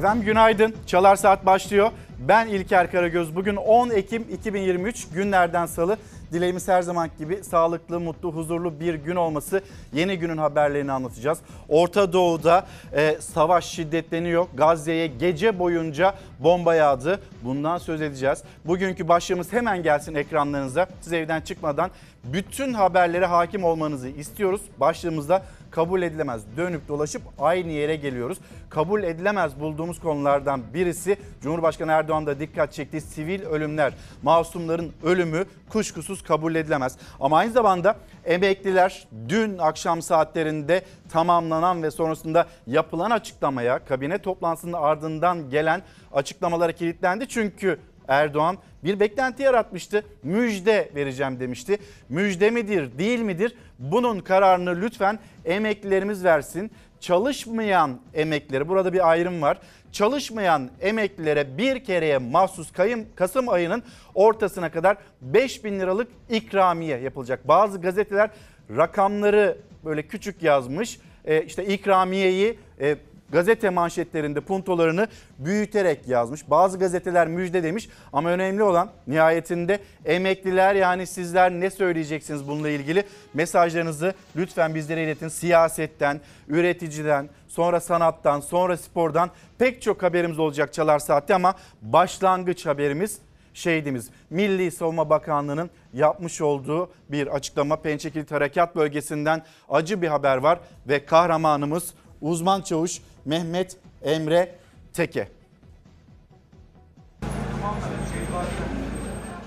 Efendim günaydın. Çalar Saat başlıyor. Ben İlker Karagöz. Bugün 10 Ekim 2023 günlerden salı. Dileğimiz her zaman gibi sağlıklı, mutlu, huzurlu bir gün olması. Yeni günün haberlerini anlatacağız. Orta Doğu'da e, savaş şiddetleniyor. Gazze'ye gece boyunca bomba yağdı. Bundan söz edeceğiz. Bugünkü başlığımız hemen gelsin ekranlarınıza. Siz evden çıkmadan bütün haberlere hakim olmanızı istiyoruz. Başlığımızda kabul edilemez dönüp dolaşıp aynı yere geliyoruz. Kabul edilemez bulduğumuz konulardan birisi Cumhurbaşkanı Erdoğan da dikkat çektiği sivil ölümler, masumların ölümü kuşkusuz kabul edilemez. Ama aynı zamanda emekliler dün akşam saatlerinde tamamlanan ve sonrasında yapılan açıklamaya kabine toplantısının ardından gelen açıklamalara kilitlendi. Çünkü Erdoğan bir beklenti yaratmıştı. Müjde vereceğim demişti. Müjde midir, değil midir? Bunun kararını lütfen emeklilerimiz versin. Çalışmayan emeklileri, burada bir ayrım var. Çalışmayan emeklilere bir kereye mahsus kayım Kasım ayının ortasına kadar 5 bin liralık ikramiye yapılacak. Bazı gazeteler rakamları böyle küçük yazmış. E, işte ikramiyeyi e, gazete manşetlerinde puntolarını büyüterek yazmış. Bazı gazeteler müjde demiş ama önemli olan nihayetinde emekliler yani sizler ne söyleyeceksiniz bununla ilgili mesajlarınızı lütfen bizlere iletin. Siyasetten, üreticiden, sonra sanattan, sonra spordan pek çok haberimiz olacak Çalar Saat'te ama başlangıç haberimiz şehidimiz Milli Savunma Bakanlığı'nın yapmış olduğu bir açıklama. Pençekilit Harekat Bölgesi'nden acı bir haber var ve kahramanımız uzman çavuş Mehmet Emre Teke.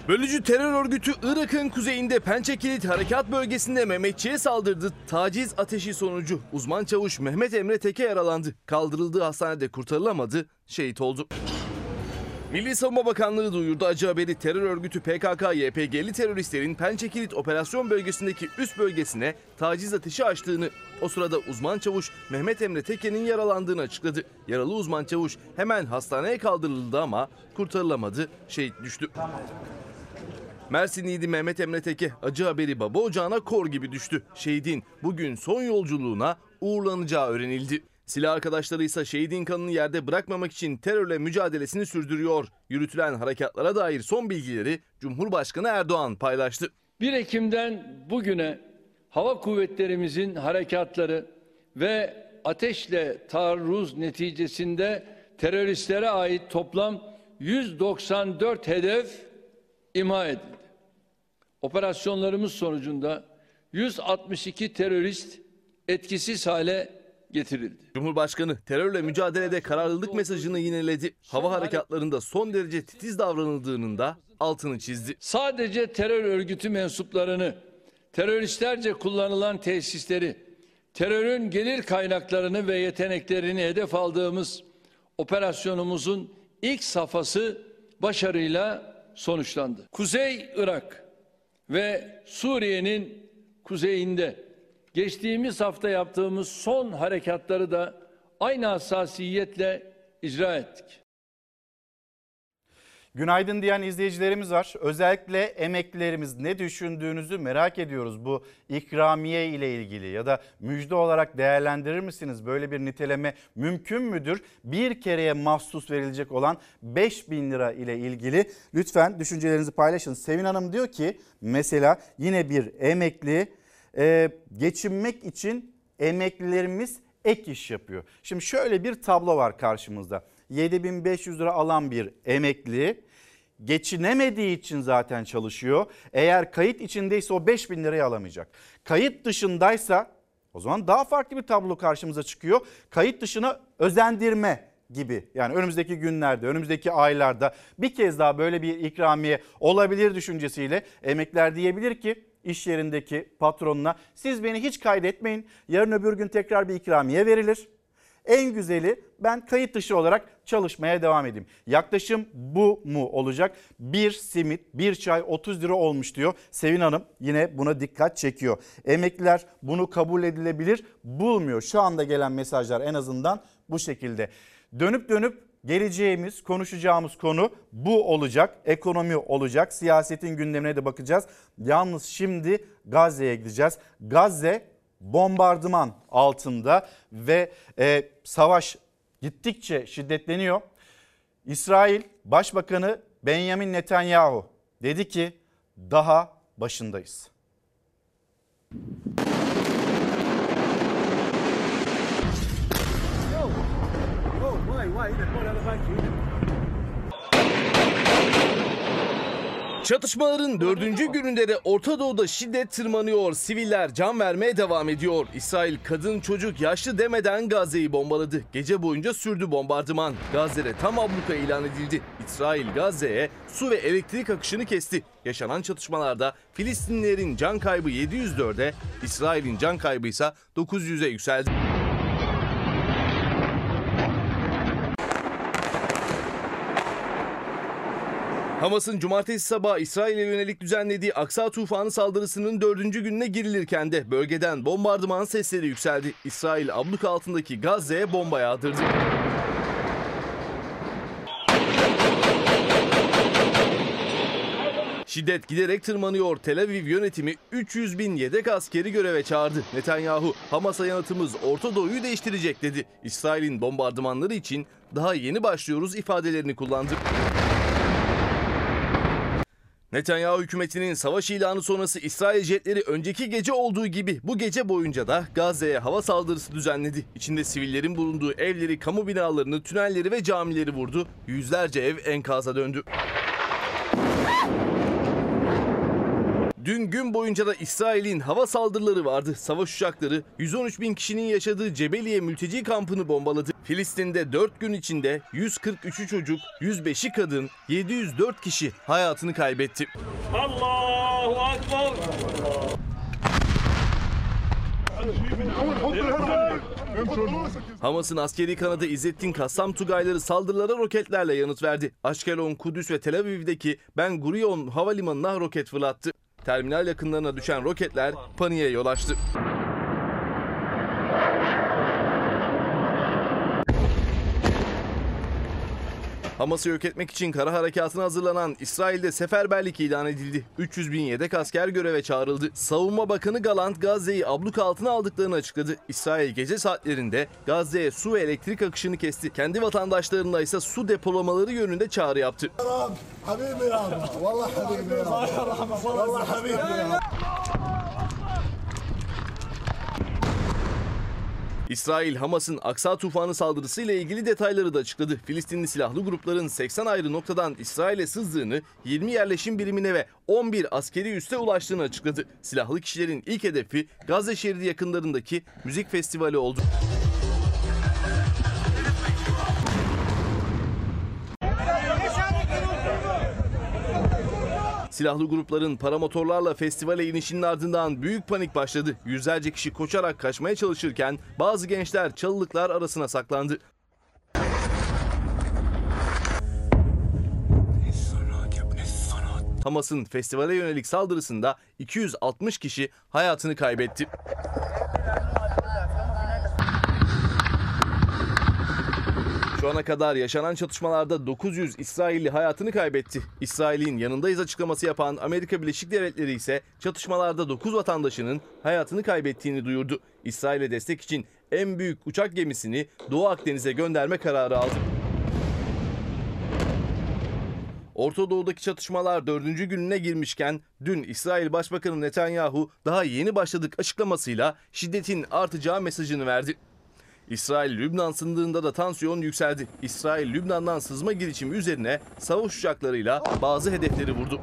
Bölücü terör örgütü Irak'ın kuzeyinde Pençekilit Harekat Bölgesi'nde Mehmetçi'ye saldırdı. Taciz ateşi sonucu uzman çavuş Mehmet Emre Teke yaralandı. Kaldırıldığı hastanede kurtarılamadı, şehit oldu. Milli Savunma Bakanlığı duyurdu acı haberi terör örgütü PKK-YPG'li teröristlerin Pençekilit operasyon bölgesindeki üst bölgesine taciz ateşi açtığını. O sırada uzman çavuş Mehmet Emre Teke'nin yaralandığını açıkladı. Yaralı uzman çavuş hemen hastaneye kaldırıldı ama kurtarılamadı, şehit düştü. Mersinliydi Mehmet Emre Teke acı haberi baba ocağına kor gibi düştü. Şehidin bugün son yolculuğuna uğurlanacağı öğrenildi. Silah arkadaşları ise şehidin kanını yerde bırakmamak için terörle mücadelesini sürdürüyor. Yürütülen harekatlara dair son bilgileri Cumhurbaşkanı Erdoğan paylaştı. 1 Ekim'den bugüne hava kuvvetlerimizin harekatları ve ateşle taarruz neticesinde teröristlere ait toplam 194 hedef imha edildi. Operasyonlarımız sonucunda 162 terörist etkisiz hale getirildi. Cumhurbaşkanı terörle mücadelede kararlılık mesajını yineledi. Hava harekatlarında son derece titiz davranıldığının da altını çizdi. Sadece terör örgütü mensuplarını, teröristlerce kullanılan tesisleri, terörün gelir kaynaklarını ve yeteneklerini hedef aldığımız operasyonumuzun ilk safhası başarıyla sonuçlandı. Kuzey Irak ve Suriye'nin kuzeyinde geçtiğimiz hafta yaptığımız son harekatları da aynı hassasiyetle icra ettik. Günaydın diyen izleyicilerimiz var. Özellikle emeklilerimiz ne düşündüğünüzü merak ediyoruz. Bu ikramiye ile ilgili ya da müjde olarak değerlendirir misiniz? Böyle bir niteleme mümkün müdür? Bir kereye mahsus verilecek olan 5 bin lira ile ilgili lütfen düşüncelerinizi paylaşın. Sevin Hanım diyor ki mesela yine bir emekli e, geçinmek için emeklilerimiz ek iş yapıyor. Şimdi şöyle bir tablo var karşımızda. 7500 lira alan bir emekli geçinemediği için zaten çalışıyor. Eğer kayıt içindeyse o 5000 lirayı alamayacak. Kayıt dışındaysa o zaman daha farklı bir tablo karşımıza çıkıyor. Kayıt dışına özendirme gibi yani önümüzdeki günlerde önümüzdeki aylarda bir kez daha böyle bir ikramiye olabilir düşüncesiyle emekler diyebilir ki iş yerindeki patronuna siz beni hiç kaydetmeyin. Yarın öbür gün tekrar bir ikramiye verilir. En güzeli ben kayıt dışı olarak çalışmaya devam edeyim. Yaklaşım bu mu olacak? Bir simit, bir çay 30 lira olmuş diyor. Sevin Hanım yine buna dikkat çekiyor. Emekliler bunu kabul edilebilir bulmuyor. Şu anda gelen mesajlar en azından bu şekilde. Dönüp dönüp geleceğimiz, konuşacağımız konu bu olacak. Ekonomi olacak. Siyasetin gündemine de bakacağız. Yalnız şimdi Gazze'ye gideceğiz. Gazze bombardıman altında ve e, savaş gittikçe şiddetleniyor. İsrail Başbakanı Benjamin Netanyahu dedi ki daha başındayız. Çatışmaların dördüncü gününde de Orta Doğu'da şiddet tırmanıyor. Siviller can vermeye devam ediyor. İsrail kadın çocuk yaşlı demeden Gazze'yi bombaladı. Gece boyunca sürdü bombardıman. Gazze'de tam abluka ilan edildi. İsrail Gazze'ye su ve elektrik akışını kesti. Yaşanan çatışmalarda Filistinlilerin can kaybı 704'e, İsrail'in can kaybı ise 900'e yükseldi. Hamas'ın cumartesi sabahı İsrail'e yönelik düzenlediği Aksa tufanı saldırısının dördüncü gününe girilirken de bölgeden bombardıman sesleri yükseldi. İsrail abluka altındaki Gazze'ye bomba yağdırdı. Şiddet giderek tırmanıyor. Tel Aviv yönetimi 300 bin yedek askeri göreve çağırdı. Netanyahu, Hamas'a yanıtımız Orta Doğu'yu değiştirecek dedi. İsrail'in bombardımanları için daha yeni başlıyoruz ifadelerini kullandı. Netanyahu hükümetinin savaş ilanı sonrası İsrail jetleri önceki gece olduğu gibi bu gece boyunca da Gazze'ye hava saldırısı düzenledi. İçinde sivillerin bulunduğu evleri, kamu binalarını, tünelleri ve camileri vurdu. Yüzlerce ev enkaza döndü. Dün gün boyunca da İsrail'in hava saldırıları vardı. Savaş uçakları 113 bin kişinin yaşadığı Cebeliye mülteci kampını bombaladı. Filistin'de 4 gün içinde 143 çocuk, 105'i kadın, 704 kişi hayatını kaybetti. Allahu Akbar! Hamas'ın askeri kanadı İzzettin Kassam Tugayları saldırılara roketlerle yanıt verdi. Aşkelon, Kudüs ve Tel Aviv'deki Ben Gurion havalimanına roket fırlattı. Terminal yakınlarına düşen roketler paniğe yol açtı. Hamas'ı yok etmek için kara harekatına hazırlanan İsrail'de seferberlik ilan edildi. 300 bin yedek asker göreve çağrıldı. Savunma Bakanı Galant Gazze'yi abluk altına aldıklarını açıkladı. İsrail gece saatlerinde Gazze'ye su ve elektrik akışını kesti. Kendi vatandaşlarına ise su depolamaları yönünde çağrı yaptı. Vallahi habibi ya. Vallahi habibi ya. İsrail, Hamas'ın Aksa tufanı saldırısıyla ilgili detayları da açıkladı. Filistinli silahlı grupların 80 ayrı noktadan İsrail'e sızdığını, 20 yerleşim birimine ve 11 askeri üste ulaştığını açıkladı. Silahlı kişilerin ilk hedefi Gazze şeridi yakınlarındaki müzik festivali oldu. Silahlı grupların paramotorlarla festivale inişinin ardından büyük panik başladı. Yüzlerce kişi koşarak kaçmaya çalışırken bazı gençler çalılıklar arasına saklandı. Hamas'ın festivale yönelik saldırısında 260 kişi hayatını kaybetti. Şu ana kadar yaşanan çatışmalarda 900 İsrailli hayatını kaybetti. İsrail'in yanındayız açıklaması yapan Amerika Birleşik Devletleri ise çatışmalarda 9 vatandaşının hayatını kaybettiğini duyurdu. İsrail'e destek için en büyük uçak gemisini Doğu Akdeniz'e gönderme kararı aldı. Orta Doğu'daki çatışmalar dördüncü gününe girmişken dün İsrail Başbakanı Netanyahu daha yeni başladık açıklamasıyla şiddetin artacağı mesajını verdi. İsrail Lübnan sınırında da tansiyon yükseldi. İsrail Lübnan'dan sızma girişimi üzerine savaş uçaklarıyla bazı hedefleri vurdu.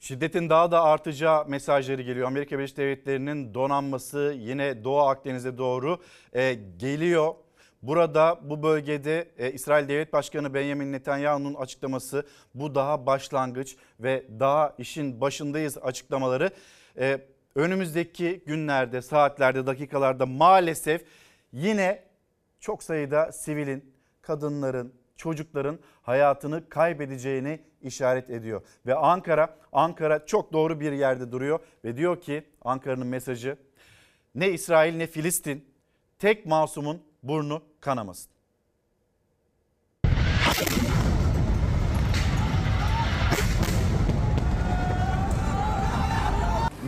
Şiddetin daha da artacağı mesajları geliyor. Amerika Birleşik Devletleri'nin donanması yine Doğu Akdeniz'e doğru e, geliyor. Burada bu bölgede e, İsrail Devlet Başkanı Benjamin Netanyahu'nun açıklaması bu daha başlangıç ve daha işin başındayız açıklamaları. E, önümüzdeki günlerde, saatlerde, dakikalarda maalesef yine çok sayıda sivilin, kadınların, çocukların hayatını kaybedeceğini işaret ediyor. Ve Ankara, Ankara çok doğru bir yerde duruyor ve diyor ki Ankara'nın mesajı ne İsrail ne Filistin tek masumun burnu kanamasın.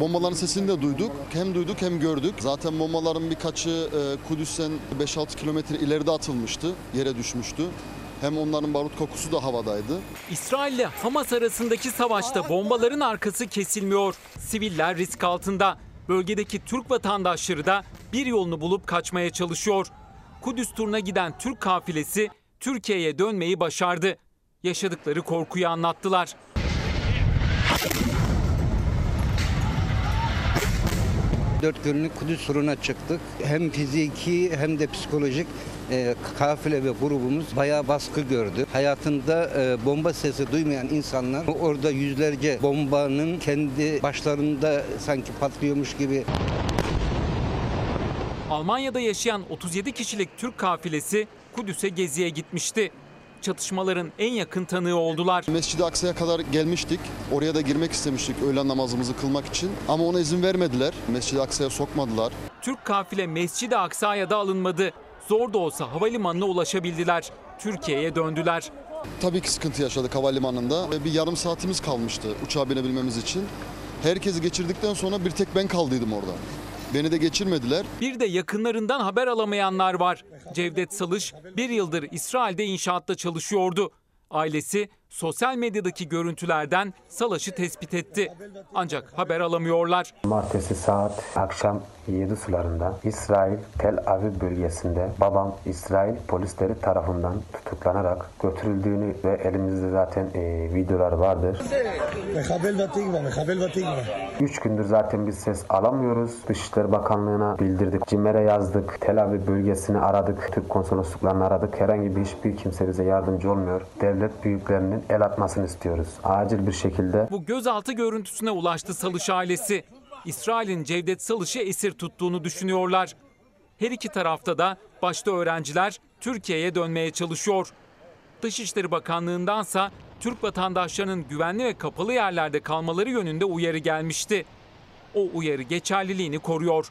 Bombaların sesini de duyduk. Hem duyduk hem gördük. Zaten bombaların birkaçı e, Kudüs'ten 5-6 kilometre ileride atılmıştı. Yere düşmüştü. Hem onların barut kokusu da havadaydı. İsrail ile Hamas arasındaki savaşta bombaların arkası kesilmiyor. Siviller risk altında. Bölgedeki Türk vatandaşları da bir yolunu bulup kaçmaya çalışıyor. Kudüs turuna giden Türk kafilesi Türkiye'ye dönmeyi başardı. Yaşadıkları korkuyu anlattılar. Dört günlük Kudüs turuna çıktık. Hem fiziki hem de psikolojik e, kafile ve grubumuz bayağı baskı gördü. Hayatında e, bomba sesi duymayan insanlar orada yüzlerce bombanın kendi başlarında sanki patlıyormuş gibi Almanya'da yaşayan 37 kişilik Türk kafilesi Kudüs'e geziye gitmişti. Çatışmaların en yakın tanığı oldular. Mescid-i Aksa'ya kadar gelmiştik. Oraya da girmek istemiştik öğlen namazımızı kılmak için. Ama ona izin vermediler. Mescid-i Aksa'ya sokmadılar. Türk kafile Mescid-i Aksa'ya da alınmadı. Zor da olsa havalimanına ulaşabildiler. Türkiye'ye döndüler. Tabii ki sıkıntı yaşadık havalimanında. Ve Bir yarım saatimiz kalmıştı uçağa binebilmemiz için. Herkesi geçirdikten sonra bir tek ben kaldıydım orada. Beni de geçirmediler. Bir de yakınlarından haber alamayanlar var. Cevdet Salış bir yıldır İsrail'de inşaatta çalışıyordu. Ailesi sosyal medyadaki görüntülerden Salaş'ı tespit etti. Ancak haber alamıyorlar. Martesi saat akşam yedi sularında İsrail Tel Aviv bölgesinde babam İsrail polisleri tarafından tutuklanarak götürüldüğünü ve elimizde zaten e, videolar vardır. 3 gündür zaten biz ses alamıyoruz. Dışişleri Bakanlığı'na bildirdik. CİMER'e yazdık. Tel Aviv bölgesini aradık. Türk konsolosluklarını aradık. Herhangi bir hiçbir kimse bize yardımcı olmuyor. Devlet büyüklerinin el atmasını istiyoruz. Acil bir şekilde. Bu gözaltı görüntüsüne ulaştı Salış ailesi. İsrail'in Cevdet Salış'ı esir tuttuğunu düşünüyorlar. Her iki tarafta da başta öğrenciler Türkiye'ye dönmeye çalışıyor. Dışişleri Bakanlığı'ndansa Türk vatandaşlarının güvenli ve kapalı yerlerde kalmaları yönünde uyarı gelmişti. O uyarı geçerliliğini koruyor.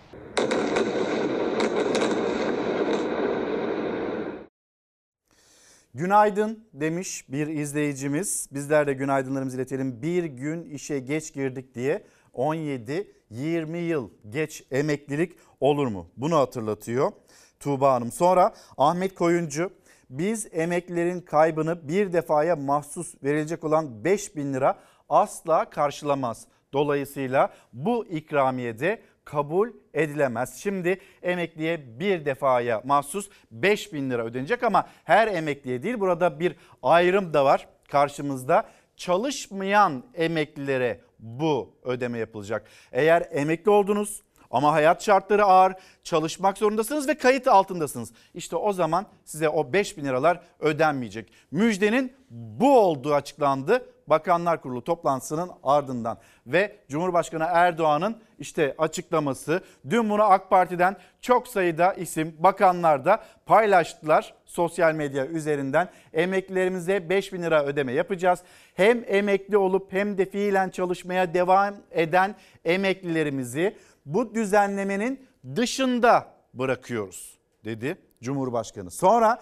Günaydın demiş bir izleyicimiz. Bizler de günaydınlarımızı iletelim. Bir gün işe geç girdik diye 17-20 yıl geç emeklilik olur mu? Bunu hatırlatıyor Tuğba Hanım. Sonra Ahmet Koyuncu biz emeklilerin kaybını bir defaya mahsus verilecek olan 5 bin lira asla karşılamaz. Dolayısıyla bu ikramiyede kabul edilemez. Şimdi emekliye bir defaya mahsus 5 bin lira ödenecek ama her emekliye değil burada bir ayrım da var karşımızda. Çalışmayan emeklilere bu ödeme yapılacak. Eğer emekli oldunuz ama hayat şartları ağır, çalışmak zorundasınız ve kayıt altındasınız. İşte o zaman size o 5 bin liralar ödenmeyecek. Müjdenin bu olduğu açıklandı Bakanlar Kurulu toplantısının ardından ve Cumhurbaşkanı Erdoğan'ın işte açıklaması. Dün bunu AK Parti'den çok sayıda isim bakanlar da paylaştılar sosyal medya üzerinden. Emeklilerimize 5 bin lira ödeme yapacağız. Hem emekli olup hem de fiilen çalışmaya devam eden emeklilerimizi bu düzenlemenin dışında bırakıyoruz dedi Cumhurbaşkanı. Sonra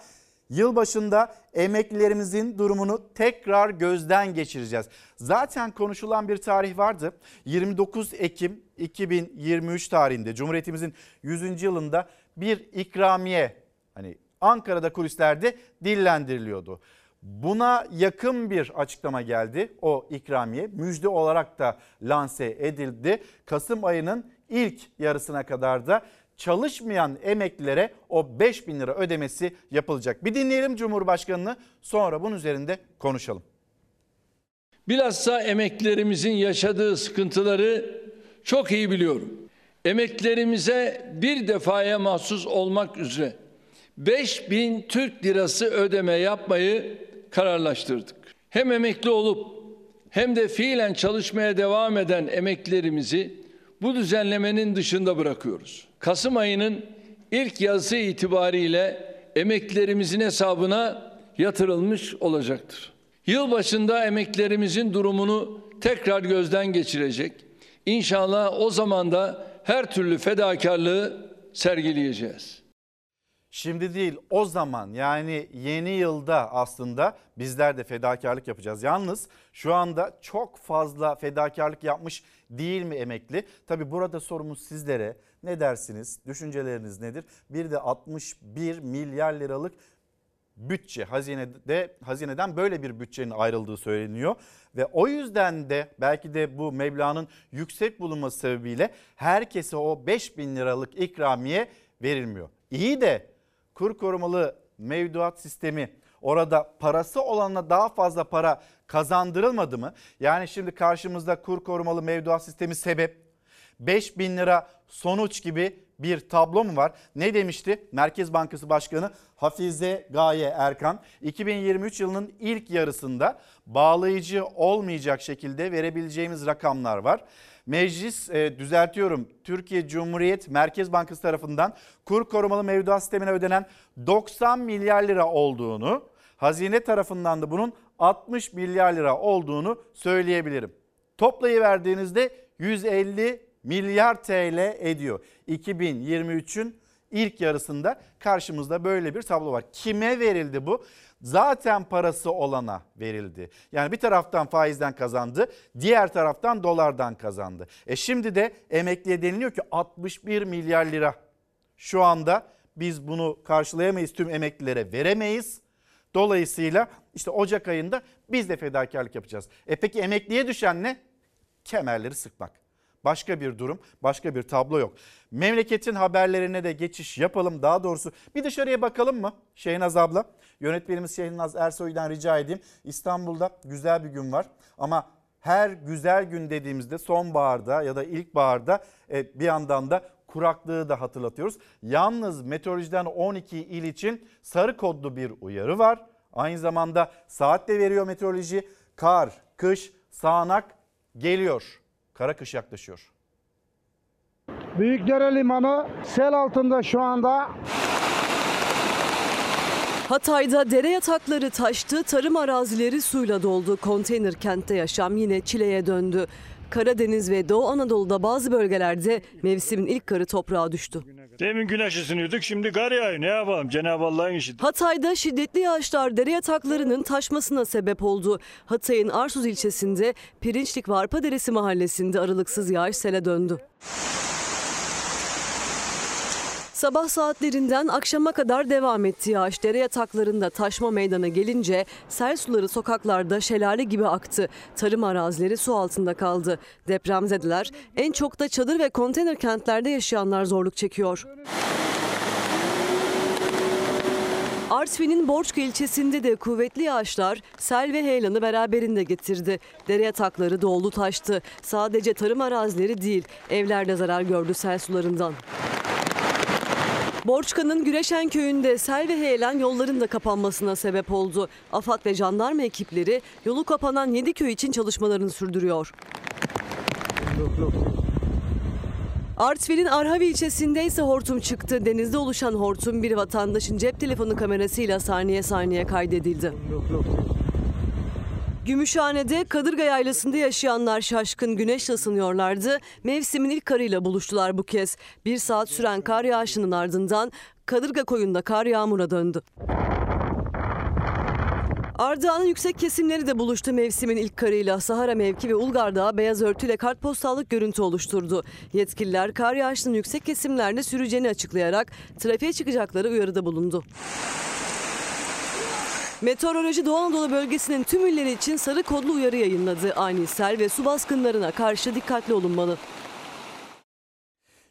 Yılbaşında emeklilerimizin durumunu tekrar gözden geçireceğiz. Zaten konuşulan bir tarih vardı. 29 Ekim 2023 tarihinde Cumhuriyetimizin 100. yılında bir ikramiye hani Ankara'da kulislerde dillendiriliyordu. Buna yakın bir açıklama geldi. O ikramiye müjde olarak da lanse edildi. Kasım ayının ilk yarısına kadar da çalışmayan emeklilere o 5 bin lira ödemesi yapılacak. Bir dinleyelim Cumhurbaşkanı'nı sonra bunun üzerinde konuşalım. Bilhassa emeklilerimizin yaşadığı sıkıntıları çok iyi biliyorum. Emeklilerimize bir defaya mahsus olmak üzere 5000 Türk lirası ödeme yapmayı kararlaştırdık. Hem emekli olup hem de fiilen çalışmaya devam eden emeklilerimizi bu düzenlemenin dışında bırakıyoruz. Kasım ayının ilk yazısı itibariyle emeklilerimizin hesabına yatırılmış olacaktır. Yıl başında emeklilerimizin durumunu tekrar gözden geçirecek. İnşallah o zaman da her türlü fedakarlığı sergileyeceğiz. Şimdi değil o zaman yani yeni yılda aslında bizler de fedakarlık yapacağız. Yalnız şu anda çok fazla fedakarlık yapmış değil mi emekli? Tabi burada sorumuz sizlere ne dersiniz? Düşünceleriniz nedir? Bir de 61 milyar liralık bütçe hazinede hazineden böyle bir bütçenin ayrıldığı söyleniyor ve o yüzden de belki de bu meblağın yüksek bulunması sebebiyle herkese o 5 bin liralık ikramiye verilmiyor. İyi de kur korumalı mevduat sistemi orada parası olanına daha fazla para kazandırılmadı mı? Yani şimdi karşımızda kur korumalı mevduat sistemi sebep 5 bin lira sonuç gibi bir tablo mu var? Ne demişti Merkez Bankası Başkanı Hafize Gaye Erkan? 2023 yılının ilk yarısında bağlayıcı olmayacak şekilde verebileceğimiz rakamlar var. Meclis e, düzeltiyorum Türkiye Cumhuriyet Merkez Bankası tarafından kur korumalı mevduat sistemine ödenen 90 milyar lira olduğunu, hazine tarafından da bunun 60 milyar lira olduğunu söyleyebilirim. Toplayıverdiğinizde 150 milyar TL ediyor. 2023'ün ilk yarısında karşımızda böyle bir tablo var. Kime verildi bu? Zaten parası olana verildi. Yani bir taraftan faizden kazandı, diğer taraftan dolardan kazandı. E şimdi de emekliye deniliyor ki 61 milyar lira. Şu anda biz bunu karşılayamayız, tüm emeklilere veremeyiz. Dolayısıyla işte Ocak ayında biz de fedakarlık yapacağız. E peki emekliye düşen ne? Kemerleri sıkmak. Başka bir durum, başka bir tablo yok. Memleketin haberlerine de geçiş yapalım. Daha doğrusu bir dışarıya bakalım mı Şehnaz abla? Yönetmenimiz Şehnaz Ersoy'dan rica edeyim. İstanbul'da güzel bir gün var ama her güzel gün dediğimizde sonbaharda ya da ilkbaharda e, bir yandan da kuraklığı da hatırlatıyoruz. Yalnız meteorolojiden 12 il için sarı kodlu bir uyarı var. Aynı zamanda saat de veriyor meteoroloji. Kar, kış, sağanak geliyor. Kara kış yaklaşıyor. Büyükdere Limanı sel altında şu anda. Hatay'da dere yatakları taştı, tarım arazileri suyla doldu. Konteyner kentte yaşam yine çileye döndü. Karadeniz ve Doğu Anadolu'da bazı bölgelerde mevsimin ilk karı toprağa düştü. Demin güneş ısınıyorduk şimdi kar yağıyor ne yapalım Cenab-ı Allah'ın işi. Hatay'da şiddetli yağışlar dere yataklarının taşmasına sebep oldu. Hatay'ın Arsuz ilçesinde Pirinçlik Varpa Deresi mahallesinde aralıksız yağış sele döndü. Sabah saatlerinden akşama kadar devam etti yağış. Dere yataklarında taşma meydana gelince sel suları sokaklarda şelale gibi aktı. Tarım arazileri su altında kaldı. Depremzedeler en çok da çadır ve konteyner kentlerde yaşayanlar zorluk çekiyor. Artvin'in Borçka ilçesinde de kuvvetli yağışlar sel ve heyelanı beraberinde getirdi. Dere yatakları doldu taştı. Sadece tarım arazileri değil evlerde zarar gördü sel sularından. Borçka'nın Güreşen köyünde sel ve heyelan yolların da kapanmasına sebep oldu. AFAD ve jandarma ekipleri yolu kapanan 7 köy için çalışmalarını sürdürüyor. Artvin'in Arhavi ilçesinde ise hortum çıktı. Denizde oluşan hortum bir vatandaşın cep telefonu kamerasıyla saniye saniye kaydedildi. Gümüşhane'de Kadırga Yaylası'nda yaşayanlar şaşkın güneşle ısınıyorlardı. Mevsimin ilk karıyla buluştular bu kez. Bir saat süren kar yağışının ardından Kadırga koyunda kar yağmura döndü. Ardahan'ın yüksek kesimleri de buluştu mevsimin ilk karıyla. Sahara mevki ve Ulgar Dağı beyaz örtüyle kartpostallık görüntü oluşturdu. Yetkililer kar yağışının yüksek kesimlerde süreceğini açıklayarak trafiğe çıkacakları uyarıda bulundu. Meteoroloji Doğu Anadolu bölgesinin tüm illeri için sarı kodlu uyarı yayınladı. Ani sel ve su baskınlarına karşı dikkatli olunmalı.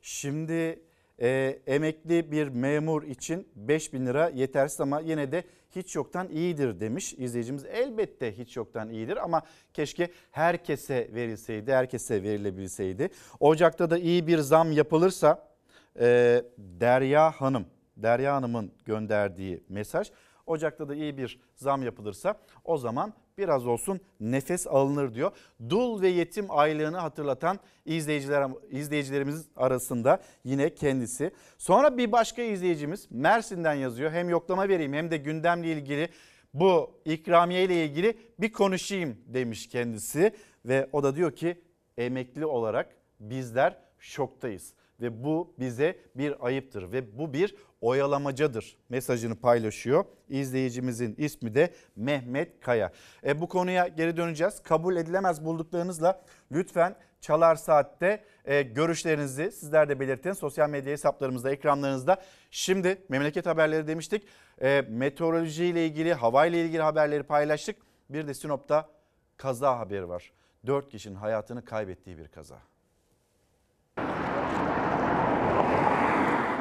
Şimdi e, emekli bir memur için 5 bin lira yetersiz ama yine de hiç yoktan iyidir demiş izleyicimiz. Elbette hiç yoktan iyidir ama keşke herkese verilseydi, herkese verilebilseydi. Ocak'ta da iyi bir zam yapılırsa e, Derya Hanım, Derya Hanım'ın gönderdiği mesaj Ocak'ta da iyi bir zam yapılırsa o zaman biraz olsun nefes alınır diyor. Dul ve yetim aylığını hatırlatan izleyiciler, izleyicilerimiz arasında yine kendisi. Sonra bir başka izleyicimiz Mersin'den yazıyor. Hem yoklama vereyim hem de gündemle ilgili bu ikramiye ile ilgili bir konuşayım demiş kendisi. Ve o da diyor ki emekli olarak bizler şoktayız. ve bu bize bir ayıptır ve bu bir oyalamacadır mesajını paylaşıyor. İzleyicimizin ismi de Mehmet Kaya. E, bu konuya geri döneceğiz. Kabul edilemez bulduklarınızla lütfen Çalar Saat'te e, görüşlerinizi sizler de belirtin. Sosyal medya hesaplarımızda, ekranlarınızda. Şimdi memleket haberleri demiştik. E, meteoroloji ile ilgili, havayla ilgili haberleri paylaştık. Bir de Sinop'ta kaza haberi var. 4 kişinin hayatını kaybettiği bir kaza.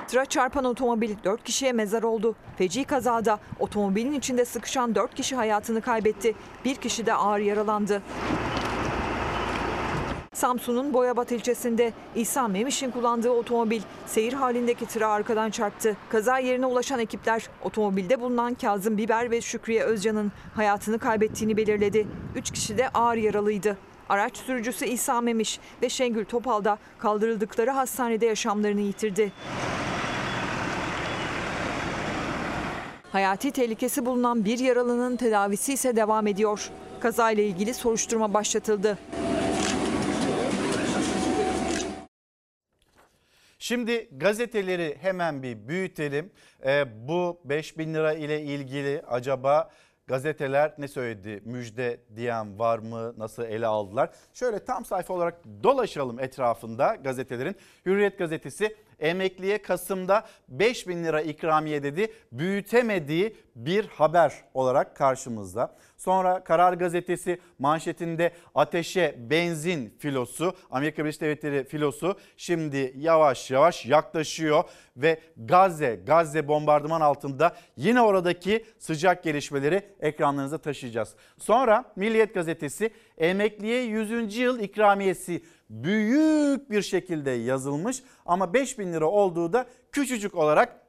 Tıra çarpan otomobil 4 kişiye mezar oldu. Feci kazada otomobilin içinde sıkışan 4 kişi hayatını kaybetti. Bir kişi de ağır yaralandı. Samsun'un Boyabat ilçesinde İsa Memiş'in kullandığı otomobil seyir halindeki tıra arkadan çarptı. Kaza yerine ulaşan ekipler otomobilde bulunan Kazım Biber ve Şükriye Özcan'ın hayatını kaybettiğini belirledi. 3 kişi de ağır yaralıydı. Araç sürücüsü İsa Memiş ve Şengül Topal da kaldırıldıkları hastanede yaşamlarını yitirdi. Hayati tehlikesi bulunan bir yaralının tedavisi ise devam ediyor. Kazayla ilgili soruşturma başlatıldı. Şimdi gazeteleri hemen bir büyütelim. Ee, bu 5000 lira ile ilgili acaba gazeteler ne söyledi? Müjde diyen var mı? Nasıl ele aldılar? Şöyle tam sayfa olarak dolaşalım etrafında gazetelerin. Hürriyet gazetesi emekliye Kasım'da 5000 lira ikramiye dedi. Büyütemediği bir haber olarak karşımızda. Sonra Karar Gazetesi manşetinde ateşe benzin filosu, Amerika Birleşik Devletleri filosu şimdi yavaş yavaş yaklaşıyor ve Gazze, Gazze bombardıman altında yine oradaki sıcak gelişmeleri ekranlarınıza taşıyacağız. Sonra Milliyet Gazetesi emekliye 100. yıl ikramiyesi büyük bir şekilde yazılmış ama 5000 lira olduğu da küçücük olarak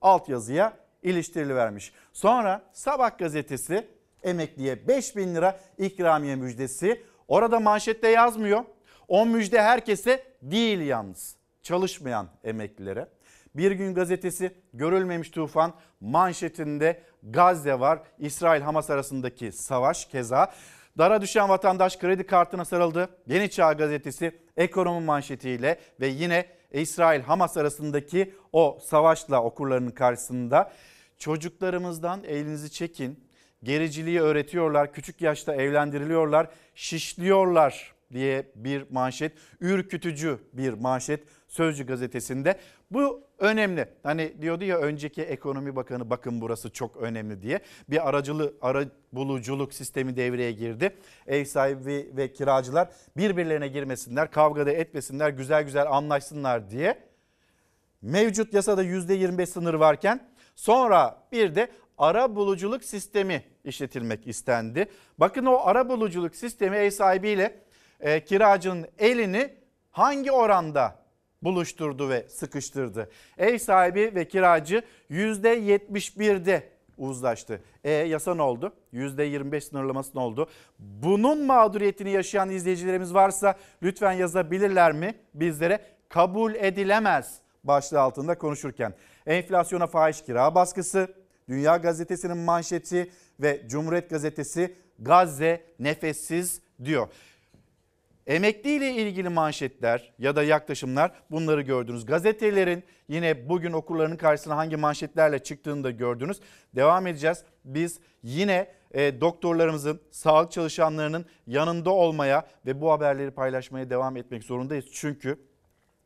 altyazıya iliştirilivermiş. Sonra Sabah gazetesi emekliye 5000 lira ikramiye müjdesi. Orada manşette yazmıyor. O müjde herkese değil yalnız. Çalışmayan emeklilere. Bir gün gazetesi görülmemiş tufan manşetinde Gazze var. İsrail Hamas arasındaki savaş keza. Dara düşen vatandaş kredi kartına sarıldı. Yeni Çağ gazetesi ekonomi manşetiyle ve yine İsrail Hamas arasındaki o savaşla okurlarının karşısında çocuklarımızdan elinizi çekin. Gericiliği öğretiyorlar, küçük yaşta evlendiriliyorlar, şişliyorlar diye bir manşet, ürkütücü bir manşet Sözcü gazetesinde. Bu önemli. Hani diyordu ya önceki ekonomi bakanı bakın burası çok önemli diye. Bir aracılı ara buluculuk sistemi devreye girdi. Ev sahibi ve kiracılar birbirlerine girmesinler, kavgada etmesinler, güzel güzel anlaşsınlar diye. Mevcut yasada %25 sınır varken sonra bir de ara buluculuk sistemi işletilmek istendi. Bakın o ara buluculuk sistemi ev sahibiyle e, kiracının elini hangi oranda buluşturdu ve sıkıştırdı. Ev sahibi ve kiracı %71'de uzlaştı. E yasa ne oldu? %25 sınırlaması ne oldu? Bunun mağduriyetini yaşayan izleyicilerimiz varsa lütfen yazabilirler mi bizlere? Kabul edilemez başlığı altında konuşurken. Enflasyona fahiş kira baskısı, Dünya Gazetesi'nin manşeti ve Cumhuriyet Gazetesi Gazze nefessiz diyor. Emekli ile ilgili manşetler ya da yaklaşımlar bunları gördünüz. Gazetelerin yine bugün okurlarının karşısına hangi manşetlerle çıktığını da gördünüz. Devam edeceğiz. Biz yine e, doktorlarımızın, sağlık çalışanlarının yanında olmaya ve bu haberleri paylaşmaya devam etmek zorundayız. Çünkü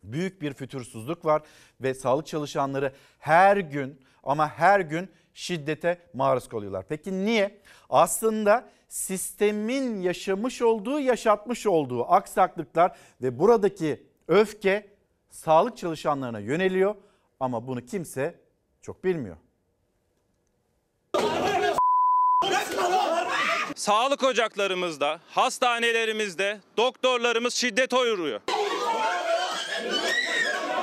büyük bir fütursuzluk var ve sağlık çalışanları her gün ama her gün şiddete maruz kalıyorlar. Peki niye? Aslında sistemin yaşamış olduğu, yaşatmış olduğu aksaklıklar ve buradaki öfke sağlık çalışanlarına yöneliyor ama bunu kimse çok bilmiyor. Sağlık ocaklarımızda, hastanelerimizde doktorlarımız şiddet uyuruyor.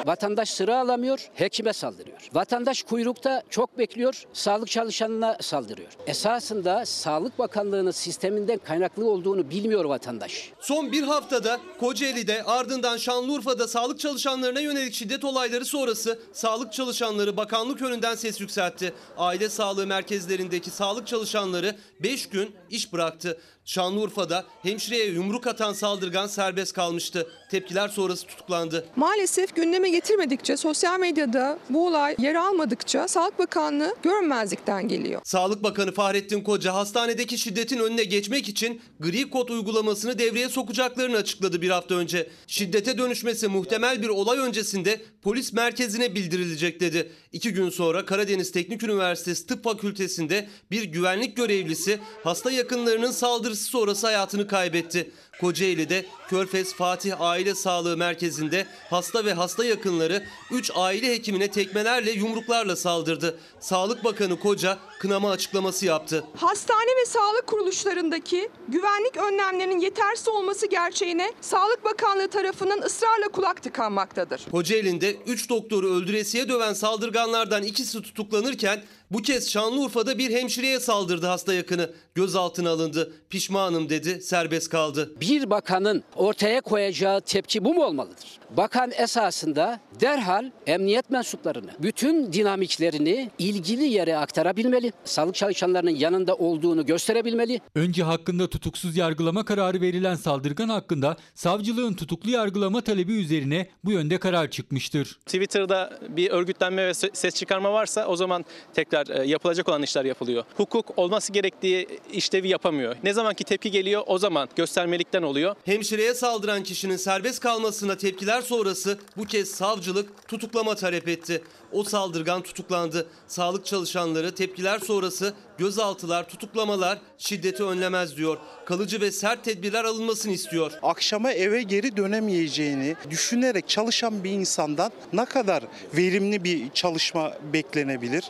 Vatandaş sıra alamıyor, hekime saldırıyor. Vatandaş kuyrukta çok bekliyor, sağlık çalışanına saldırıyor. Esasında Sağlık Bakanlığı'nın sisteminden kaynaklı olduğunu bilmiyor vatandaş. Son bir haftada Kocaeli'de ardından Şanlıurfa'da sağlık çalışanlarına yönelik şiddet olayları sonrası sağlık çalışanları bakanlık önünden ses yükseltti. Aile sağlığı merkezlerindeki sağlık çalışanları 5 gün iş bıraktı. Şanlıurfa'da hemşireye yumruk atan saldırgan serbest kalmıştı. Tepkiler sonrası tutuklandı. Maalesef gündeme getirmedikçe, sosyal medyada bu olay yer almadıkça Sağlık Bakanlığı görünmezlikten geliyor. Sağlık Bakanı Fahrettin Koca hastanedeki şiddetin önüne geçmek için gri kod uygulamasını devreye sokacaklarını açıkladı bir hafta önce. Şiddete dönüşmesi muhtemel bir olay öncesinde polis merkezine bildirilecek dedi. İki gün sonra Karadeniz Teknik Üniversitesi Tıp Fakültesi'nde bir güvenlik görevlisi hasta yakınlarının saldırısı sonrası hayatını kaybetti. Kocaeli'de Körfez Fatih Aile Sağlığı Merkezi'nde hasta ve hasta yakınları 3 aile hekimine tekmelerle yumruklarla saldırdı. Sağlık Bakanı Koca kınama açıklaması yaptı. Hastane ve sağlık kuruluşlarındaki güvenlik önlemlerinin yetersiz olması gerçeğine Sağlık Bakanlığı tarafından ısrarla kulak tıkanmaktadır. Kocaeli'nde 3 doktoru öldüresiye döven saldırganlardan ikisi tutuklanırken bu kez Şanlıurfa'da bir hemşireye saldırdı hasta yakını. Gözaltına alındı. Pişmanım dedi, serbest kaldı. Bir bakanın ortaya koyacağı tepki bu mu olmalıdır? Bakan esasında derhal emniyet mensuplarını, bütün dinamiklerini ilgili yere aktarabilmeli. Sağlık çalışanlarının yanında olduğunu gösterebilmeli. Önce hakkında tutuksuz yargılama kararı verilen saldırgan hakkında savcılığın tutuklu yargılama talebi üzerine bu yönde karar çıkmıştır. Twitter'da bir örgütlenme ve ses çıkarma varsa o zaman tekrar e, yapılacak olan işler yapılıyor. Hukuk olması gerektiği işlevi yapamıyor. Ne zamanki tepki geliyor o zaman göstermelikten oluyor. Hemşireye saldıran kişinin serbest kalmasına tepkiler sonrası bu kez savcılık tutuklama talep etti. O saldırgan tutuklandı. Sağlık çalışanları tepkiler sonrası gözaltılar, tutuklamalar şiddeti önlemez diyor. Kalıcı ve sert tedbirler alınmasını istiyor. Akşama eve geri dönemeyeceğini düşünerek çalışan bir insandan ne kadar verimli bir çalışma beklenebilir?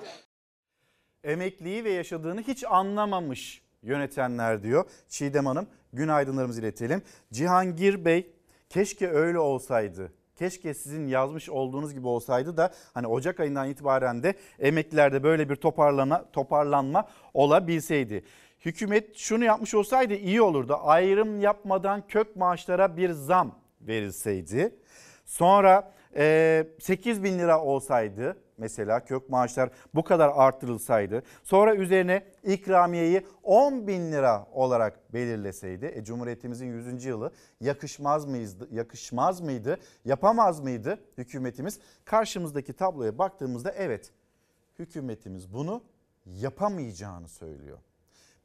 Emekliyi ve yaşadığını hiç anlamamış yönetenler diyor. Çiğdem Hanım günaydınlarımızı iletelim. Cihangir Bey keşke öyle olsaydı. Keşke sizin yazmış olduğunuz gibi olsaydı da hani Ocak ayından itibaren de emeklilerde böyle bir toparlana, toparlanma olabilseydi. Hükümet şunu yapmış olsaydı iyi olurdu. Ayrım yapmadan kök maaşlara bir zam verilseydi. Sonra e, 8 bin lira olsaydı mesela kök maaşlar bu kadar artırılsaydı. Sonra üzerine ikramiyeyi 10 bin lira olarak belirleseydi. E, Cumhuriyetimizin 100. yılı yakışmaz mıydı, yakışmaz mıydı, yapamaz mıydı hükümetimiz? Karşımızdaki tabloya baktığımızda evet hükümetimiz bunu yapamayacağını söylüyor.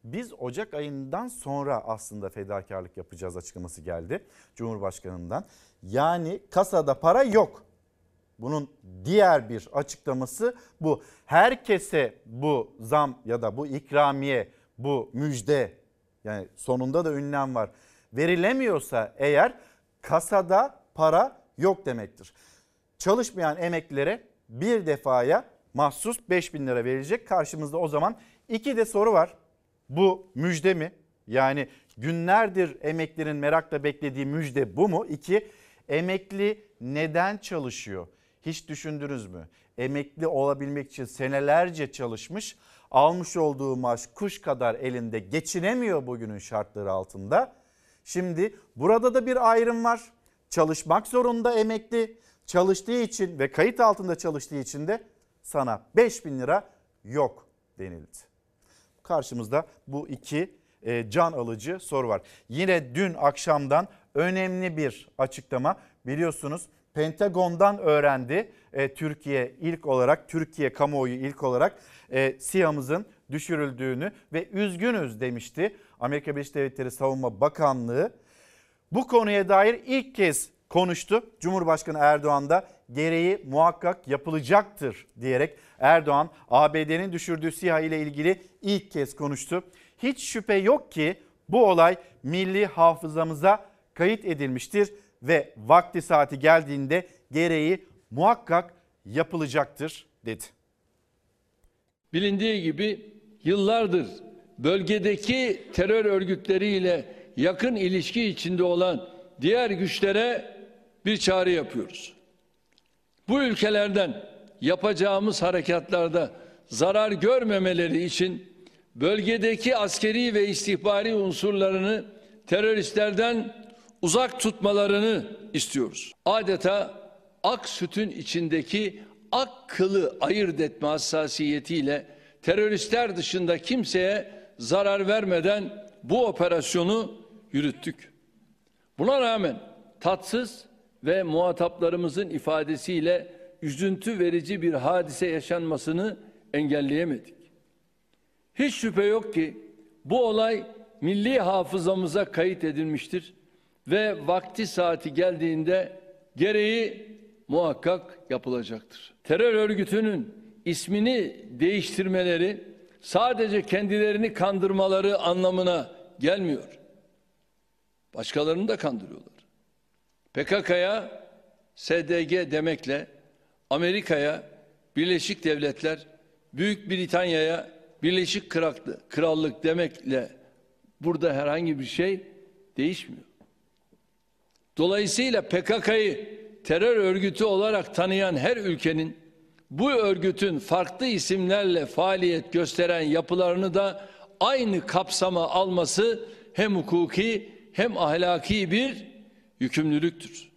Biz Ocak ayından sonra aslında fedakarlık yapacağız açıklaması geldi Cumhurbaşkanı'ndan. Yani kasada para yok. Bunun diğer bir açıklaması bu. Herkese bu zam ya da bu ikramiye, bu müjde yani sonunda da ünlem var. Verilemiyorsa eğer kasada para yok demektir. Çalışmayan emeklilere bir defaya mahsus 5 bin lira verilecek. Karşımızda o zaman iki de soru var. Bu müjde mi? Yani günlerdir emeklerin merakla beklediği müjde bu mu? İki, emekli neden çalışıyor? Hiç düşündünüz mü? Emekli olabilmek için senelerce çalışmış, almış olduğu maaş kuş kadar elinde geçinemiyor bugünün şartları altında. Şimdi burada da bir ayrım var. Çalışmak zorunda emekli. Çalıştığı için ve kayıt altında çalıştığı için de sana 5 bin lira yok denildi. Karşımızda bu iki e, can alıcı soru var. Yine dün akşamdan önemli bir açıklama biliyorsunuz Pentagon'dan öğrendi e, Türkiye ilk olarak Türkiye kamuoyu ilk olarak e, SİHA'mızın düşürüldüğünü ve üzgünüz demişti Amerika Birleşik Devletleri Savunma Bakanlığı. Bu konuya dair ilk kez konuştu. Cumhurbaşkanı Erdoğan da gereği muhakkak yapılacaktır diyerek Erdoğan ABD'nin düşürdüğü SİHA ile ilgili ilk kez konuştu. Hiç şüphe yok ki bu olay milli hafızamıza kayıt edilmiştir ve vakti saati geldiğinde gereği muhakkak yapılacaktır dedi. Bilindiği gibi yıllardır bölgedeki terör örgütleriyle yakın ilişki içinde olan diğer güçlere bir çağrı yapıyoruz. Bu ülkelerden yapacağımız harekatlarda zarar görmemeleri için bölgedeki askeri ve istihbari unsurlarını teröristlerden uzak tutmalarını istiyoruz. Adeta ak sütün içindeki ak kılı ayırt etme hassasiyetiyle teröristler dışında kimseye zarar vermeden bu operasyonu yürüttük. Buna rağmen tatsız ve muhataplarımızın ifadesiyle üzüntü verici bir hadise yaşanmasını engelleyemedik. Hiç şüphe yok ki bu olay milli hafızamıza kayıt edilmiştir ve vakti saati geldiğinde gereği muhakkak yapılacaktır. Terör örgütünün ismini değiştirmeleri sadece kendilerini kandırmaları anlamına gelmiyor. Başkalarını da kandırıyorlar. PKK'ya SDG demekle Amerika'ya Birleşik Devletler, Büyük Britanya'ya Birleşik Krallık demekle burada herhangi bir şey değişmiyor. Dolayısıyla PKK'yı terör örgütü olarak tanıyan her ülkenin bu örgütün farklı isimlerle faaliyet gösteren yapılarını da aynı kapsama alması hem hukuki hem ahlaki bir yükümlülüktür.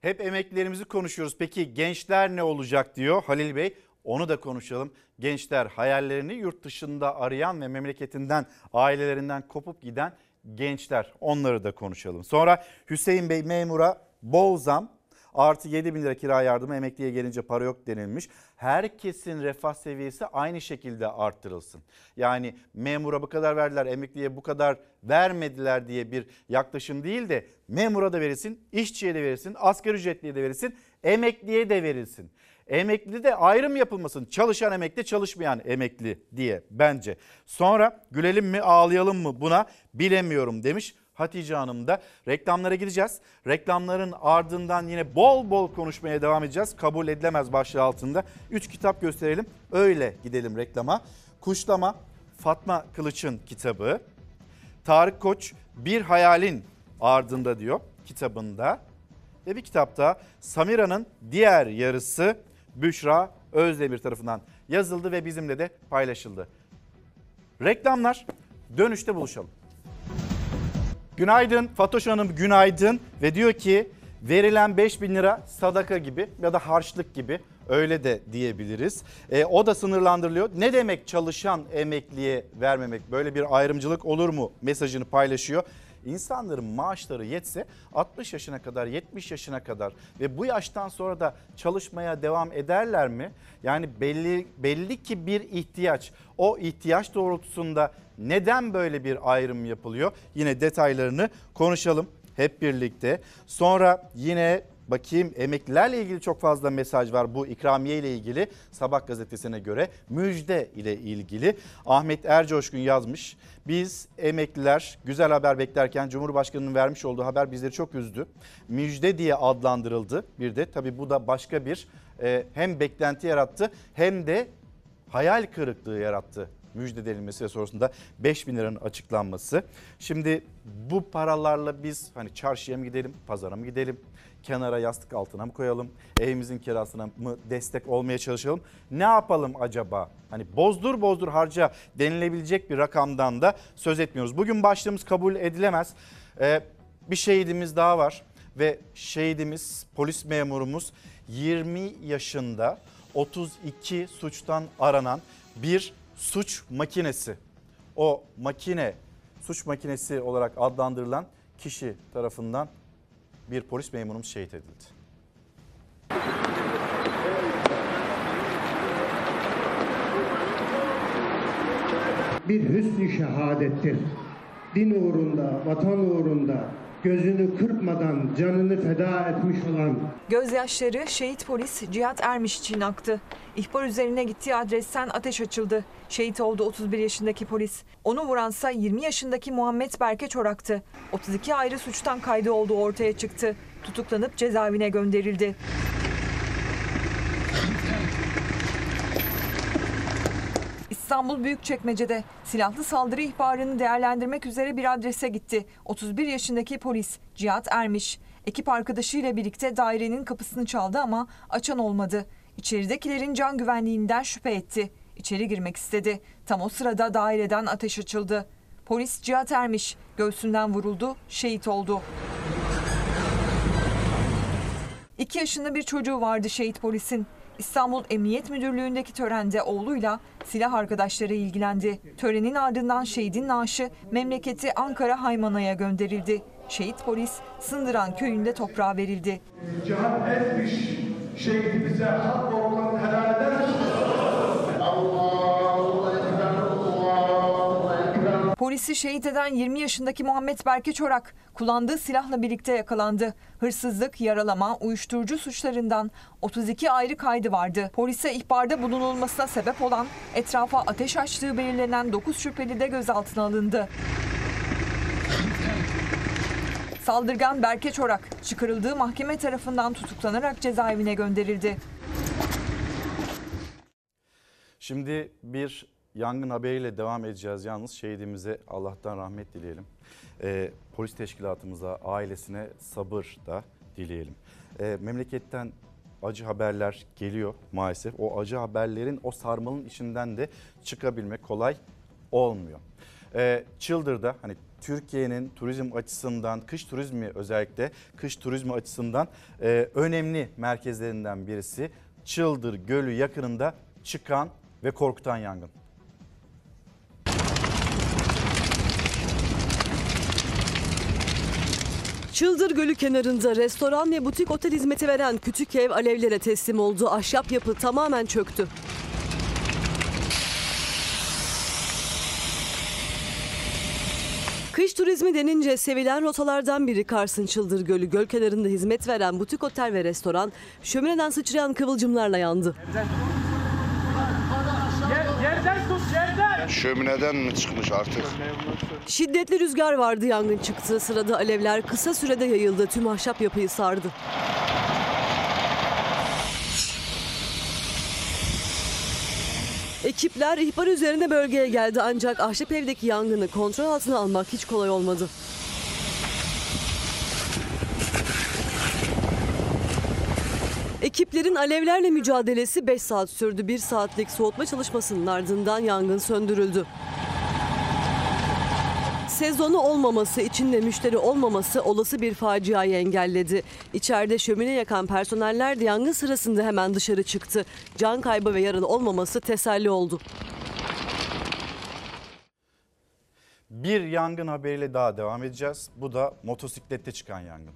Hep emeklilerimizi konuşuyoruz. Peki gençler ne olacak diyor Halil Bey. Onu da konuşalım. Gençler hayallerini yurt dışında arayan ve memleketinden, ailelerinden kopup giden gençler. Onları da konuşalım. Sonra Hüseyin Bey memura bol zam artı 7 bin lira kira yardımı emekliye gelince para yok denilmiş. Herkesin refah seviyesi aynı şekilde arttırılsın. Yani memura bu kadar verdiler emekliye bu kadar vermediler diye bir yaklaşım değil de memura da verilsin, işçiye de verilsin, asgari ücretliye de verilsin, emekliye de verilsin. Emekli de ayrım yapılmasın. Çalışan emekli, çalışmayan emekli diye bence. Sonra gülelim mi, ağlayalım mı buna bilemiyorum demiş. Hatice Hanım da reklamlara gideceğiz. Reklamların ardından yine bol bol konuşmaya devam edeceğiz. Kabul edilemez başlığı altında. 3 kitap gösterelim. Öyle gidelim reklama. Kuşlama Fatma Kılıç'ın kitabı. Tarık Koç Bir Hayalin Ardında diyor kitabında. Ve bir kitapta Samira'nın diğer yarısı Büşra Özdemir tarafından yazıldı ve bizimle de paylaşıldı. Reklamlar dönüşte buluşalım. Günaydın Fatoş Hanım günaydın ve diyor ki verilen 5 bin lira sadaka gibi ya da harçlık gibi öyle de diyebiliriz. E, o da sınırlandırılıyor. Ne demek çalışan emekliye vermemek böyle bir ayrımcılık olur mu mesajını paylaşıyor. İnsanların maaşları yetse 60 yaşına kadar 70 yaşına kadar ve bu yaştan sonra da çalışmaya devam ederler mi? Yani belli belli ki bir ihtiyaç. O ihtiyaç doğrultusunda neden böyle bir ayrım yapılıyor? Yine detaylarını konuşalım hep birlikte. Sonra yine Bakayım emeklilerle ilgili çok fazla mesaj var bu ikramiye ile ilgili. Sabah gazetesine göre müjde ile ilgili. Ahmet Ercoşkun yazmış. Biz emekliler güzel haber beklerken Cumhurbaşkanı'nın vermiş olduğu haber bizleri çok üzdü. Müjde diye adlandırıldı bir de. Tabii bu da başka bir e, hem beklenti yarattı hem de hayal kırıklığı yarattı müjde denilmesi sonrasında 5 bin liranın açıklanması. Şimdi bu paralarla biz hani çarşıya mı gidelim, pazara mı gidelim, kenara yastık altına mı koyalım? Evimizin kirasına mı destek olmaya çalışalım? Ne yapalım acaba? Hani bozdur bozdur harca denilebilecek bir rakamdan da söz etmiyoruz. Bugün başlığımız kabul edilemez. Ee, bir şehidimiz daha var ve şehidimiz polis memurumuz 20 yaşında 32 suçtan aranan bir suç makinesi. O makine suç makinesi olarak adlandırılan kişi tarafından bir polis memurumuz şehit edildi. Bir hüsnü şehadettir. Din uğrunda, vatan uğrunda gözünü kırpmadan canını feda etmiş olan Gözyaşları şehit polis Cihat Ermiş için aktı. İhbar üzerine gittiği adresten ateş açıldı. Şehit oldu 31 yaşındaki polis. Onu vuransa 20 yaşındaki Muhammed Berke Çorak'tı. 32 ayrı suçtan kaydı olduğu ortaya çıktı. Tutuklanıp cezaevine gönderildi. İstanbul Büyükçekmece'de silahlı saldırı ihbarını değerlendirmek üzere bir adrese gitti. 31 yaşındaki polis Cihat Ermiş. Ekip arkadaşıyla birlikte dairenin kapısını çaldı ama açan olmadı. İçeridekilerin can güvenliğinden şüphe etti. İçeri girmek istedi. Tam o sırada daireden ateş açıldı. Polis Cihat Ermiş göğsünden vuruldu, şehit oldu. 2 yaşında bir çocuğu vardı şehit polisin. İstanbul Emniyet Müdürlüğü'ndeki törende oğluyla silah arkadaşları ilgilendi. Törenin ardından şehidin naaşı memleketi Ankara Haymana'ya gönderildi. Şehit polis Sındıran köyünde toprağa verildi. Cihat etmiş şehidimize hak olanı helal eder. Polisi şehit eden 20 yaşındaki Muhammed Berke Çorak kullandığı silahla birlikte yakalandı. Hırsızlık, yaralama, uyuşturucu suçlarından 32 ayrı kaydı vardı. Polise ihbarda bulunulmasına sebep olan etrafa ateş açtığı belirlenen 9 şüpheli de gözaltına alındı. Saldırgan Berke Çorak çıkarıldığı mahkeme tarafından tutuklanarak cezaevine gönderildi. Şimdi bir yangın haberiyle devam edeceğiz. Yalnız şehidimize Allah'tan rahmet dileyelim. Ee, polis teşkilatımıza, ailesine sabır da dileyelim. Ee, memleketten acı haberler geliyor maalesef. O acı haberlerin o sarmalın içinden de çıkabilmek kolay olmuyor. Ee, Çıldır'da hani Türkiye'nin turizm açısından, kış turizmi özellikle kış turizmi açısından e, önemli merkezlerinden birisi Çıldır Gölü yakınında çıkan ve korkutan yangın. Çıldır Gölü kenarında restoran ve butik otel hizmeti veren küçük ev alevlere teslim oldu. Ahşap yapı tamamen çöktü. Kış turizmi denince sevilen rotalardan biri Kars'ın Çıldır Gölü. Göl kenarında hizmet veren butik otel ve restoran şömineden sıçrayan kıvılcımlarla yandı. Yerden tut yerden. Şömineden mi çıkmış artık? Şiddetli rüzgar vardı yangın çıktığı sırada alevler kısa sürede yayıldı. Tüm ahşap yapıyı sardı. Ekipler ihbar üzerine bölgeye geldi ancak ahşap evdeki yangını kontrol altına almak hiç kolay olmadı. Ekiplerin alevlerle mücadelesi 5 saat sürdü. 1 saatlik soğutma çalışmasının ardından yangın söndürüldü. Sezonu olmaması, içinde müşteri olmaması olası bir faciayı engelledi. İçeride şömine yakan personeller de yangın sırasında hemen dışarı çıktı. Can kaybı ve yaralı olmaması teselli oldu. Bir yangın haberiyle daha devam edeceğiz. Bu da motosiklette çıkan yangın.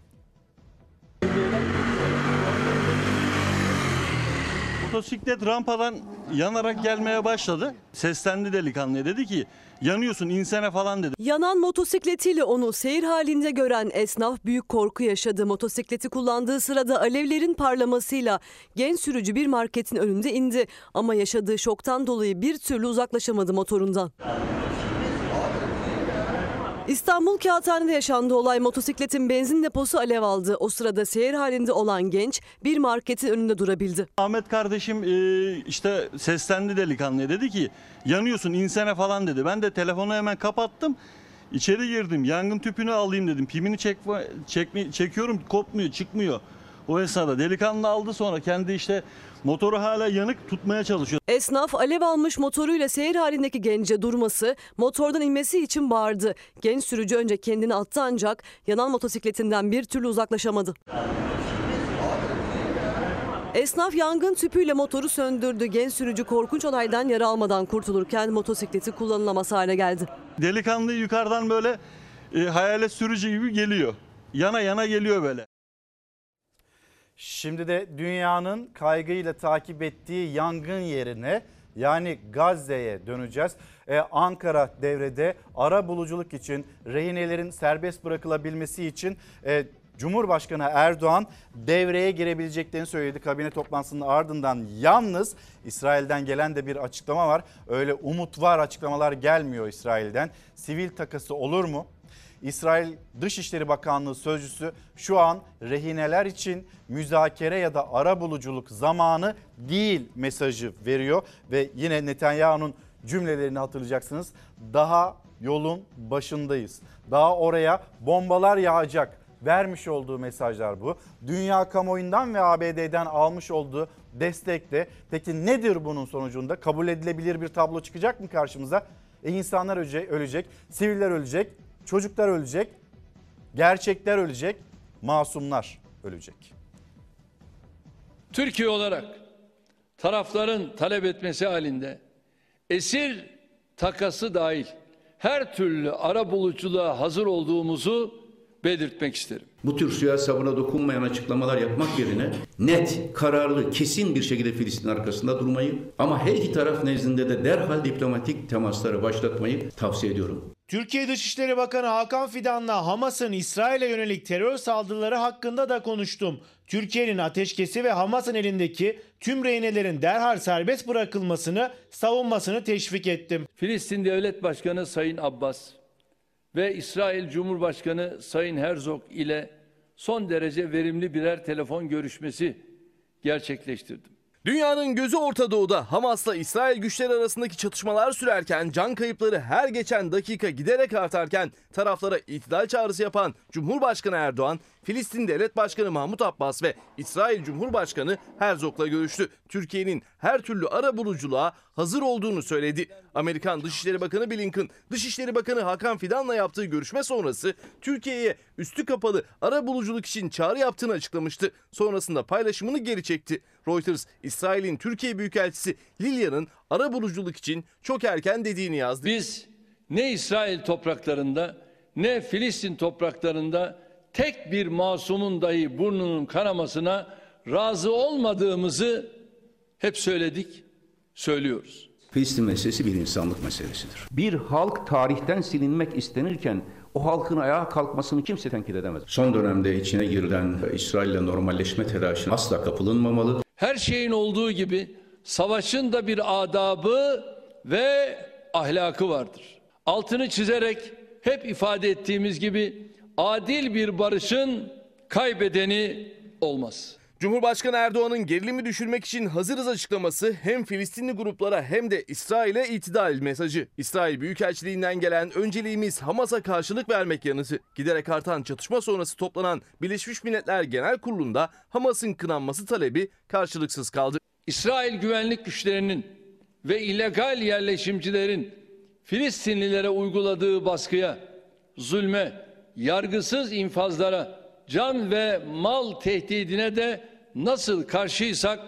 Motosiklet rampadan yanarak gelmeye başladı. Seslendi delikanlı dedi ki yanıyorsun insene falan dedi. Yanan motosikletiyle onu seyir halinde gören esnaf büyük korku yaşadı. Motosikleti kullandığı sırada alevlerin parlamasıyla genç sürücü bir marketin önünde indi. Ama yaşadığı şoktan dolayı bir türlü uzaklaşamadı motorundan. İstanbul Kağıthane'de yaşandı olay motosikletin benzin deposu alev aldı. O sırada seyir halinde olan genç bir marketin önünde durabildi. Ahmet kardeşim e, işte seslendi delikanlıya dedi ki yanıyorsun insene falan dedi. Ben de telefonu hemen kapattım. İçeri girdim yangın tüpünü alayım dedim. Pimini çekme, çekme, çekiyorum kopmuyor çıkmıyor. O esnada delikanlı aldı sonra kendi işte motoru hala yanık tutmaya çalışıyor. Esnaf alev almış motoruyla seyir halindeki gence durması, motordan inmesi için bağırdı. Genç sürücü önce kendini attı ancak yanan motosikletinden bir türlü uzaklaşamadı. Esnaf yangın tüpüyle motoru söndürdü. Genç sürücü korkunç olaydan yara almadan kurtulurken motosikleti kullanılamaz hale geldi. Delikanlı yukarıdan böyle e, hayalet sürücü gibi geliyor. Yana yana geliyor böyle. Şimdi de dünyanın kaygıyla takip ettiği yangın yerine yani Gazze'ye döneceğiz. Ee, Ankara devrede ara buluculuk için rehinelerin serbest bırakılabilmesi için e, Cumhurbaşkanı Erdoğan devreye girebileceklerini söyledi kabine toplantısının ardından. Yalnız İsrail'den gelen de bir açıklama var. Öyle umut var açıklamalar gelmiyor İsrail'den. Sivil takası olur mu? İsrail Dışişleri Bakanlığı sözcüsü şu an rehineler için müzakere ya da ara buluculuk zamanı değil mesajı veriyor ve yine Netanyahu'nun cümlelerini hatırlayacaksınız. Daha yolun başındayız. Daha oraya bombalar yağacak. Vermiş olduğu mesajlar bu. Dünya kamuoyundan ve ABD'den almış olduğu destekle. Peki nedir bunun sonucunda? Kabul edilebilir bir tablo çıkacak mı karşımıza? E insanlar ölecek, ölecek, siviller ölecek, çocuklar ölecek, gerçekler ölecek, masumlar ölecek. Türkiye olarak tarafların talep etmesi halinde esir takası dahil her türlü ara buluculuğa hazır olduğumuzu belirtmek isterim. Bu tür suya sabuna dokunmayan açıklamalar yapmak yerine net, kararlı, kesin bir şekilde Filistin arkasında durmayı ama her iki taraf nezdinde de derhal diplomatik temasları başlatmayı tavsiye ediyorum. Türkiye Dışişleri Bakanı Hakan Fidan'la Hamas'ın İsrail'e yönelik terör saldırıları hakkında da konuştum. Türkiye'nin ateşkesi ve Hamas'ın elindeki tüm rehinelerin derhal serbest bırakılmasını, savunmasını teşvik ettim. Filistin Devlet Başkanı Sayın Abbas ve İsrail Cumhurbaşkanı Sayın Herzog ile son derece verimli birer telefon görüşmesi gerçekleştirdim. Dünyanın gözü Orta Doğu'da Hamas'la İsrail güçleri arasındaki çatışmalar sürerken can kayıpları her geçen dakika giderek artarken taraflara itidal çağrısı yapan Cumhurbaşkanı Erdoğan, Filistin Devlet Başkanı Mahmut Abbas ve İsrail Cumhurbaşkanı Herzog'la görüştü. Türkiye'nin her türlü ara buluculuğa hazır olduğunu söyledi. Amerikan Dışişleri Bakanı Blinken, Dışişleri Bakanı Hakan Fidan'la yaptığı görüşme sonrası Türkiye'ye üstü kapalı ara buluculuk için çağrı yaptığını açıklamıştı. Sonrasında paylaşımını geri çekti. Reuters, İsrail'in Türkiye Büyükelçisi Lilya'nın ara buluculuk için çok erken dediğini yazdı. Biz ne İsrail topraklarında ne Filistin topraklarında tek bir masumun dahi burnunun kanamasına razı olmadığımızı hep söyledik, söylüyoruz. Filistin meselesi bir insanlık meselesidir. Bir halk tarihten silinmek istenirken o halkın ayağa kalkmasını kimse tenkit edemez. Son dönemde içine girilen İsrail ile normalleşme telaşına asla kapılınmamalı. Her şeyin olduğu gibi savaşın da bir adabı ve ahlakı vardır. Altını çizerek hep ifade ettiğimiz gibi adil bir barışın kaybedeni olmaz. Cumhurbaşkanı Erdoğan'ın gerilimi düşürmek için hazırız açıklaması hem Filistinli gruplara hem de İsrail'e itidal mesajı. İsrail Büyükelçiliğinden gelen önceliğimiz Hamas'a karşılık vermek yanıtı. Giderek artan çatışma sonrası toplanan Birleşmiş Milletler Genel Kurulu'nda Hamas'ın kınanması talebi karşılıksız kaldı. İsrail güvenlik güçlerinin ve illegal yerleşimcilerin Filistinlilere uyguladığı baskıya, zulme, yargısız infazlara, can ve mal tehdidine de nasıl karşıysak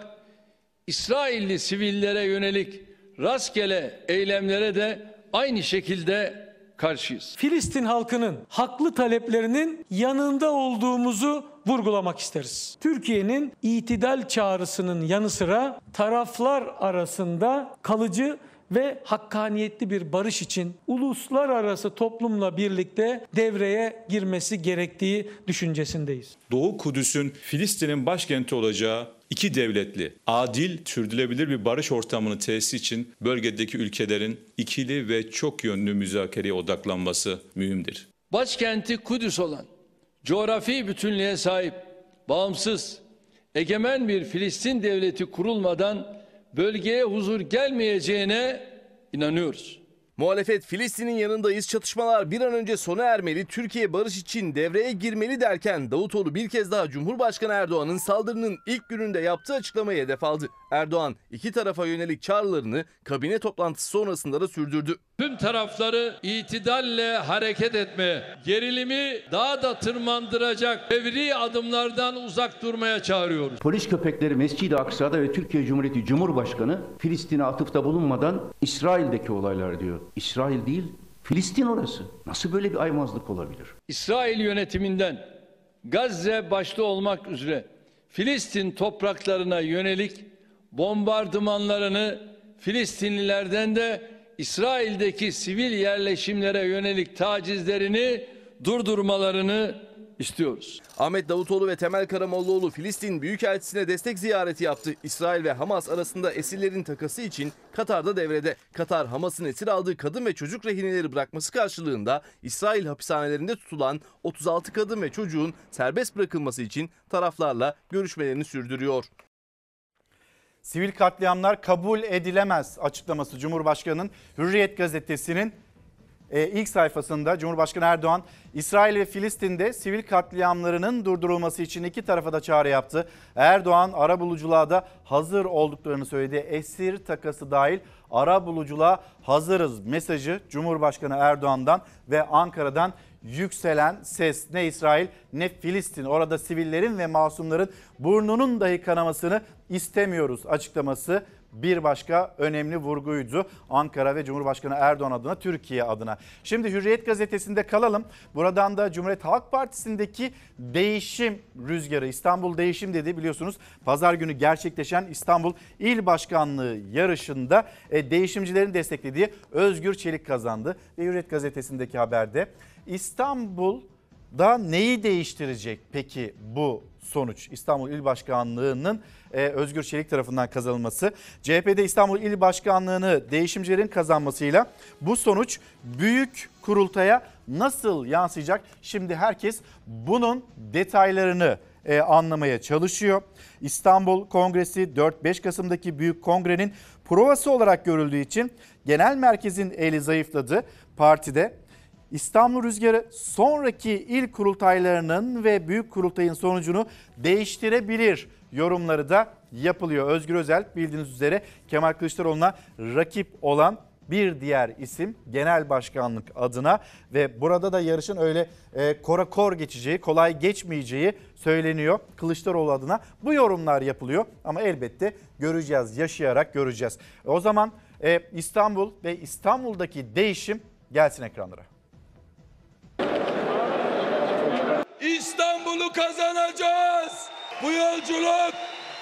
İsrailli sivillere yönelik rastgele eylemlere de aynı şekilde karşıyız. Filistin halkının haklı taleplerinin yanında olduğumuzu vurgulamak isteriz. Türkiye'nin itidal çağrısının yanı sıra taraflar arasında kalıcı ve hakkaniyetli bir barış için uluslararası toplumla birlikte devreye girmesi gerektiği düşüncesindeyiz. Doğu Kudüs'ün Filistin'in başkenti olacağı iki devletli, adil, sürdürülebilir bir barış ortamını tesis için bölgedeki ülkelerin ikili ve çok yönlü müzakereye odaklanması mühimdir. Başkenti Kudüs olan, coğrafi bütünlüğe sahip, bağımsız, egemen bir Filistin devleti kurulmadan bölgeye huzur gelmeyeceğine inanıyoruz. Muhalefet Filistin'in yanındayız çatışmalar bir an önce sona ermeli, Türkiye barış için devreye girmeli derken Davutoğlu bir kez daha Cumhurbaşkanı Erdoğan'ın saldırının ilk gününde yaptığı açıklamayı hedef aldı. Erdoğan iki tarafa yönelik çağrılarını kabine toplantısı sonrasında da sürdürdü. Tüm tarafları itidalle hareket etmeye, gerilimi daha da tırmandıracak fevri adımlardan uzak durmaya çağırıyoruz. Polis köpekleri Mescid-i Aksa'da ve Türkiye Cumhuriyeti Cumhurbaşkanı Filistin'e atıfta bulunmadan İsrail'deki olaylar diyor. İsrail değil, Filistin orası. Nasıl böyle bir aymazlık olabilir? İsrail yönetiminden Gazze başta olmak üzere Filistin topraklarına yönelik bombardımanlarını Filistinlilerden de İsrail'deki sivil yerleşimlere yönelik tacizlerini durdurmalarını istiyoruz. Ahmet Davutoğlu ve Temel Karamollaoğlu Filistin Büyükelçisi'ne destek ziyareti yaptı. İsrail ve Hamas arasında esirlerin takası için Katar'da devrede. Katar, Hamas'ın esir aldığı kadın ve çocuk rehineleri bırakması karşılığında İsrail hapishanelerinde tutulan 36 kadın ve çocuğun serbest bırakılması için taraflarla görüşmelerini sürdürüyor. Sivil katliamlar kabul edilemez açıklaması Cumhurbaşkanı'nın Hürriyet gazetesinin e, ilk sayfasında Cumhurbaşkanı Erdoğan İsrail ve Filistin'de sivil katliamlarının durdurulması için iki tarafa da çağrı yaptı. Erdoğan ara buluculuğa da hazır olduklarını söyledi. Esir takası dahil ara buluculuğa hazırız mesajı Cumhurbaşkanı Erdoğan'dan ve Ankara'dan yükselen ses ne İsrail ne Filistin orada sivillerin ve masumların burnunun dahi kanamasını istemiyoruz açıklaması bir başka önemli vurguydu Ankara ve Cumhurbaşkanı Erdoğan adına Türkiye adına. Şimdi Hürriyet gazetesinde kalalım. Buradan da Cumhuriyet Halk Partisi'ndeki değişim rüzgarı İstanbul değişim dedi biliyorsunuz. Pazar günü gerçekleşen İstanbul İl Başkanlığı yarışında e, değişimcilerin desteklediği Özgür Çelik kazandı. Ve Hürriyet gazetesindeki haberde İstanbul'da neyi değiştirecek peki bu sonuç? İstanbul İl Başkanlığı'nın e, Özgür Çelik tarafından kazanılması. CHP'de İstanbul İl Başkanlığı'nı değişimcilerin kazanmasıyla bu sonuç büyük kurultaya nasıl yansıyacak? Şimdi herkes bunun detaylarını e, anlamaya çalışıyor. İstanbul Kongresi 4-5 Kasım'daki büyük kongrenin provası olarak görüldüğü için genel merkezin eli zayıfladı partide. İstanbul Rüzgarı sonraki il kurultaylarının ve büyük kurultayın sonucunu değiştirebilir yorumları da yapılıyor. Özgür Özel bildiğiniz üzere Kemal Kılıçdaroğlu'na rakip olan bir diğer isim genel başkanlık adına ve burada da yarışın öyle e, kora kor geçeceği, kolay geçmeyeceği söyleniyor Kılıçdaroğlu adına. Bu yorumlar yapılıyor ama elbette göreceğiz, yaşayarak göreceğiz. O zaman e, İstanbul ve İstanbul'daki değişim gelsin ekranlara. İstanbul'u kazanacağız. Bu yolculuk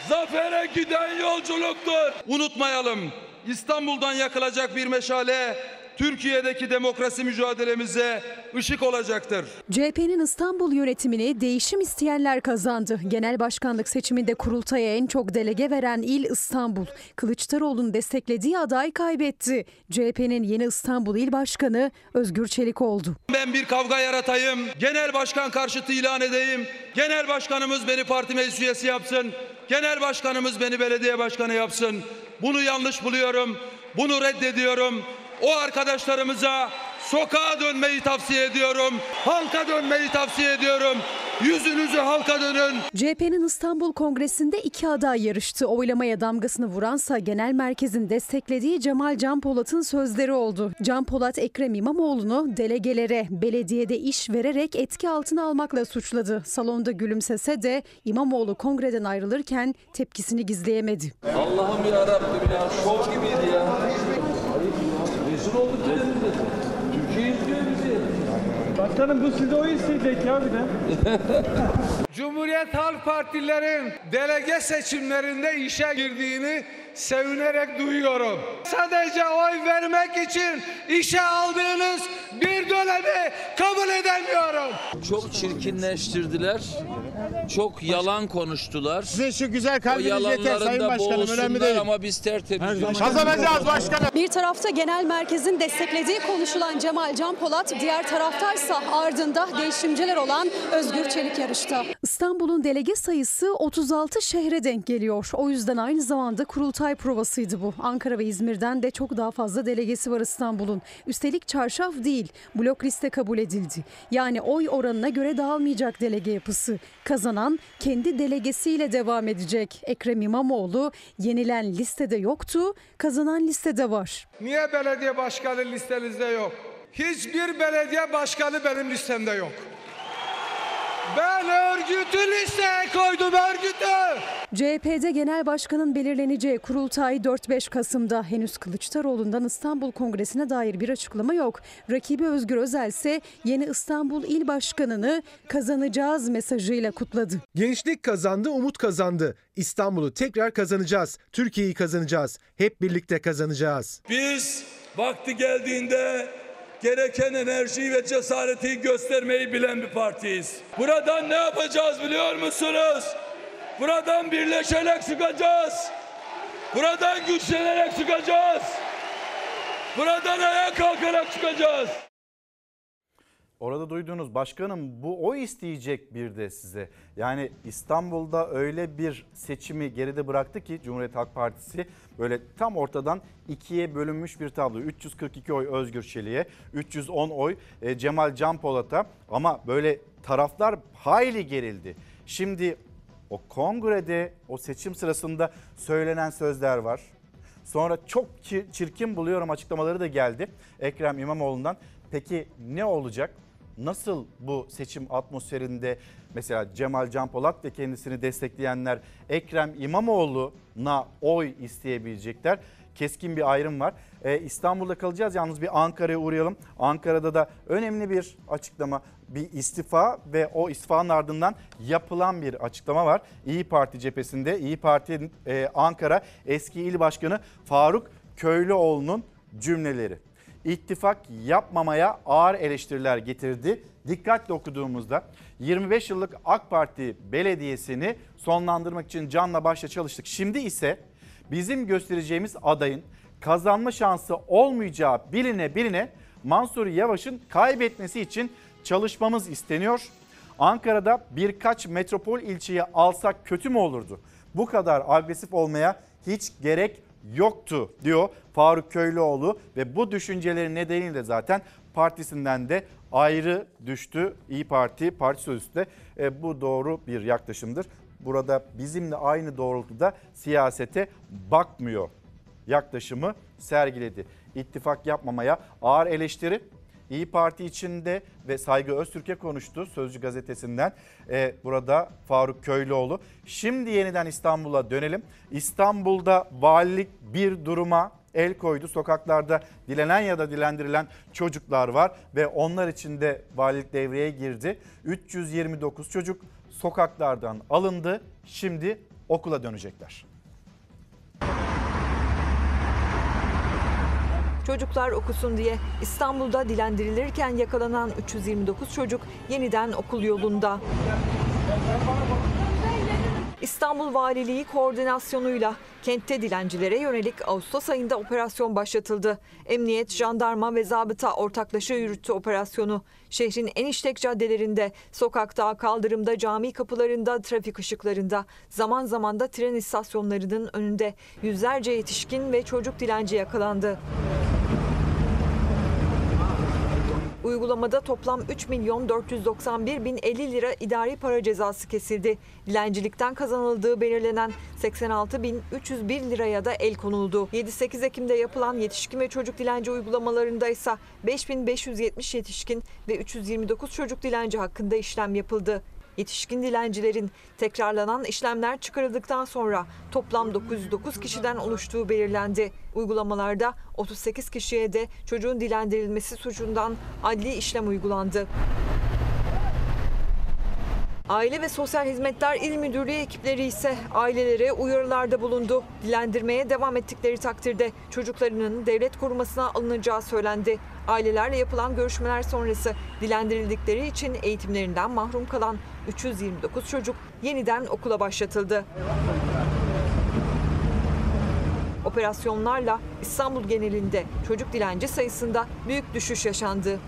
zafere giden yolculuktur. Unutmayalım İstanbul'dan yakılacak bir meşale Türkiye'deki demokrasi mücadelemize ışık olacaktır. CHP'nin İstanbul yönetimini değişim isteyenler kazandı. Genel başkanlık seçiminde kurultaya en çok delege veren il İstanbul. Kılıçdaroğlu'nun desteklediği aday kaybetti. CHP'nin yeni İstanbul İl Başkanı Özgür Çelik oldu. Ben bir kavga yaratayım, genel başkan karşıtı ilan edeyim. Genel başkanımız beni parti meclis üyesi yapsın. Genel başkanımız beni belediye başkanı yapsın. Bunu yanlış buluyorum. Bunu reddediyorum. O arkadaşlarımıza sokağa dönmeyi tavsiye ediyorum. Halka dönmeyi tavsiye ediyorum. Yüzünüzü halka dönün. CHP'nin İstanbul Kongresi'nde iki aday yarıştı. Oylamaya damgasını vuransa genel merkezin desteklediği Cemal Can Polat'ın sözleri oldu. Can Polat Ekrem İmamoğlu'nu delegelere belediyede iş vererek etki altına almakla suçladı. Salonda gülümsese de İmamoğlu kongreden ayrılırken tepkisini gizleyemedi. Allah'ım ya Rabbim ya şov gibiydi ya. Rezil olduk gidelim dedi. Türkiye izliyor bizi. Başkanım bu size o isteyecek ya bir de. Cumhuriyet Halk Partilerin delege seçimlerinde işe girdiğini sevinerek duyuyorum. Sadece oy vermek için işe aldığınız bir dönemi kabul edemiyorum. Çok çirkinleştirdiler. Çok yalan konuştular. Sizin şu güzel kalbiniz yeter yalanların Sayın da Başkanım önemli değil. ama biz tertemiz. Kazanacağız başkanım. Bir tarafta genel merkezin desteklediği konuşulan Cemal Can Polat, diğer taraftaysa ardında değişimciler olan Özgür Çelik yarışta. İstanbul'un delege sayısı 36 şehre denk geliyor. O yüzden aynı zamanda kurultay provasıydı bu. Ankara ve İzmir'den de çok daha fazla delegesi var İstanbul'un. Üstelik çarşaf değil, blok liste kabul edildi. Yani oy oranına göre dağılmayacak delege yapısı. Kazanan kendi delegesiyle devam edecek. Ekrem İmamoğlu yenilen listede yoktu, kazanan listede var. Niye belediye başkanı listenizde yok? Hiçbir belediye başkanı benim listemde yok. Ben örgütü listeye koydum örgütü. CHP'de genel başkanın belirleneceği kurultay 4-5 Kasım'da henüz Kılıçdaroğlu'ndan İstanbul Kongresi'ne dair bir açıklama yok. Rakibi Özgür Özel ise yeni İstanbul İl Başkanı'nı kazanacağız mesajıyla kutladı. Gençlik kazandı, umut kazandı. İstanbul'u tekrar kazanacağız. Türkiye'yi kazanacağız. Hep birlikte kazanacağız. Biz vakti geldiğinde gereken enerjiyi ve cesareti göstermeyi bilen bir partiyiz. Buradan ne yapacağız biliyor musunuz? Buradan birleşerek çıkacağız. Buradan güçlenerek çıkacağız. Buradan ayağa kalkarak çıkacağız. Orada duyduğunuz başkanım bu o isteyecek bir de size. Yani İstanbul'da öyle bir seçimi geride bıraktı ki Cumhuriyet Halk Partisi böyle tam ortadan ikiye bölünmüş bir tablo. 342 oy Özgür Çelik'e, 310 oy e, Cemal Can Polat'a ama böyle taraflar hayli gerildi. Şimdi o kongrede o seçim sırasında söylenen sözler var. Sonra çok çirkin buluyorum açıklamaları da geldi Ekrem İmamoğlu'ndan. Peki ne olacak? Nasıl bu seçim atmosferinde mesela Cemal Can Polat ve kendisini destekleyenler Ekrem İmamoğlu'na oy isteyebilecekler? Keskin bir ayrım var. Ee, İstanbul'da kalacağız yalnız bir Ankara'ya uğrayalım. Ankara'da da önemli bir açıklama bir istifa ve o istifanın ardından yapılan bir açıklama var. İyi Parti cephesinde İyi Parti e, Ankara eski il başkanı Faruk Köylüoğlu'nun cümleleri. İttifak yapmamaya ağır eleştiriler getirdi. Dikkatle okuduğumuzda 25 yıllık AK Parti belediyesini sonlandırmak için canla başla çalıştık. Şimdi ise bizim göstereceğimiz adayın kazanma şansı olmayacağı biline biline Mansur Yavaş'ın kaybetmesi için çalışmamız isteniyor. Ankara'da birkaç metropol ilçeyi alsak kötü mü olurdu? Bu kadar agresif olmaya hiç gerek yoktu diyor Faruk Köylüoğlu ve bu düşünceleri nedeniyle zaten partisinden de ayrı düştü İyi Parti parti sözcüsü de e, bu doğru bir yaklaşımdır. Burada bizimle aynı doğrultuda siyasete bakmıyor yaklaşımı sergiledi. İttifak yapmamaya ağır eleştiri İyi Parti içinde ve Saygı Öztürk'e konuştu Sözcü gazetesinden. Ee, burada Faruk Köylüoğlu. Şimdi yeniden İstanbul'a dönelim. İstanbul'da valilik bir duruma el koydu. Sokaklarda dilenen ya da dilendirilen çocuklar var ve onlar için de valilik devreye girdi. 329 çocuk sokaklardan alındı. Şimdi okula dönecekler. Çocuklar okusun diye İstanbul'da dilendirilirken yakalanan 329 çocuk yeniden okul yolunda. İstanbul Valiliği koordinasyonuyla kentte dilencilere yönelik Ağustos ayında operasyon başlatıldı. Emniyet, jandarma ve zabıta ortaklaşa yürüttü operasyonu. Şehrin en işlek caddelerinde, sokakta, kaldırımda, cami kapılarında, trafik ışıklarında, zaman zaman da tren istasyonlarının önünde yüzlerce yetişkin ve çocuk dilenci yakalandı. Uygulamada toplam 3 milyon 491 bin 50 lira idari para cezası kesildi. Dilencilikten kazanıldığı belirlenen 86 bin 301 liraya da el konuldu. 7-8 Ekim'de yapılan yetişkin ve çocuk dilenci uygulamalarında ise 5570 yetişkin ve 329 çocuk dilenci hakkında işlem yapıldı. Yetişkin dilencilerin tekrarlanan işlemler çıkarıldıktan sonra toplam 909 kişiden oluştuğu belirlendi. Uygulamalarda 38 kişiye de çocuğun dilendirilmesi suçundan adli işlem uygulandı. Aile ve Sosyal Hizmetler İl Müdürlüğü ekipleri ise ailelere uyarılarda bulundu. Dilendirmeye devam ettikleri takdirde çocuklarının devlet korumasına alınacağı söylendi. Ailelerle yapılan görüşmeler sonrası dilendirildikleri için eğitimlerinden mahrum kalan 329 çocuk yeniden okula başlatıldı. Operasyonlarla İstanbul genelinde çocuk dilenci sayısında büyük düşüş yaşandı.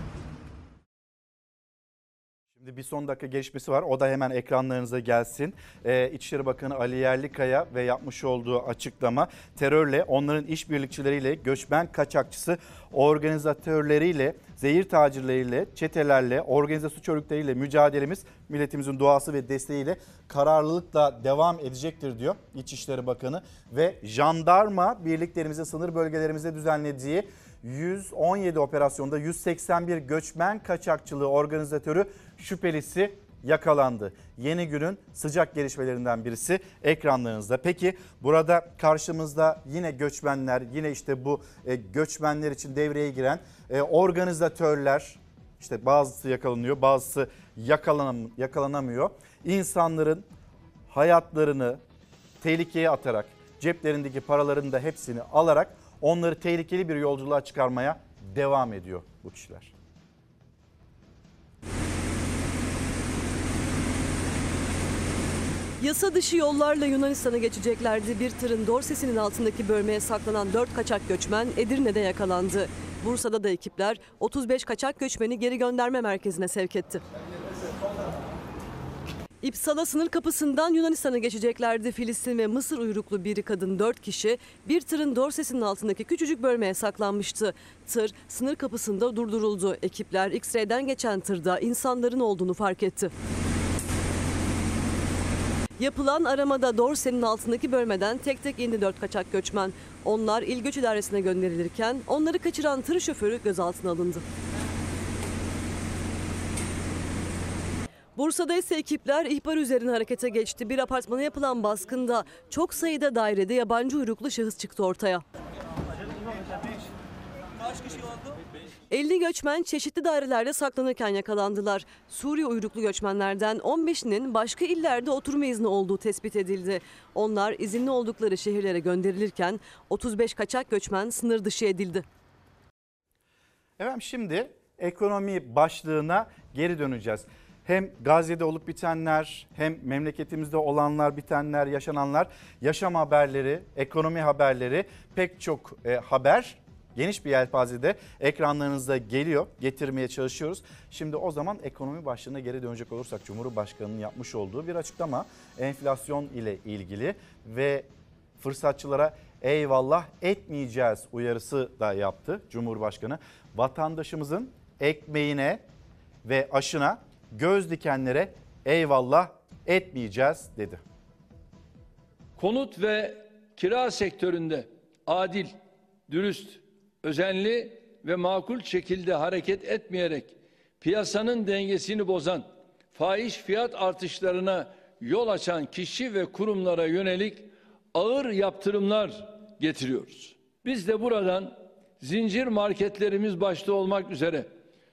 Şimdi bir son dakika gelişmesi var. O da hemen ekranlarınıza gelsin. Ee, İçişleri Bakanı Ali Yerlikaya ve yapmış olduğu açıklama terörle, onların işbirlikçileriyle, göçmen kaçakçısı organizatörleriyle, zehir tacirleriyle, çetelerle, organize suç örgütleriyle mücadelemiz milletimizin duası ve desteğiyle kararlılıkla devam edecektir diyor İçişleri Bakanı. Ve jandarma birliklerimize, sınır bölgelerimizde düzenlediği 117 operasyonda 181 göçmen kaçakçılığı organizatörü şüphelisi yakalandı. Yeni günün sıcak gelişmelerinden birisi ekranlarınızda. Peki burada karşımızda yine göçmenler, yine işte bu e, göçmenler için devreye giren e, organizatörler, işte bazısı yakalanıyor, bazısı yakalanam yakalanamıyor. İnsanların hayatlarını tehlikeye atarak, ceplerindeki paraların da hepsini alarak onları tehlikeli bir yolculuğa çıkarmaya devam ediyor bu kişiler. Yasa dışı yollarla Yunanistan'a geçeceklerdi. Bir tırın dorsesinin altındaki bölmeye saklanan 4 kaçak göçmen Edirne'de yakalandı. Bursa'da da ekipler 35 kaçak göçmeni geri gönderme merkezine sevk etti. İpsala sınır kapısından Yunanistan'a geçeceklerdi. Filistin ve Mısır uyruklu biri kadın 4 kişi bir tırın dorsesinin altındaki küçücük bölmeye saklanmıştı. Tır sınır kapısında durduruldu. Ekipler X-ray'den geçen tırda insanların olduğunu fark etti. Yapılan aramada dorsenin altındaki bölmeden tek tek indi 4 kaçak göçmen. Onlar İl Göç İdaresi'ne gönderilirken onları kaçıran tır şoförü gözaltına alındı. Bursa'da ise ekipler ihbar üzerine harekete geçti. Bir apartmana yapılan baskında çok sayıda dairede yabancı uyruklu şahıs çıktı ortaya. 50 göçmen çeşitli dairelerde saklanırken yakalandılar. Suriye uyruklu göçmenlerden 15'inin başka illerde oturma izni olduğu tespit edildi. Onlar izinli oldukları şehirlere gönderilirken 35 kaçak göçmen sınır dışı edildi. Efendim şimdi ekonomi başlığına geri döneceğiz. Hem Gazze'de olup bitenler hem memleketimizde olanlar bitenler yaşananlar yaşam haberleri ekonomi haberleri pek çok e, haber geniş bir yelpazede ekranlarınızda geliyor getirmeye çalışıyoruz. Şimdi o zaman ekonomi başlığına geri dönecek olursak Cumhurbaşkanı'nın yapmış olduğu bir açıklama enflasyon ile ilgili ve fırsatçılara eyvallah etmeyeceğiz uyarısı da yaptı Cumhurbaşkanı. Vatandaşımızın ekmeğine ve aşına göz dikenlere eyvallah etmeyeceğiz dedi. Konut ve kira sektöründe adil, dürüst, özenli ve makul şekilde hareket etmeyerek piyasanın dengesini bozan, fahiş fiyat artışlarına yol açan kişi ve kurumlara yönelik ağır yaptırımlar getiriyoruz. Biz de buradan zincir marketlerimiz başta olmak üzere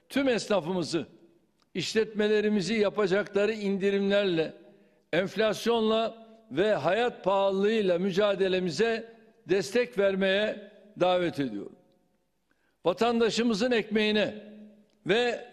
tüm esnafımızı, işletmelerimizi yapacakları indirimlerle, enflasyonla ve hayat pahalılığıyla mücadelemize destek vermeye davet ediyorum. Vatandaşımızın ekmeğine ve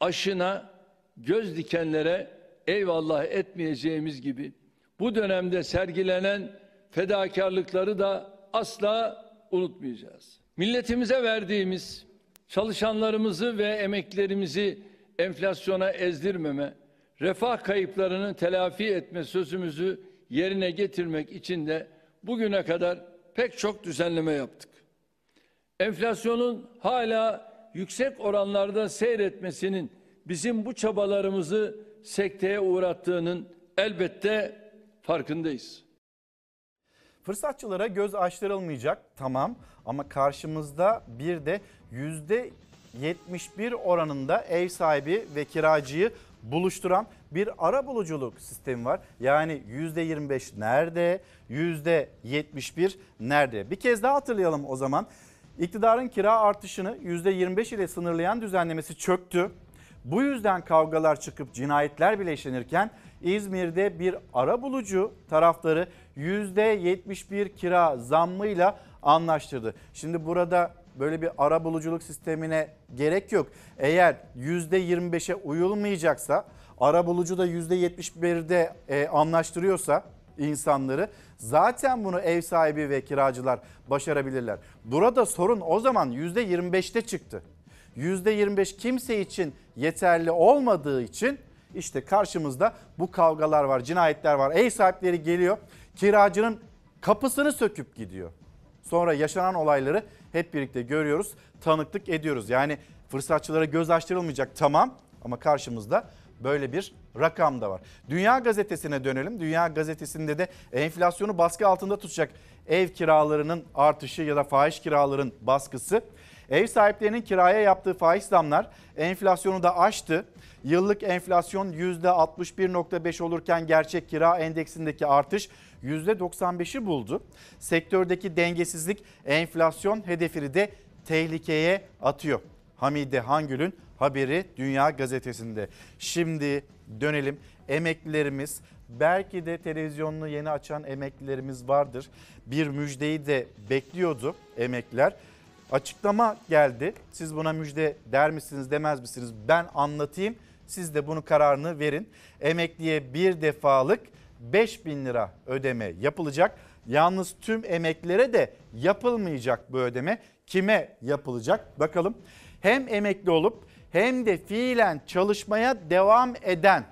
aşına göz dikenlere eyvallah etmeyeceğimiz gibi bu dönemde sergilenen fedakarlıkları da asla unutmayacağız. Milletimize verdiğimiz çalışanlarımızı ve emeklerimizi enflasyona ezdirmeme, refah kayıplarını telafi etme sözümüzü yerine getirmek için de bugüne kadar pek çok düzenleme yaptık. Enflasyonun hala yüksek oranlarda seyretmesinin bizim bu çabalarımızı sekteye uğrattığının elbette farkındayız. Fırsatçılara göz açtırılmayacak tamam ama karşımızda bir de yüzde 71 oranında ev sahibi ve kiracıyı buluşturan bir ara buluculuk sistemi var. Yani %25 nerede, %71 nerede? Bir kez daha hatırlayalım o zaman. İktidarın kira artışını %25 ile sınırlayan düzenlemesi çöktü. Bu yüzden kavgalar çıkıp cinayetler bile işlenirken İzmir'de bir ara bulucu tarafları %71 kira zammıyla anlaştırdı. Şimdi burada böyle bir ara buluculuk sistemine gerek yok. Eğer %25'e uyulmayacaksa ara bulucu da %71'de e, anlaştırıyorsa insanları zaten bunu ev sahibi ve kiracılar başarabilirler. Burada sorun o zaman %25'te çıktı. %25 kimse için yeterli olmadığı için işte karşımızda bu kavgalar var, cinayetler var. Ev sahipleri geliyor, kiracının kapısını söküp gidiyor. Sonra yaşanan olayları hep birlikte görüyoruz, tanıklık ediyoruz. Yani fırsatçılara göz açtırılmayacak tamam ama karşımızda böyle bir rakam da var. Dünya Gazetesi'ne dönelim. Dünya Gazetesi'nde de enflasyonu baskı altında tutacak ev kiralarının artışı ya da fahiş kiraların baskısı. Ev sahiplerinin kiraya yaptığı faiz zamlar enflasyonu da aştı. Yıllık enflasyon %61.5 olurken gerçek kira endeksindeki artış %95'i buldu. Sektördeki dengesizlik enflasyon hedefini de tehlikeye atıyor. Hamide Hangül'ün haberi Dünya Gazetesi'nde. Şimdi dönelim emeklilerimiz belki de televizyonunu yeni açan emeklilerimiz vardır. Bir müjdeyi de bekliyordu emekliler. Açıklama geldi. Siz buna müjde der misiniz demez misiniz? Ben anlatayım. Siz de bunu kararını verin. Emekliye bir defalık 5000 lira ödeme yapılacak. Yalnız tüm emeklere de yapılmayacak bu ödeme. Kime yapılacak? Bakalım. Hem emekli olup hem de fiilen çalışmaya devam eden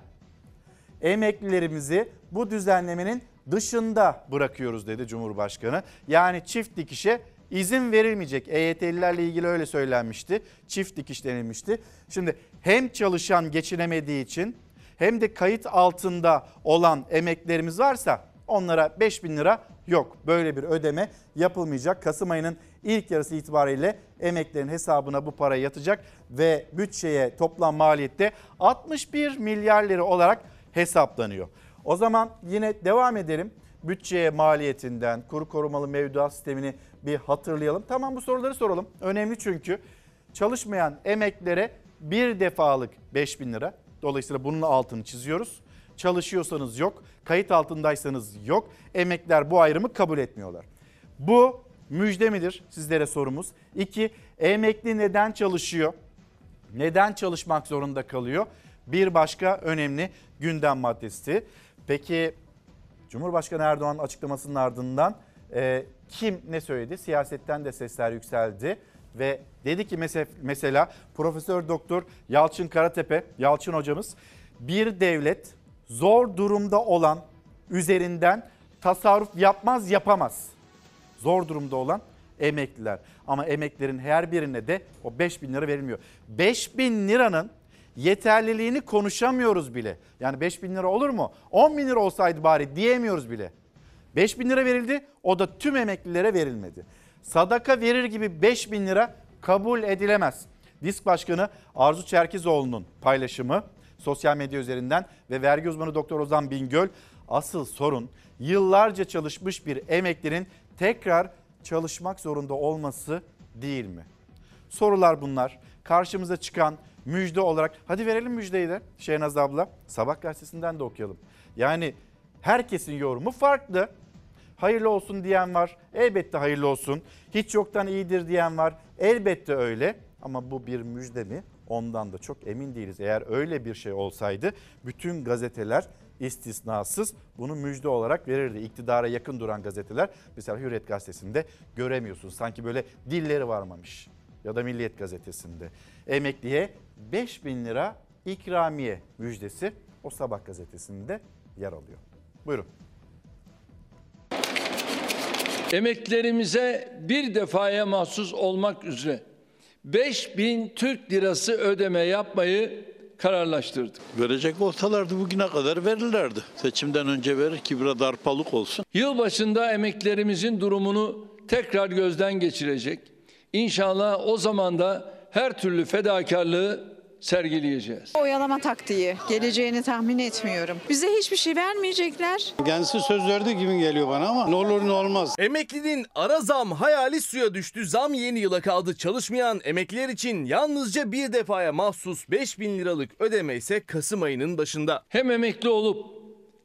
emeklilerimizi bu düzenlemenin dışında bırakıyoruz dedi Cumhurbaşkanı. Yani çift dikişe izin verilmeyecek. EYT'lilerle ilgili öyle söylenmişti. Çift dikiş denilmişti. Şimdi hem çalışan geçinemediği için hem de kayıt altında olan emeklerimiz varsa onlara 5 bin lira yok. Böyle bir ödeme yapılmayacak. Kasım ayının ilk yarısı itibariyle emeklerin hesabına bu para yatacak ve bütçeye toplam maliyette 61 milyar lira olarak hesaplanıyor. O zaman yine devam edelim. Bütçeye maliyetinden, kuru korumalı mevduat sistemini bir hatırlayalım. Tamam bu soruları soralım. Önemli çünkü çalışmayan emeklere bir defalık 5 bin lira. Dolayısıyla bunun altını çiziyoruz. Çalışıyorsanız yok, kayıt altındaysanız yok. Emekler bu ayrımı kabul etmiyorlar. Bu müjde midir sizlere sorumuz. İki, emekli neden çalışıyor? Neden çalışmak zorunda kalıyor? Bir başka önemli gündem maddesi. Peki Cumhurbaşkanı Erdoğan açıklamasının ardından e, kim ne söyledi? Siyasetten de sesler yükseldi ve dedi ki mesela, Profesör Doktor Yalçın Karatepe, Yalçın hocamız bir devlet zor durumda olan üzerinden tasarruf yapmaz yapamaz. Zor durumda olan emekliler. Ama emeklerin her birine de o 5 bin lira verilmiyor. 5 bin liranın yeterliliğini konuşamıyoruz bile. Yani 5 bin lira olur mu? 10 bin lira olsaydı bari diyemiyoruz bile. 5 bin lira verildi o da tüm emeklilere verilmedi. Sadaka verir gibi 5 bin lira kabul edilemez. Disk Başkanı Arzu Çerkezoğlu'nun paylaşımı sosyal medya üzerinden ve vergi uzmanı Doktor Ozan Bingöl asıl sorun yıllarca çalışmış bir emeklinin tekrar çalışmak zorunda olması değil mi? Sorular bunlar. Karşımıza çıkan müjde olarak hadi verelim müjdeyi de Şehnaz abla. Sabah gazetesinden de okuyalım. Yani herkesin yorumu farklı. Hayırlı olsun diyen var. Elbette hayırlı olsun. Hiç yoktan iyidir diyen var. Elbette öyle. Ama bu bir müjde mi? Ondan da çok emin değiliz. Eğer öyle bir şey olsaydı bütün gazeteler istisnasız bunu müjde olarak verirdi. İktidara yakın duran gazeteler mesela Hürriyet gazetesinde göremiyorsun. Sanki böyle dilleri varmamış ya da Milliyet gazetesinde. Emekliye 5 bin lira ikramiye müjdesi o sabah gazetesinde yer alıyor. Buyurun. Emeklerimize bir defaya mahsus olmak üzere 5000 Türk lirası ödeme yapmayı kararlaştırdık. Verecek olsalardı bugüne kadar verirlerdi. Seçimden önce verir ki biraz darpalık olsun. Yılbaşında emeklerimizin durumunu tekrar gözden geçirecek. İnşallah o zaman da her türlü fedakarlığı sergileyeceğiz. Oyalama taktiği. Geleceğini tahmin etmiyorum. Bize hiçbir şey vermeyecekler. Kendisi söz verdiği gibi geliyor bana ama ne olur ne olmaz. Emeklinin ara zam hayali suya düştü. Zam yeni yıla kaldı. Çalışmayan emekliler için yalnızca bir defaya mahsus 5 bin liralık ödeme ise Kasım ayının başında. Hem emekli olup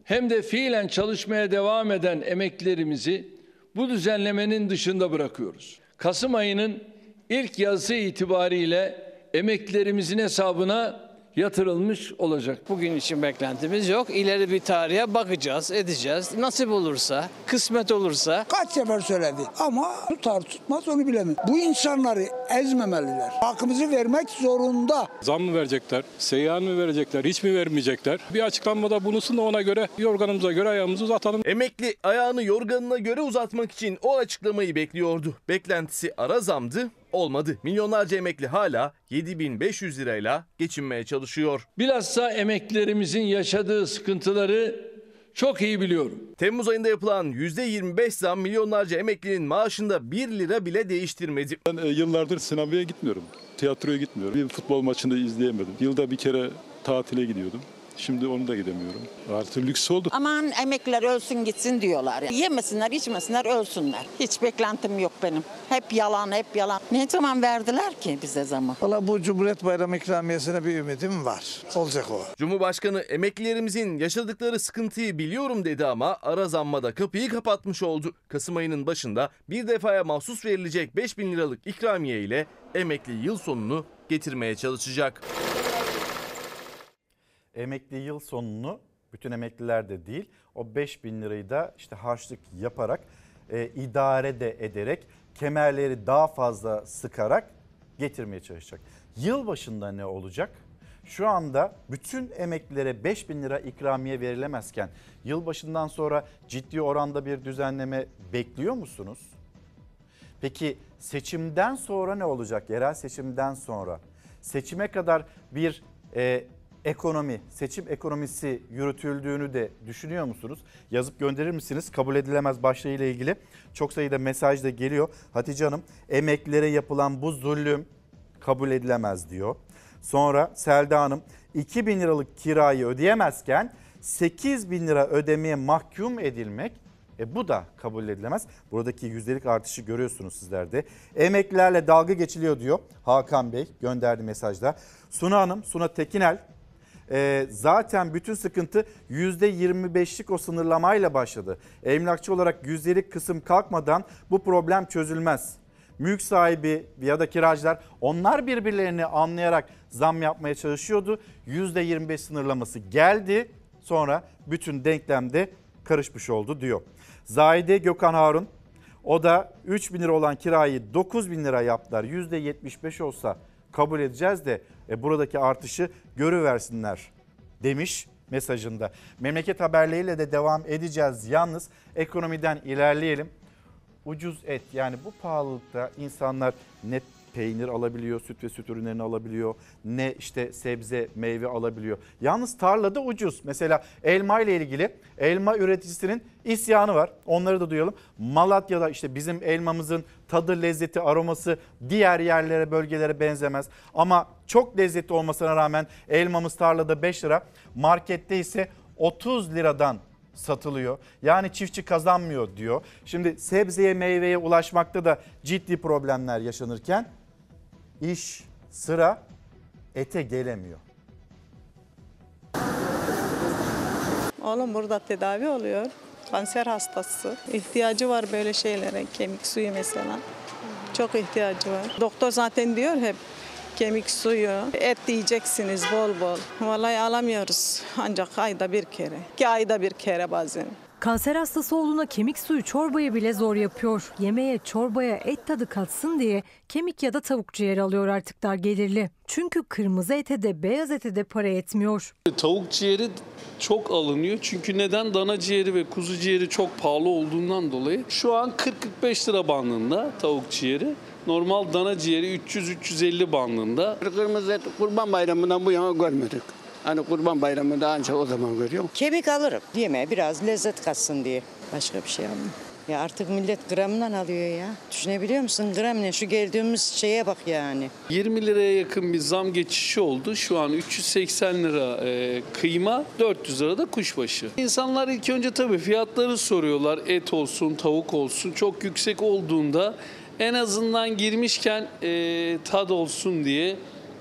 hem de fiilen çalışmaya devam eden emeklilerimizi bu düzenlemenin dışında bırakıyoruz. Kasım ayının ilk yazısı itibariyle emeklilerimizin hesabına yatırılmış olacak. Bugün için beklentimiz yok. İleri bir tarihe bakacağız, edeceğiz. Nasip olursa, kısmet olursa. Kaç sefer söyledi ama tutar tutmaz onu bilemem. Bu insanları ezmemeliler. Hakkımızı vermek zorunda. Zam mı verecekler, seyyan mı verecekler, hiç mi vermeyecekler? Bir açıklanmada bulunsun da ona göre yorganımıza göre ayağımızı uzatalım. Emekli ayağını yorganına göre uzatmak için o açıklamayı bekliyordu. Beklentisi ara zamdı, olmadı. Milyonlarca emekli hala 7500 lirayla geçinmeye çalışıyor. Bilhassa emeklilerimizin yaşadığı sıkıntıları çok iyi biliyorum. Temmuz ayında yapılan %25 zam milyonlarca emeklinin maaşında 1 lira bile değiştirmedi. Ben e, yıllardır sinemaya gitmiyorum. Tiyatroya gitmiyorum. Bir futbol maçını izleyemedim. Yılda bir kere tatile gidiyordum. Şimdi onu da gidemiyorum. Artık lüks oldu. Aman emekliler ölsün gitsin diyorlar. Yemesinler, içmesinler, ölsünler. Hiç beklentim yok benim. Hep yalan, hep yalan. Ne zaman verdiler ki bize zamı? Valla bu Cumhuriyet Bayramı ikramiyesine bir ümidim var. Olacak o. Cumhurbaşkanı emeklilerimizin yaşadıkları sıkıntıyı biliyorum dedi ama ara zammada kapıyı kapatmış oldu. Kasım ayının başında bir defaya mahsus verilecek 5 bin liralık ikramiye ile emekli yıl sonunu getirmeye çalışacak. Emekli yıl sonunu Bütün emekliler de değil. O 5 bin lirayı da işte harçlık yaparak e, idare de ederek kemerleri daha fazla sıkarak getirmeye çalışacak. Yıl başında ne olacak? Şu anda bütün emeklilere 5 bin lira ikramiye verilemezken yılbaşından sonra ciddi oranda bir düzenleme bekliyor musunuz? Peki seçimden sonra ne olacak? Yerel seçimden sonra seçime kadar bir e, ekonomi, seçim ekonomisi yürütüldüğünü de düşünüyor musunuz? Yazıp gönderir misiniz? Kabul edilemez başlığıyla ilgili çok sayıda mesaj da geliyor. Hatice Hanım emeklilere yapılan bu zulüm kabul edilemez diyor. Sonra Selda Hanım 2 bin liralık kirayı ödeyemezken 8 bin lira ödemeye mahkum edilmek e bu da kabul edilemez. Buradaki yüzdelik artışı görüyorsunuz sizler de. Emeklilerle dalga geçiliyor diyor Hakan Bey gönderdi mesajda. Suna Hanım, Suna Tekinel e, zaten bütün sıkıntı %25'lik o sınırlamayla başladı. Emlakçı olarak yüzdelik kısım kalkmadan bu problem çözülmez. Mülk sahibi ya da kiracılar onlar birbirlerini anlayarak zam yapmaya çalışıyordu. %25 sınırlaması geldi sonra bütün denklemde karışmış oldu diyor. Zahide Gökhan Harun o da 3 bin lira olan kirayı 9 bin lira yaptılar. %75 olsa kabul edeceğiz de e, buradaki artışı görüversinler demiş mesajında. Memleket haberleriyle de devam edeceğiz. Yalnız ekonomiden ilerleyelim. Ucuz et yani bu pahalılıkta insanlar ne peynir alabiliyor, süt ve süt ürünlerini alabiliyor, ne işte sebze, meyve alabiliyor. Yalnız tarlada ucuz. Mesela elma ile ilgili elma üreticisinin isyanı var. Onları da duyalım. Malatya'da işte bizim elmamızın tadı, lezzeti, aroması diğer yerlere, bölgelere benzemez. Ama çok lezzetli olmasına rağmen elmamız tarlada 5 lira, markette ise 30 liradan satılıyor. Yani çiftçi kazanmıyor diyor. Şimdi sebzeye meyveye ulaşmakta da ciddi problemler yaşanırken iş sıra ete gelemiyor. Oğlum burada tedavi oluyor. Kanser hastası. İhtiyacı var böyle şeylere. Kemik suyu mesela. Çok ihtiyacı var. Doktor zaten diyor hep kemik suyu, et yiyeceksiniz bol bol. Vallahi alamıyoruz. Ancak ayda bir kere. İki ayda bir kere bazen. Kanser hastası olduğuna kemik suyu çorbayı bile zor yapıyor. Yemeğe çorbaya et tadı katsın diye kemik ya da tavuk ciğeri alıyor artık dar gelirli. Çünkü kırmızı ete de beyaz ete de para etmiyor. Tavuk ciğeri çok alınıyor. Çünkü neden? Dana ciğeri ve kuzu ciğeri çok pahalı olduğundan dolayı. Şu an 40-45 lira bandında tavuk ciğeri. Normal dana ciğeri 300-350 bandında. Kırmızı et kurban bayramından bu yana görmedik. Hani kurban bayramında ancak o zaman görüyorum. Kemik alırım. Yemeğe biraz lezzet katsın diye. Başka bir şey almam. Ya artık millet gramından alıyor ya. Düşünebiliyor musun? Gram ne? Şu geldiğimiz şeye bak yani. 20 liraya yakın bir zam geçişi oldu. Şu an 380 lira e, kıyma, 400 lira da kuşbaşı. İnsanlar ilk önce tabii fiyatları soruyorlar. Et olsun, tavuk olsun. Çok yüksek olduğunda en azından girmişken e, tad olsun diye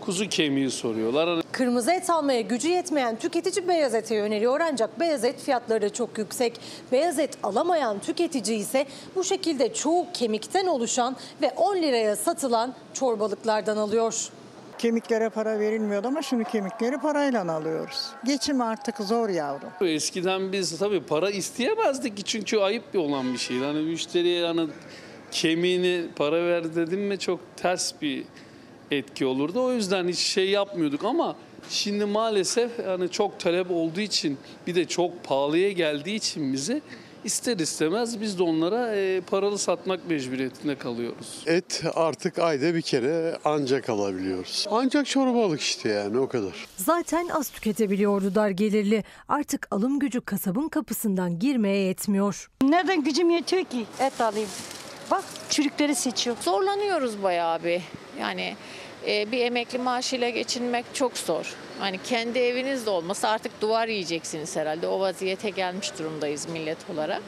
kuzu kemiği soruyorlar. Hani Kırmızı et almaya gücü yetmeyen tüketici beyaz ete yöneliyor ancak beyaz et fiyatları da çok yüksek. Beyaz et alamayan tüketici ise bu şekilde çoğu kemikten oluşan ve 10 liraya satılan çorbalıklardan alıyor. Kemiklere para verilmiyordu ama şimdi kemikleri parayla alıyoruz. Geçim artık zor yavrum. Eskiden biz tabii para isteyemezdik ki çünkü ayıp bir olan bir şeydi. Hani müşteriye hani kemiğini para ver dedim mi çok ters bir etki olurdu. O yüzden hiç şey yapmıyorduk ama şimdi maalesef hani çok talep olduğu için bir de çok pahalıya geldiği için bize ister istemez biz de onlara e, paralı satmak mecburiyetinde kalıyoruz. Et artık ayda bir kere ancak alabiliyoruz. Ancak çorbalık işte yani o kadar. Zaten az tüketebiliyordu dar gelirli. Artık alım gücü kasabın kapısından girmeye yetmiyor. Nereden gücüm yetiyor ki et alayım? Bak çürükleri seçiyor. Zorlanıyoruz bayağı bir. Yani e, bir emekli maaşıyla geçinmek çok zor. Hani kendi eviniz de olmasa artık duvar yiyeceksiniz herhalde. O vaziyete gelmiş durumdayız millet olarak.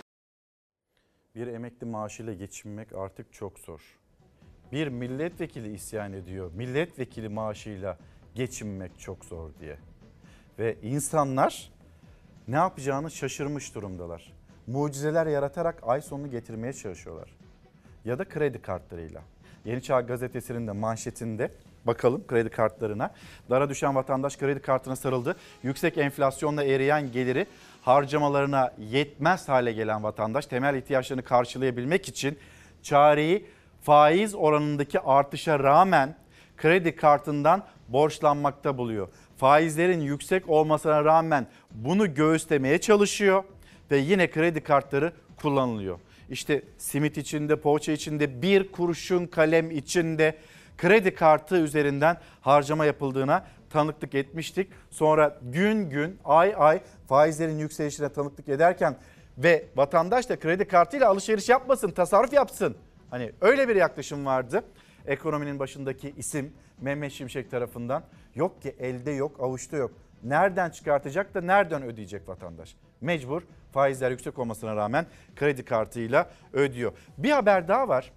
Bir emekli maaşıyla geçinmek artık çok zor. Bir milletvekili isyan ediyor. Milletvekili maaşıyla geçinmek çok zor diye. Ve insanlar ne yapacağını şaşırmış durumdalar. Mucizeler yaratarak ay sonunu getirmeye çalışıyorlar. Ya da kredi kartlarıyla Yeni Çağ Gazetesi'nin de manşetinde bakalım kredi kartlarına. Dara düşen vatandaş kredi kartına sarıldı. Yüksek enflasyonla eriyen geliri harcamalarına yetmez hale gelen vatandaş temel ihtiyaçlarını karşılayabilmek için çareyi faiz oranındaki artışa rağmen kredi kartından borçlanmakta buluyor. Faizlerin yüksek olmasına rağmen bunu göğüslemeye çalışıyor ve yine kredi kartları kullanılıyor. İşte simit içinde, poğaça içinde, bir kurşun kalem içinde kredi kartı üzerinden harcama yapıldığına tanıklık etmiştik. Sonra gün gün, ay ay faizlerin yükselişine tanıklık ederken ve vatandaş da kredi kartıyla alışveriş yapmasın, tasarruf yapsın. Hani öyle bir yaklaşım vardı. Ekonominin başındaki isim Mehmet Şimşek tarafından yok ki elde yok, avuçta yok. Nereden çıkartacak da nereden ödeyecek vatandaş? Mecbur faizler yüksek olmasına rağmen kredi kartıyla ödüyor. Bir haber daha var.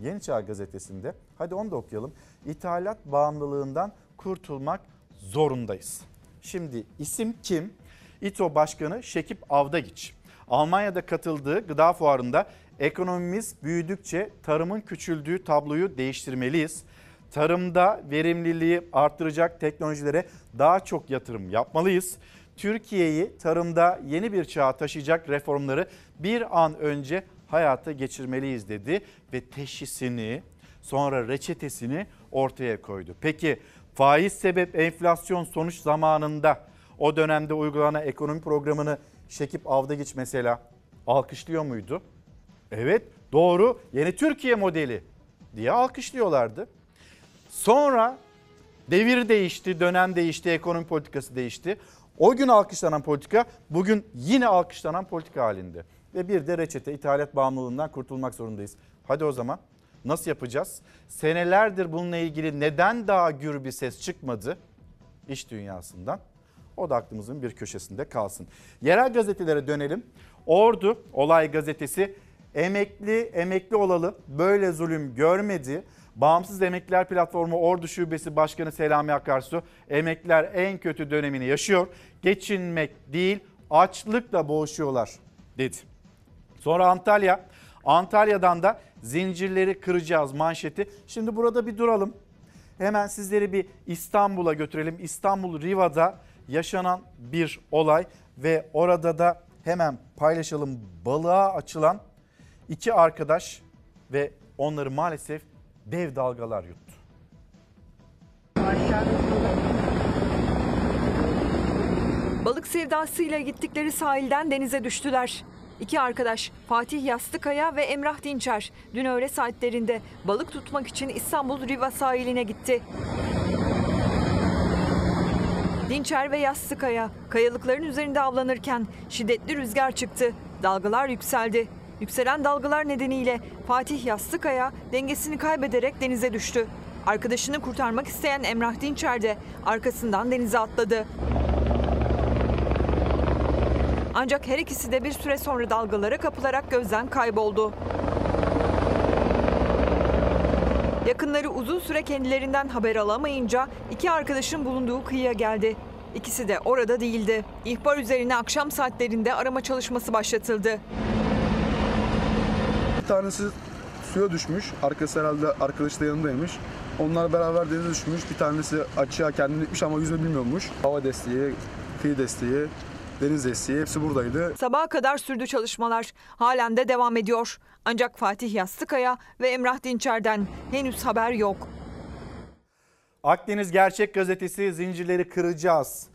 Yeni Çağ Gazetesi'nde. Hadi onu da okuyalım. İthalat bağımlılığından kurtulmak zorundayız. Şimdi isim kim? İTO Başkanı Şekip Avdagiç. Almanya'da katıldığı gıda fuarında ekonomimiz büyüdükçe tarımın küçüldüğü tabloyu değiştirmeliyiz. Tarımda verimliliği arttıracak teknolojilere daha çok yatırım yapmalıyız. Türkiye'yi tarımda yeni bir çağa taşıyacak reformları bir an önce hayata geçirmeliyiz dedi ve teşhisini sonra reçetesini ortaya koydu. Peki faiz sebep enflasyon sonuç zamanında o dönemde uygulanan ekonomi programını Şekip Avdagiç mesela alkışlıyor muydu? Evet doğru yeni Türkiye modeli diye alkışlıyorlardı. Sonra devir değişti, dönem değişti, ekonomi politikası değişti. O gün alkışlanan politika bugün yine alkışlanan politika halinde. Ve bir de reçete ithalat bağımlılığından kurtulmak zorundayız. Hadi o zaman nasıl yapacağız? Senelerdir bununla ilgili neden daha gür bir ses çıkmadı iş dünyasından? O da aklımızın bir köşesinde kalsın. Yerel gazetelere dönelim. Ordu Olay Gazetesi emekli emekli olalı böyle zulüm görmedi. Bağımsız Emekliler Platformu Ordu Şubesi Başkanı Selami Akarsu emekliler en kötü dönemini yaşıyor. Geçinmek değil açlıkla boğuşuyorlar dedi. Sonra Antalya. Antalya'dan da zincirleri kıracağız manşeti. Şimdi burada bir duralım. Hemen sizleri bir İstanbul'a götürelim. İstanbul Riva'da yaşanan bir olay ve orada da hemen paylaşalım. Balığa açılan iki arkadaş ve onları maalesef dev dalgalar yuttu. Balık sevdasıyla gittikleri sahilden denize düştüler. İki arkadaş Fatih Yastıkaya ve Emrah Dinçer dün öğle saatlerinde balık tutmak için İstanbul Riva sahiline gitti. Dinçer ve Yastıkaya kayalıkların üzerinde avlanırken şiddetli rüzgar çıktı. Dalgalar yükseldi. Yükselen dalgalar nedeniyle Fatih Yastıkaya dengesini kaybederek denize düştü. Arkadaşını kurtarmak isteyen Emrah Dinçer de arkasından denize atladı. Ancak her ikisi de bir süre sonra dalgalara kapılarak gözden kayboldu. Yakınları uzun süre kendilerinden haber alamayınca iki arkadaşın bulunduğu kıyıya geldi. İkisi de orada değildi. İhbar üzerine akşam saatlerinde arama çalışması başlatıldı. Bir tanesi suya düşmüş. Arkası herhalde arkadaşı da yanındaymış. Onlar beraber denize düşmüş. Bir tanesi açığa kendini itmiş ama yüzme bilmiyormuş. Hava desteği, kıyı desteği, deniz desteği hepsi buradaydı. Sabaha kadar sürdü çalışmalar. Halen de devam ediyor. Ancak Fatih Yastıkaya ve Emrah Dinçer'den henüz haber yok. Akdeniz Gerçek Gazetesi zincirleri kıracağız.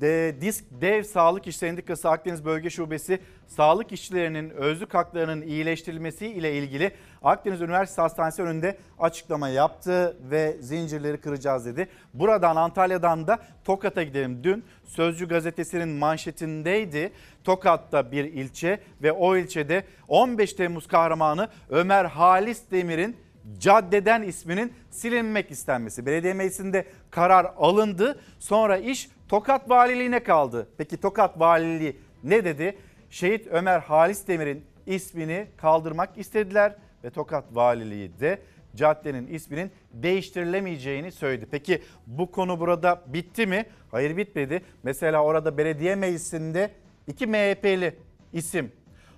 De, Disk Dev Sağlık İş Sendikası Akdeniz Bölge Şubesi sağlık işçilerinin özlük haklarının iyileştirilmesi ile ilgili Akdeniz Üniversitesi Hastanesi önünde açıklama yaptı ve zincirleri kıracağız dedi. Buradan Antalya'dan da Tokat'a gidelim. Dün Sözcü gazetesinin manşetindeydi. Tokat'ta bir ilçe ve o ilçede 15 Temmuz kahramanı Ömer Halis Demir'in caddeden isminin silinmek istenmesi. Belediye meclisinde karar alındı. Sonra iş Tokat Valiliğine kaldı. Peki Tokat Valiliği ne dedi? Şehit Ömer Halis Demir'in ismini kaldırmak istediler ve Tokat Valiliği de caddenin isminin değiştirilemeyeceğini söyledi. Peki bu konu burada bitti mi? Hayır bitmedi. Mesela orada belediye meclisinde iki MHP'li isim.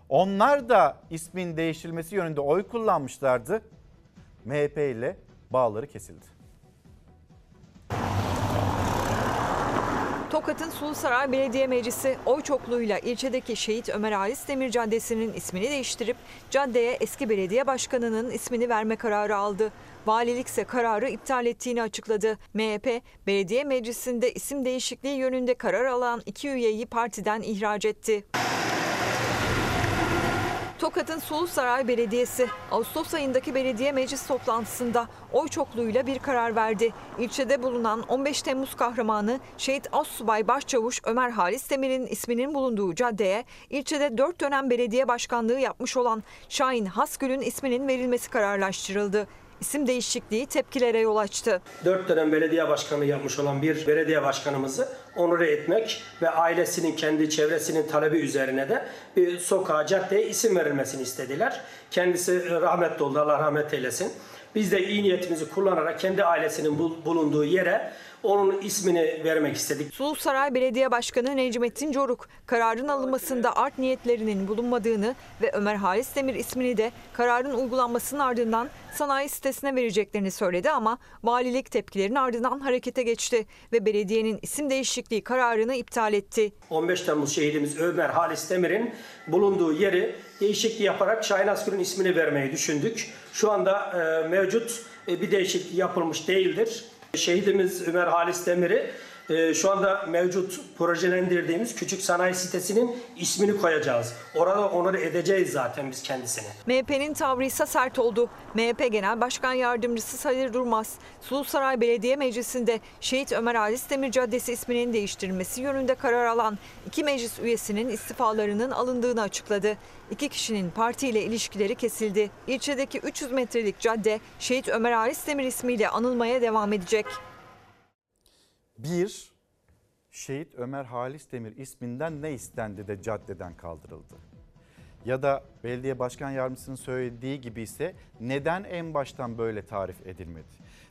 Onlar da ismin değiştirilmesi yönünde oy kullanmışlardı. MHP ile bağları kesildi. Tokat'ın Sulusaray Belediye Meclisi oy çokluğuyla ilçedeki Şehit Ömer Halis Demir Caddesi'nin ismini değiştirip caddeye eski belediye başkanının ismini verme kararı aldı. Valilik ise kararı iptal ettiğini açıkladı. MHP, belediye meclisinde isim değişikliği yönünde karar alan iki üyeyi partiden ihraç etti. Tokat'ın Sulusaray Belediyesi Ağustos ayındaki belediye meclis toplantısında oy çokluğuyla bir karar verdi. İlçede bulunan 15 Temmuz kahramanı Şehit Assubay Başçavuş Ömer Halis Demir'in isminin bulunduğu caddeye ilçede 4 dönem belediye başkanlığı yapmış olan Şahin Hasgül'ün isminin verilmesi kararlaştırıldı. İsim değişikliği tepkilere yol açtı. Dört dönem belediye başkanı yapmış olan bir belediye başkanımızı onure etmek ve ailesinin kendi çevresinin talebi üzerine de bir sokağa, caddeye isim verilmesini istediler. Kendisi rahmetli oldu, Allah rahmet eylesin. Biz de iyi niyetimizi kullanarak kendi ailesinin bulunduğu yere onun ismini vermek istedik. Sulusaray Belediye Başkanı Necmettin Coruk kararın alınmasında art niyetlerinin bulunmadığını ve Ömer Halis Demir ismini de kararın uygulanmasının ardından sanayi sitesine vereceklerini söyledi ama valilik tepkilerin ardından harekete geçti ve belediyenin isim değişikliği kararını iptal etti. 15 Temmuz şehidimiz Ömer Halis Demir'in bulunduğu yeri değişikliği yaparak Şahin Asgür'ün ismini vermeyi düşündük. Şu anda e, mevcut e, bir değişiklik yapılmış değildir. Şehidimiz Ömer Halis Demir'i e, şu anda mevcut projelendirdiğimiz küçük sanayi sitesinin ismini koyacağız. Orada onur edeceğiz zaten biz kendisini. MHP'nin tavrı ise sert oldu. MHP Genel Başkan Yardımcısı Sayır Durmaz, Sulusaray Belediye Meclisi'nde Şehit Ömer Halis Demir Caddesi isminin değiştirilmesi yönünde karar alan iki meclis üyesinin istifalarının alındığını açıkladı. İki kişinin partiyle ilişkileri kesildi. İlçedeki 300 metrelik cadde Şehit Ömer Halis Demir ismiyle anılmaya devam edecek. Bir, Şehit Ömer Halis Demir isminden ne istendi de caddeden kaldırıldı? Ya da belediye başkan yardımcısının söylediği gibi ise neden en baştan böyle tarif edilmedi?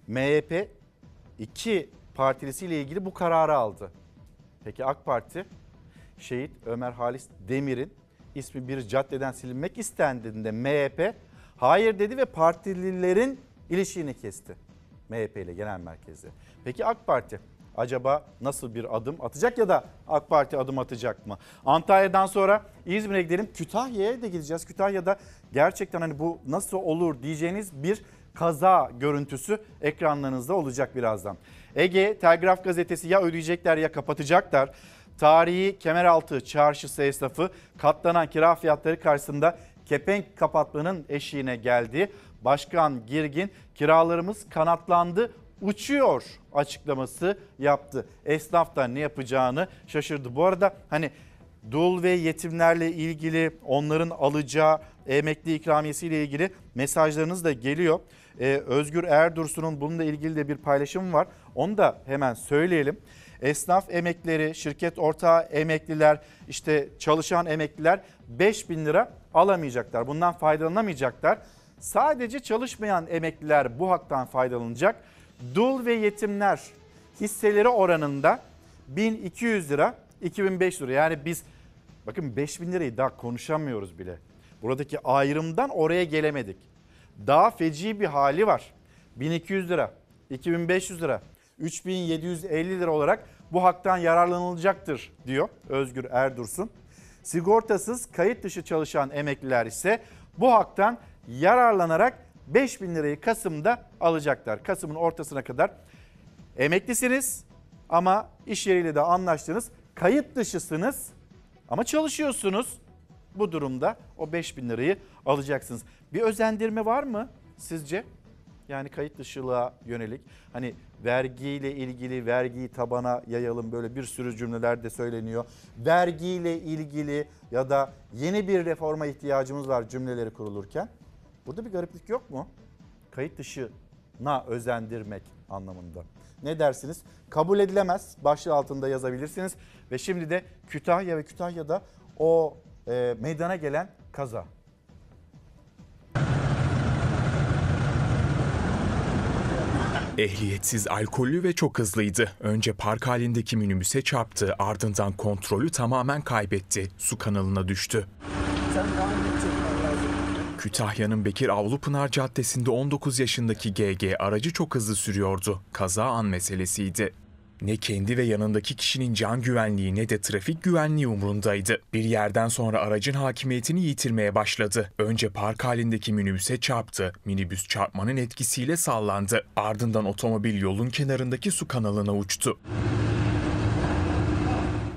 MHP iki partilisiyle ilgili bu kararı aldı. Peki AK Parti Şehit Ömer Halis Demir'in ismi bir caddeden silinmek istendiğinde MHP hayır dedi ve partililerin ilişiğini kesti. MHP ile genel merkezde. Peki AK Parti acaba nasıl bir adım atacak ya da AK Parti adım atacak mı? Antalya'dan sonra İzmir'e gidelim. Kütahya'ya da gideceğiz. Kütahya'da gerçekten hani bu nasıl olur diyeceğiniz bir kaza görüntüsü ekranlarınızda olacak birazdan. Ege Telgraf gazetesi ya ödeyecekler ya kapatacaklar. Tarihi Kemeraltı Çarşısı esnafı katlanan kira fiyatları karşısında kepenk kapatmanın eşiğine geldi. Başkan Girgin kiralarımız kanatlandı uçuyor açıklaması yaptı. Esnaf da ne yapacağını şaşırdı. Bu arada hani dul ve yetimlerle ilgili onların alacağı emekli ikramiyesi ile ilgili mesajlarınız da geliyor. Ee, Özgür Erdursun'un bununla ilgili de bir paylaşım var. Onu da hemen söyleyelim. Esnaf emeklileri, şirket ortağı emekliler, işte çalışan emekliler 5 bin lira alamayacaklar. Bundan faydalanamayacaklar. Sadece çalışmayan emekliler bu haktan faydalanacak. Dul ve yetimler hisseleri oranında 1200 lira, 2500 lira. Yani biz bakın 5000 lirayı daha konuşamıyoruz bile. Buradaki ayrımdan oraya gelemedik. Daha feci bir hali var. 1200 lira, 2500 lira, 3750 lira olarak bu haktan yararlanılacaktır diyor Özgür Erdursun. Sigortasız kayıt dışı çalışan emekliler ise bu haktan yararlanarak 5000 lirayı Kasım'da alacaklar. Kasım'ın ortasına kadar emeklisiniz ama iş yeriyle de anlaştınız. Kayıt dışısınız ama çalışıyorsunuz. Bu durumda o 5000 lirayı alacaksınız. Bir özendirme var mı sizce? Yani kayıt dışılığa yönelik hani vergiyle ilgili vergiyi tabana yayalım böyle bir sürü cümleler de söyleniyor. Vergiyle ilgili ya da yeni bir reforma ihtiyacımız var cümleleri kurulurken. Burada bir gariplik yok mu? Kayıt dışına özendirmek anlamında. Ne dersiniz? Kabul edilemez başlığı altında yazabilirsiniz. Ve şimdi de Kütahya ve Kütahya'da o e, meydana gelen kaza. Ehliyetsiz, alkollü ve çok hızlıydı. Önce park halindeki minibüse çarptı, ardından kontrolü tamamen kaybetti. Su kanalına düştü. Kütahya'nın Bekir Avlupınar Caddesi'nde 19 yaşındaki GG aracı çok hızlı sürüyordu. Kaza an meselesiydi. Ne kendi ve yanındaki kişinin can güvenliği ne de trafik güvenliği umrundaydı. Bir yerden sonra aracın hakimiyetini yitirmeye başladı. Önce park halindeki minibüse çarptı. Minibüs çarpmanın etkisiyle sallandı. Ardından otomobil yolun kenarındaki su kanalına uçtu.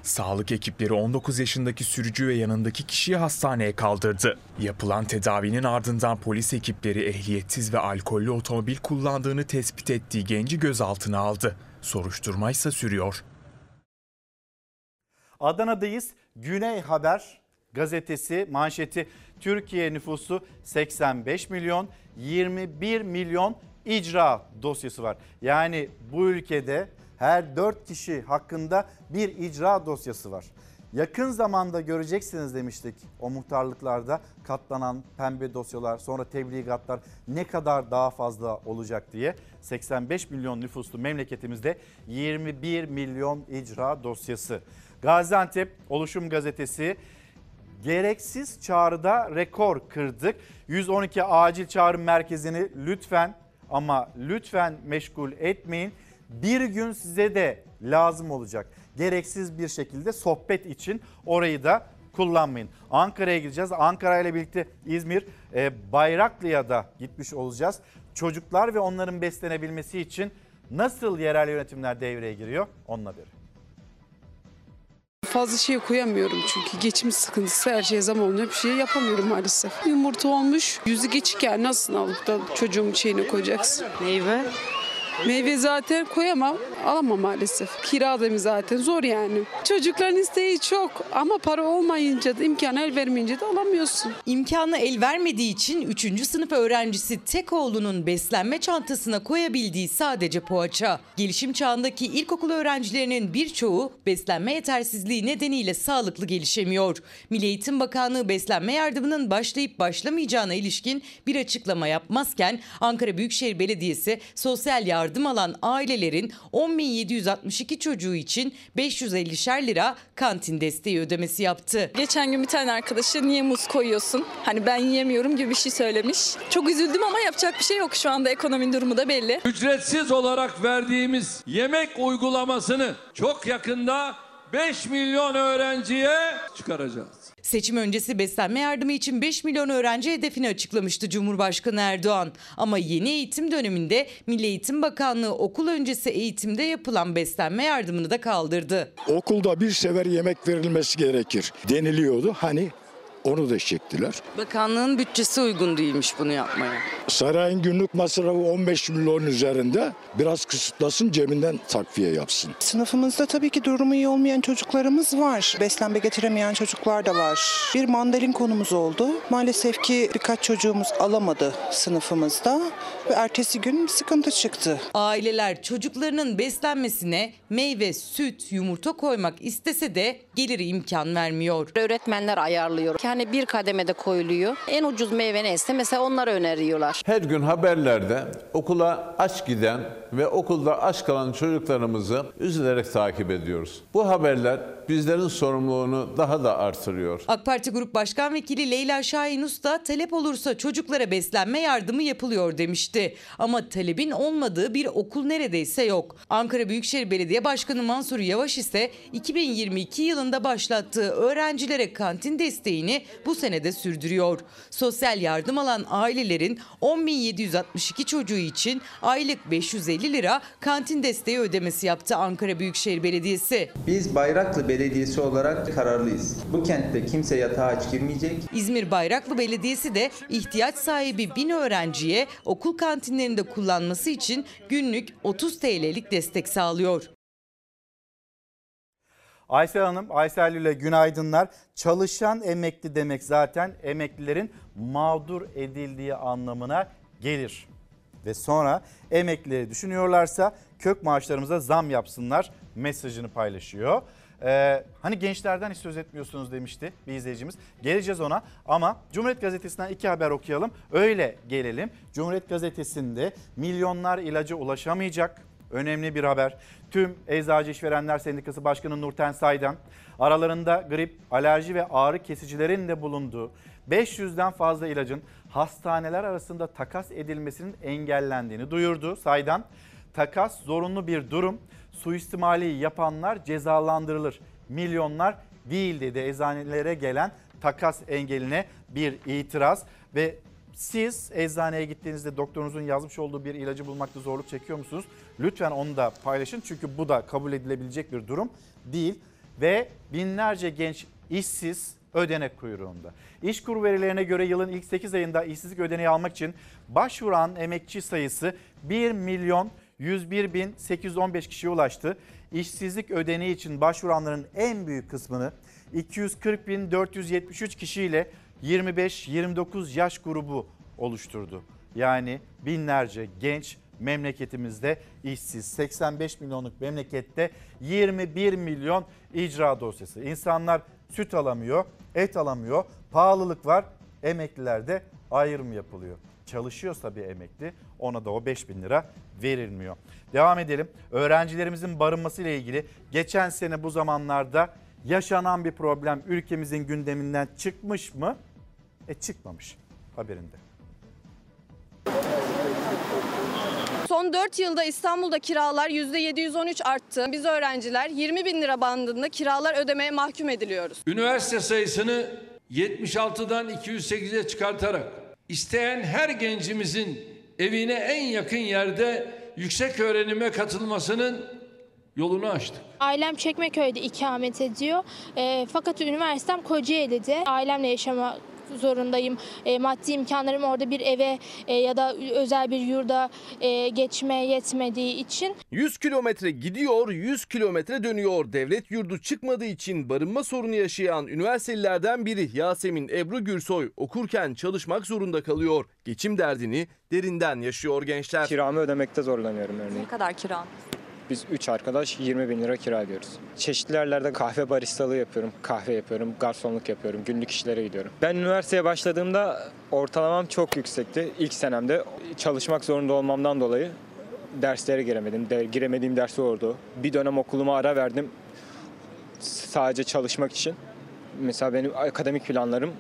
Sağlık ekipleri 19 yaşındaki sürücü ve yanındaki kişiyi hastaneye kaldırdı. Yapılan tedavinin ardından polis ekipleri ehliyetsiz ve alkollü otomobil kullandığını tespit ettiği genci gözaltına aldı. Soruşturma ise sürüyor. Adana'dayız. Güney Haber gazetesi manşeti Türkiye nüfusu 85 milyon 21 milyon icra dosyası var. Yani bu ülkede her 4 kişi hakkında bir icra dosyası var. Yakın zamanda göreceksiniz demiştik o muhtarlıklarda katlanan pembe dosyalar sonra tebligatlar ne kadar daha fazla olacak diye. 85 milyon nüfuslu memleketimizde 21 milyon icra dosyası. Gaziantep Oluşum Gazetesi gereksiz çağrıda rekor kırdık. 112 acil çağrı merkezini lütfen ama lütfen meşgul etmeyin. Bir gün size de lazım olacak. Gereksiz bir şekilde sohbet için orayı da kullanmayın. Ankara'ya gideceğiz. Ankara ile birlikte İzmir, e, Bayraklı'ya da gitmiş olacağız. Çocuklar ve onların beslenebilmesi için nasıl yerel yönetimler devreye giriyor? Onunla haberi. Fazla şey koyamıyorum çünkü geçim sıkıntısı her şeye zam olunca bir şey yapamıyorum maalesef. Yumurta olmuş yüzü geçikken nasıl alıp da çocuğumun şeyine koyacaksın? Meyve? Meyve zaten koyamam, alamam maalesef. Kira da zaten zor yani. Çocukların isteği çok ama para olmayınca da imkan el vermeyince de alamıyorsun. İmkanı el vermediği için 3. sınıf öğrencisi tek oğlunun beslenme çantasına koyabildiği sadece poğaça. Gelişim çağındaki ilkokul öğrencilerinin birçoğu beslenme yetersizliği nedeniyle sağlıklı gelişemiyor. Milli Eğitim Bakanlığı beslenme yardımının başlayıp başlamayacağına ilişkin bir açıklama yapmazken Ankara Büyükşehir Belediyesi sosyal yardım alan ailelerin 10.762 çocuğu için 550'şer lira kantin desteği ödemesi yaptı. Geçen gün bir tane arkadaşı niye muz koyuyorsun? Hani ben yiyemiyorum gibi bir şey söylemiş. Çok üzüldüm ama yapacak bir şey yok şu anda ekonominin durumu da belli. Ücretsiz olarak verdiğimiz yemek uygulamasını çok yakında 5 milyon öğrenciye çıkaracağız. Seçim öncesi beslenme yardımı için 5 milyon öğrenci hedefini açıklamıştı Cumhurbaşkanı Erdoğan. Ama yeni eğitim döneminde Milli Eğitim Bakanlığı okul öncesi eğitimde yapılan beslenme yardımını da kaldırdı. Okulda bir sefer yemek verilmesi gerekir deniliyordu. Hani onu da çektiler. Bakanlığın bütçesi uygun değilmiş bunu yapmaya. Sarayın günlük masrafı 15 milyon üzerinde biraz kısıtlasın cebinden takviye yapsın. Sınıfımızda tabii ki durumu iyi olmayan çocuklarımız var. Beslenme getiremeyen çocuklar da var. Bir mandalin konumuz oldu. Maalesef ki birkaç çocuğumuz alamadı sınıfımızda ve ertesi gün sıkıntı çıktı. Aileler çocuklarının beslenmesine meyve, süt, yumurta koymak istese de geliri imkan vermiyor. Öğretmenler ayarlıyor. Yani bir kademede koyuluyor. En ucuz meyve neyse mesela onları öneriyorlar. Her gün haberlerde okula aç giden ve okulda aç kalan çocuklarımızı üzülerek takip ediyoruz. Bu haberler bizlerin sorumluluğunu daha da artırıyor. AK Parti Grup Başkan Vekili Leyla Şahin Usta talep olursa çocuklara beslenme yardımı yapılıyor demişti. Ama talebin olmadığı bir okul neredeyse yok. Ankara Büyükşehir Belediye Başkanı Mansur Yavaş ise 2022 yılında başlattığı öğrencilere kantin desteğini bu senede sürdürüyor. Sosyal yardım alan ailelerin 10.762 çocuğu için aylık 550 lira kantin desteği ödemesi yaptı Ankara Büyükşehir Belediyesi. Biz Bayraklı Belediyesi olarak kararlıyız. Bu kentte kimse yatağa aç girmeyecek. İzmir Bayraklı Belediyesi de ihtiyaç sahibi bin öğrenciye okul kantinlerinde kullanması için günlük 30 TL'lik destek sağlıyor. Aysel Hanım, Aysel ile günaydınlar. Çalışan emekli demek zaten emeklilerin mağdur edildiği anlamına gelir. Ve sonra emeklileri düşünüyorlarsa kök maaşlarımıza zam yapsınlar mesajını paylaşıyor. Ee, hani gençlerden hiç söz etmiyorsunuz demişti bir izleyicimiz. Geleceğiz ona ama Cumhuriyet Gazetesi'nden iki haber okuyalım. Öyle gelelim. Cumhuriyet Gazetesi'nde milyonlar ilaca ulaşamayacak. Önemli bir haber. Tüm Eczacı İşverenler Sendikası Başkanı Nurten Say'dan aralarında grip, alerji ve ağrı kesicilerin de bulunduğu 500'den fazla ilacın hastaneler arasında takas edilmesinin engellendiğini duyurdu. Saydan takas zorunlu bir durum. Suistimali yapanlar cezalandırılır. Milyonlar değil dedi eczanelere gelen takas engeline bir itiraz ve siz eczaneye gittiğinizde doktorunuzun yazmış olduğu bir ilacı bulmakta zorluk çekiyor musunuz? Lütfen onu da paylaşın çünkü bu da kabul edilebilecek bir durum değil. Ve binlerce genç işsiz ödenek kuyruğunda. İşkur verilerine göre yılın ilk 8 ayında işsizlik ödeneği almak için başvuran emekçi sayısı 1 milyon 101 bin 815 kişiye ulaştı. İşsizlik ödeneği için başvuranların en büyük kısmını 240 bin 473 kişiyle 25-29 yaş grubu oluşturdu. Yani binlerce genç memleketimizde işsiz. 85 milyonluk memlekette 21 milyon icra dosyası. İnsanlar süt alamıyor, et alamıyor, pahalılık var. Emeklilerde ayrım yapılıyor. Çalışıyorsa bir emekli ona da o 5 bin lira verilmiyor. Devam edelim. Öğrencilerimizin barınması ile ilgili geçen sene bu zamanlarda yaşanan bir problem ülkemizin gündeminden çıkmış mı? E çıkmamış haberinde. Son 4 yılda İstanbul'da kiralar %713 arttı. Biz öğrenciler 20 bin lira bandında kiralar ödemeye mahkum ediliyoruz. Üniversite sayısını 76'dan 208'e çıkartarak isteyen her gencimizin evine en yakın yerde yüksek öğrenime katılmasının yolunu açtık. Ailem Çekmeköy'de ikamet ediyor. E, fakat üniversitem Kocaeli'de. Ailemle yaşamak zorundayım. E, maddi imkanlarım orada bir eve e, ya da özel bir yurda e, geçme yetmediği için 100 kilometre gidiyor, 100 kilometre dönüyor. Devlet yurdu çıkmadığı için barınma sorunu yaşayan üniversitelilerden biri Yasemin Ebru Gürsoy okurken çalışmak zorunda kalıyor. Geçim derdini derinden yaşıyor gençler. Kiramı ödemekte zorlanıyorum örneğin. Ne kadar kiran? Biz 3 arkadaş 20 bin lira kira ödüyoruz. Çeşitli yerlerde kahve baristalığı yapıyorum, kahve yapıyorum, garsonluk yapıyorum, günlük işlere gidiyorum. Ben üniversiteye başladığımda ortalamam çok yüksekti. İlk senemde çalışmak zorunda olmamdan dolayı derslere giremedim. De, giremediğim dersi oldu. Bir dönem okuluma ara verdim sadece çalışmak için. Mesela benim akademik planlarım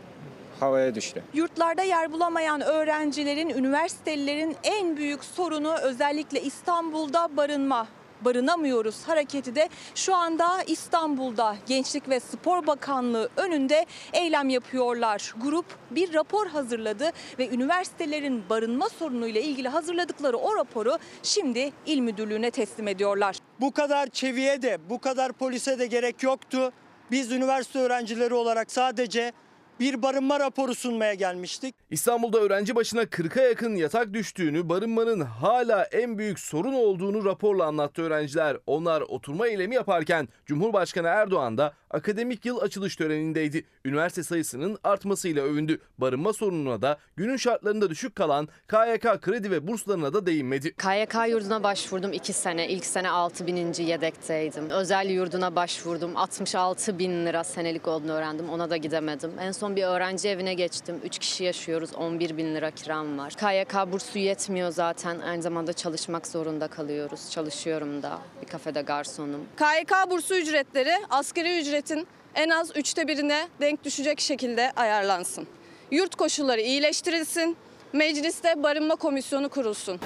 havaya düştü. Yurtlarda yer bulamayan öğrencilerin, üniversitelilerin en büyük sorunu özellikle İstanbul'da barınma. Barınamıyoruz hareketi de şu anda İstanbul'da Gençlik ve Spor Bakanlığı önünde eylem yapıyorlar. Grup bir rapor hazırladı ve üniversitelerin barınma sorunuyla ilgili hazırladıkları o raporu şimdi il müdürlüğüne teslim ediyorlar. Bu kadar çeviye de bu kadar polise de gerek yoktu. Biz üniversite öğrencileri olarak sadece bir barınma raporu sunmaya gelmiştik. İstanbul'da öğrenci başına 40'a yakın yatak düştüğünü, barınmanın hala en büyük sorun olduğunu raporla anlattı öğrenciler. Onlar oturma eylemi yaparken Cumhurbaşkanı Erdoğan da akademik yıl açılış törenindeydi. Üniversite sayısının artmasıyla övündü. Barınma sorununa da günün şartlarında düşük kalan KYK kredi ve burslarına da değinmedi. KYK yurduna başvurdum 2 sene. İlk sene 6 bininci yedekteydim. Özel yurduna başvurdum. 66 bin lira senelik olduğunu öğrendim. Ona da gidemedim. En son bir öğrenci evine geçtim. 3 kişi yaşıyoruz. 11 bin lira kiram var. KYK bursu yetmiyor zaten. Aynı zamanda çalışmak zorunda kalıyoruz. Çalışıyorum da. Bir kafede garsonum. KYK bursu ücretleri asgari ücretin en az üçte birine denk düşecek şekilde ayarlansın. Yurt koşulları iyileştirilsin. Mecliste barınma komisyonu kurulsun.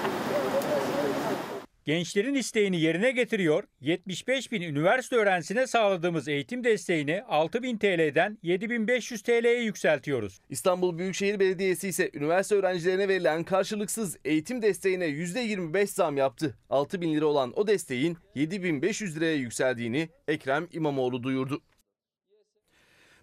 Gençlerin isteğini yerine getiriyor, 75 bin üniversite öğrencisine sağladığımız eğitim desteğini 6 bin TL'den 7500 TL'ye yükseltiyoruz. İstanbul Büyükşehir Belediyesi ise üniversite öğrencilerine verilen karşılıksız eğitim desteğine %25 zam yaptı. 6 bin lira olan o desteğin 7500 liraya yükseldiğini Ekrem İmamoğlu duyurdu.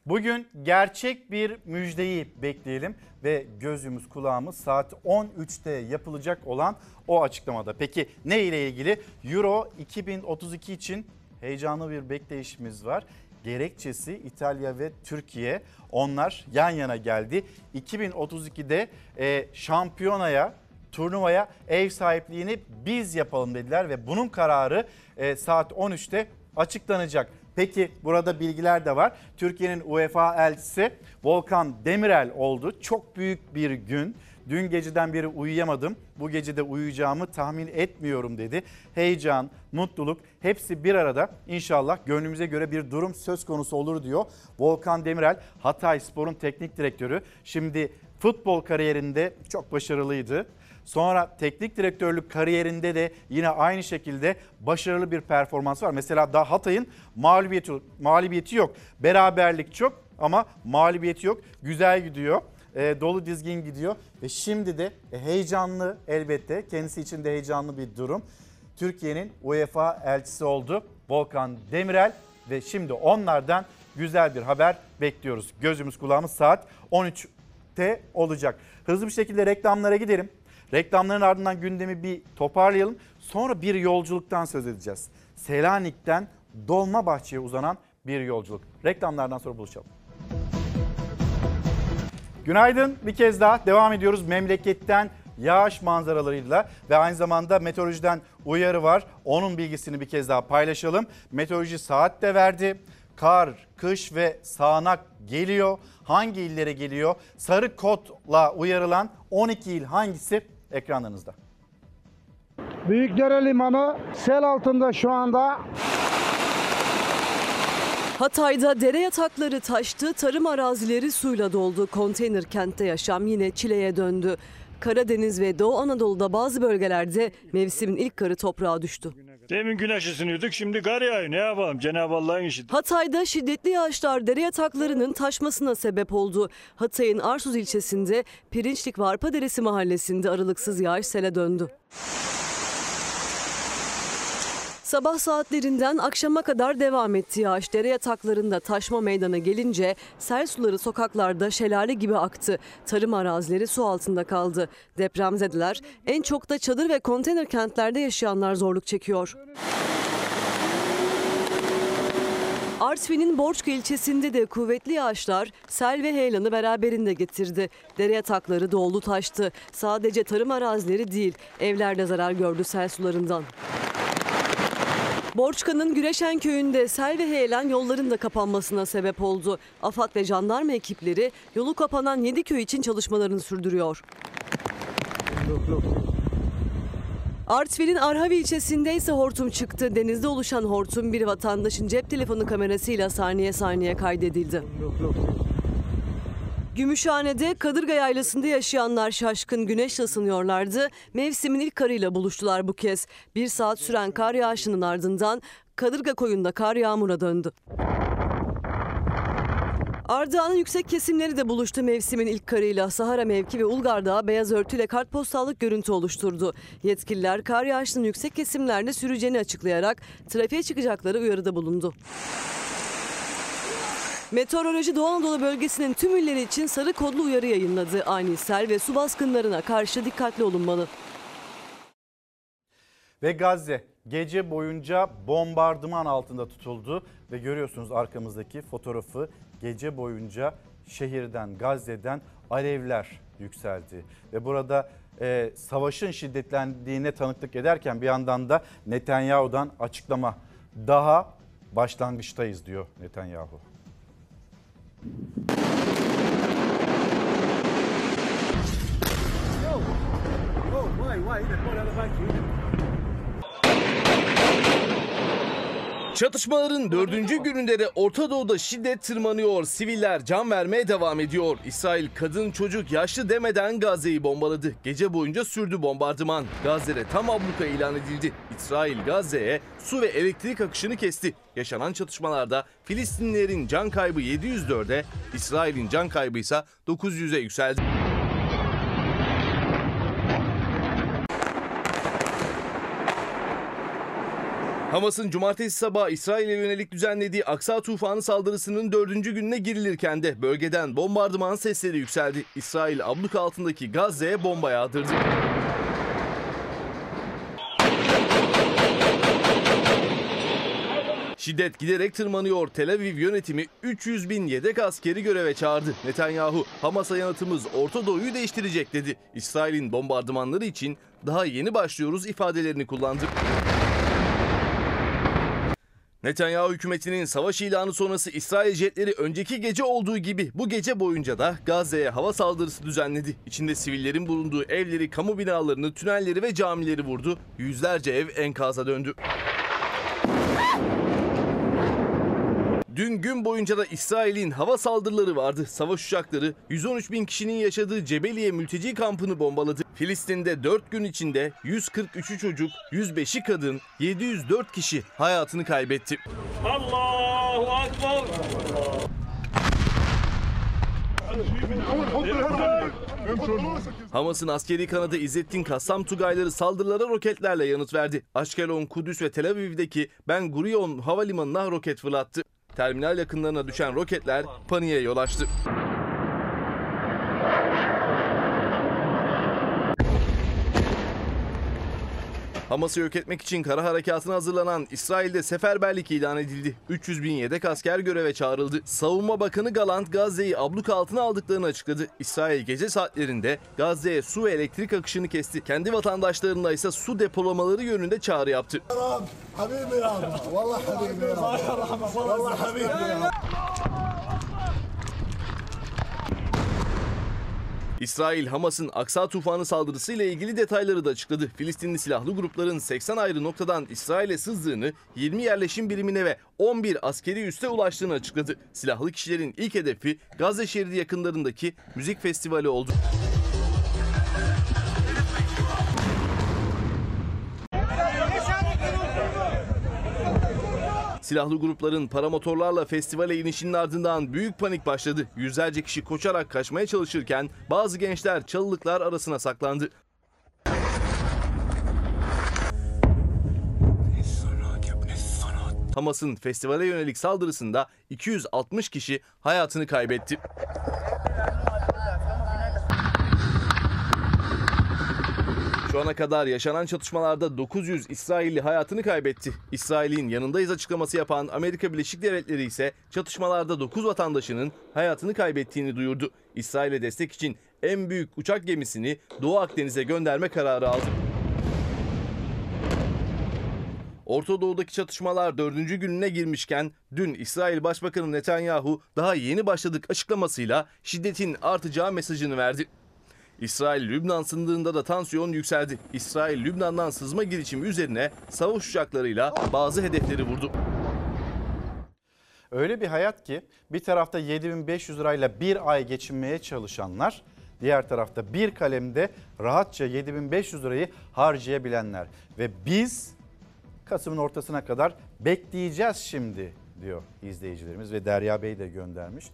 Bugün gerçek bir müjdeyi bekleyelim ve gözümüz kulağımız saat 13'te yapılacak olan o açıklamada. Peki ne ile ilgili? Euro 2032 için heyecanlı bir bekleyişimiz var. Gerekçesi İtalya ve Türkiye onlar yan yana geldi. 2032'de e, şampiyonaya turnuvaya ev sahipliğini biz yapalım dediler ve bunun kararı e, saat 13'te açıklanacak. Peki burada bilgiler de var. Türkiye'nin UEFA elçisi Volkan Demirel oldu. Çok büyük bir gün. Dün geceden beri uyuyamadım. Bu gece de uyuyacağımı tahmin etmiyorum dedi. Heyecan, mutluluk hepsi bir arada. İnşallah gönlümüze göre bir durum söz konusu olur diyor. Volkan Demirel Hatay Spor'un teknik direktörü. Şimdi futbol kariyerinde çok başarılıydı. Sonra teknik direktörlük kariyerinde de yine aynı şekilde başarılı bir performans var. Mesela daha Hatay'ın mağlubiyeti, mağlubiyeti yok. Beraberlik çok ama mağlubiyeti yok. Güzel gidiyor. E, dolu dizgin gidiyor ve şimdi de e, heyecanlı elbette kendisi için de heyecanlı bir durum. Türkiye'nin UEFA elçisi oldu Volkan Demirel ve şimdi onlardan güzel bir haber bekliyoruz. Gözümüz kulağımız saat 13'te olacak. Hızlı bir şekilde reklamlara gidelim. Reklamların ardından gündemi bir toparlayalım. Sonra bir yolculuktan söz edeceğiz. Selanik'ten Dolmabahçe'ye uzanan bir yolculuk. Reklamlardan sonra buluşalım. Günaydın bir kez daha devam ediyoruz memleketten yağış manzaralarıyla ve aynı zamanda meteorolojiden uyarı var. Onun bilgisini bir kez daha paylaşalım. Meteoroloji saat de verdi. Kar, kış ve sağanak geliyor. Hangi illere geliyor? Sarı kodla uyarılan 12 il hangisi? Ekranlarınızda. Büyükdere Limanı sel altında şu anda. Hatay'da dere yatakları taştı, tarım arazileri suyla doldu. Konteyner kentte yaşam yine çileye döndü. Karadeniz ve Doğu Anadolu'da bazı bölgelerde mevsimin ilk karı toprağa düştü. Demin güneş ısınıyorduk şimdi kar yağıyor ne yapalım Cenab-ı Allah'ın işi. Hatay'da şiddetli yağışlar dere yataklarının taşmasına sebep oldu. Hatay'ın Arsuz ilçesinde Pirinçlik Varpa Deresi mahallesinde aralıksız yağış sele döndü. Sabah saatlerinden akşama kadar devam etti yağış. Dere yataklarında taşma meydana gelince sel suları sokaklarda şelale gibi aktı. Tarım arazileri su altında kaldı. Depremzedeler en çok da çadır ve konteyner kentlerde yaşayanlar zorluk çekiyor. Artvin'in Borçka ilçesinde de kuvvetli yağışlar sel ve heyelanı beraberinde getirdi. Dere yatakları doldu taştı. Sadece tarım arazileri değil evler de zarar gördü sel sularından. Borçka'nın Güreşen köyünde sel ve heyelan yolların da kapanmasına sebep oldu. AFAD ve jandarma ekipleri yolu kapanan 7 köy için çalışmalarını sürdürüyor. Artvin'in Arhavi ilçesinde ise hortum çıktı. Denizde oluşan hortum bir vatandaşın cep telefonu kamerasıyla saniye saniye kaydedildi. Gümüşhane'de Kadırga Yaylası'nda yaşayanlar şaşkın güneşle ısınıyorlardı. Mevsimin ilk karıyla buluştular bu kez. Bir saat süren kar yağışının ardından Kadırga koyunda kar yağmura döndü. Ardahan'ın yüksek kesimleri de buluştu mevsimin ilk karıyla. Sahara mevki ve Ulgar beyaz örtüyle kartpostallık görüntü oluşturdu. Yetkililer kar yağışının yüksek kesimlerde süreceğini açıklayarak trafiğe çıkacakları uyarıda bulundu. Meteoroloji Doğu Anadolu bölgesinin tüm illeri için sarı kodlu uyarı yayınladı. Ani sel ve su baskınlarına karşı dikkatli olunmalı. Ve Gazze gece boyunca bombardıman altında tutuldu ve görüyorsunuz arkamızdaki fotoğrafı gece boyunca şehirden Gazze'den alevler yükseldi ve burada e, savaşın şiddetlendiğine tanıklık ederken bir yandan da Netanyahu'dan açıklama daha başlangıçtayız diyor Netanyahu. Yo! Oh, wait, wait, they've gone out of vacuum. Çatışmaların dördüncü gününde de Orta Doğu'da şiddet tırmanıyor. Siviller can vermeye devam ediyor. İsrail kadın çocuk yaşlı demeden Gazze'yi bombaladı. Gece boyunca sürdü bombardıman. Gazze'de tam abluka ilan edildi. İsrail Gazze'ye su ve elektrik akışını kesti. Yaşanan çatışmalarda Filistinlilerin can kaybı 704'e, İsrail'in can kaybı ise 900'e yükseldi. Hamas'ın cumartesi sabahı İsrail'e yönelik düzenlediği Aksa tufanı saldırısının dördüncü gününe girilirken de bölgeden bombardıman sesleri yükseldi. İsrail abluka altındaki Gazze'ye bomba yağdırdı. Şiddet giderek tırmanıyor. Tel Aviv yönetimi 300 bin yedek askeri göreve çağırdı. Netanyahu, Hamas'a yanıtımız Orta Doğu'yu değiştirecek dedi. İsrail'in bombardımanları için daha yeni başlıyoruz ifadelerini kullandı. Netanyahu hükümetinin savaş ilanı sonrası İsrail jetleri önceki gece olduğu gibi bu gece boyunca da Gazze'ye hava saldırısı düzenledi. İçinde sivillerin bulunduğu evleri, kamu binalarını, tünelleri ve camileri vurdu. Yüzlerce ev enkaza döndü. Dün gün boyunca da İsrail'in hava saldırıları vardı. Savaş uçakları 113 bin kişinin yaşadığı Cebeliye mülteci kampını bombaladı. Filistin'de 4 gün içinde 143'ü çocuk, 105'i kadın, 704 kişi hayatını kaybetti. Allahu Akbar. Hamas'ın askeri kanadı İzzettin Kassam Tugayları saldırılara roketlerle yanıt verdi. Aşkelon, Kudüs ve Tel Aviv'deki Ben Gurion havalimanına roket fırlattı. Terminal yakınlarına düşen roketler paniğe yol açtı. Hamas'ı yok etmek için kara harekatına hazırlanan İsrail'de seferberlik ilan edildi. 300 bin yedek asker göreve çağrıldı. Savunma Bakanı Galant Gazze'yi abluk altına aldıklarını açıkladı. İsrail gece saatlerinde Gazze'ye su ve elektrik akışını kesti. Kendi vatandaşlarına ise su depolamaları yönünde çağrı yaptı. Vallahi İsrail, Hamas'ın Aksa tufanı saldırısıyla ilgili detayları da açıkladı. Filistinli silahlı grupların 80 ayrı noktadan İsrail'e sızdığını, 20 yerleşim birimine ve 11 askeri üste ulaştığını açıkladı. Silahlı kişilerin ilk hedefi Gazze şeridi yakınlarındaki müzik festivali oldu. Silahlı grupların paramotorlarla festivale inişinin ardından büyük panik başladı. Yüzlerce kişi koşarak kaçmaya çalışırken bazı gençler çalılıklar arasına saklandı. Hamas'ın festivale yönelik saldırısında 260 kişi hayatını kaybetti. Ana kadar yaşanan çatışmalarda 900 İsrailli hayatını kaybetti. İsrail'in yanındayız açıklaması yapan Amerika Birleşik Devletleri ise çatışmalarda 9 vatandaşının hayatını kaybettiğini duyurdu. İsrail'e destek için en büyük uçak gemisini Doğu Akdeniz'e gönderme kararı aldı. Orta Doğu'daki çatışmalar dördüncü gününe girmişken dün İsrail Başbakanı Netanyahu daha yeni başladık açıklamasıyla şiddetin artacağı mesajını verdi. İsrail Lübnan sınırında da tansiyon yükseldi. İsrail Lübnan'dan sızma girişimi üzerine savaş uçaklarıyla bazı hedefleri vurdu. Öyle bir hayat ki bir tarafta 7500 lirayla bir ay geçinmeye çalışanlar, diğer tarafta bir kalemde rahatça 7500 lirayı harcayabilenler. Ve biz Kasım'ın ortasına kadar bekleyeceğiz şimdi diyor izleyicilerimiz ve Derya Bey de göndermiş.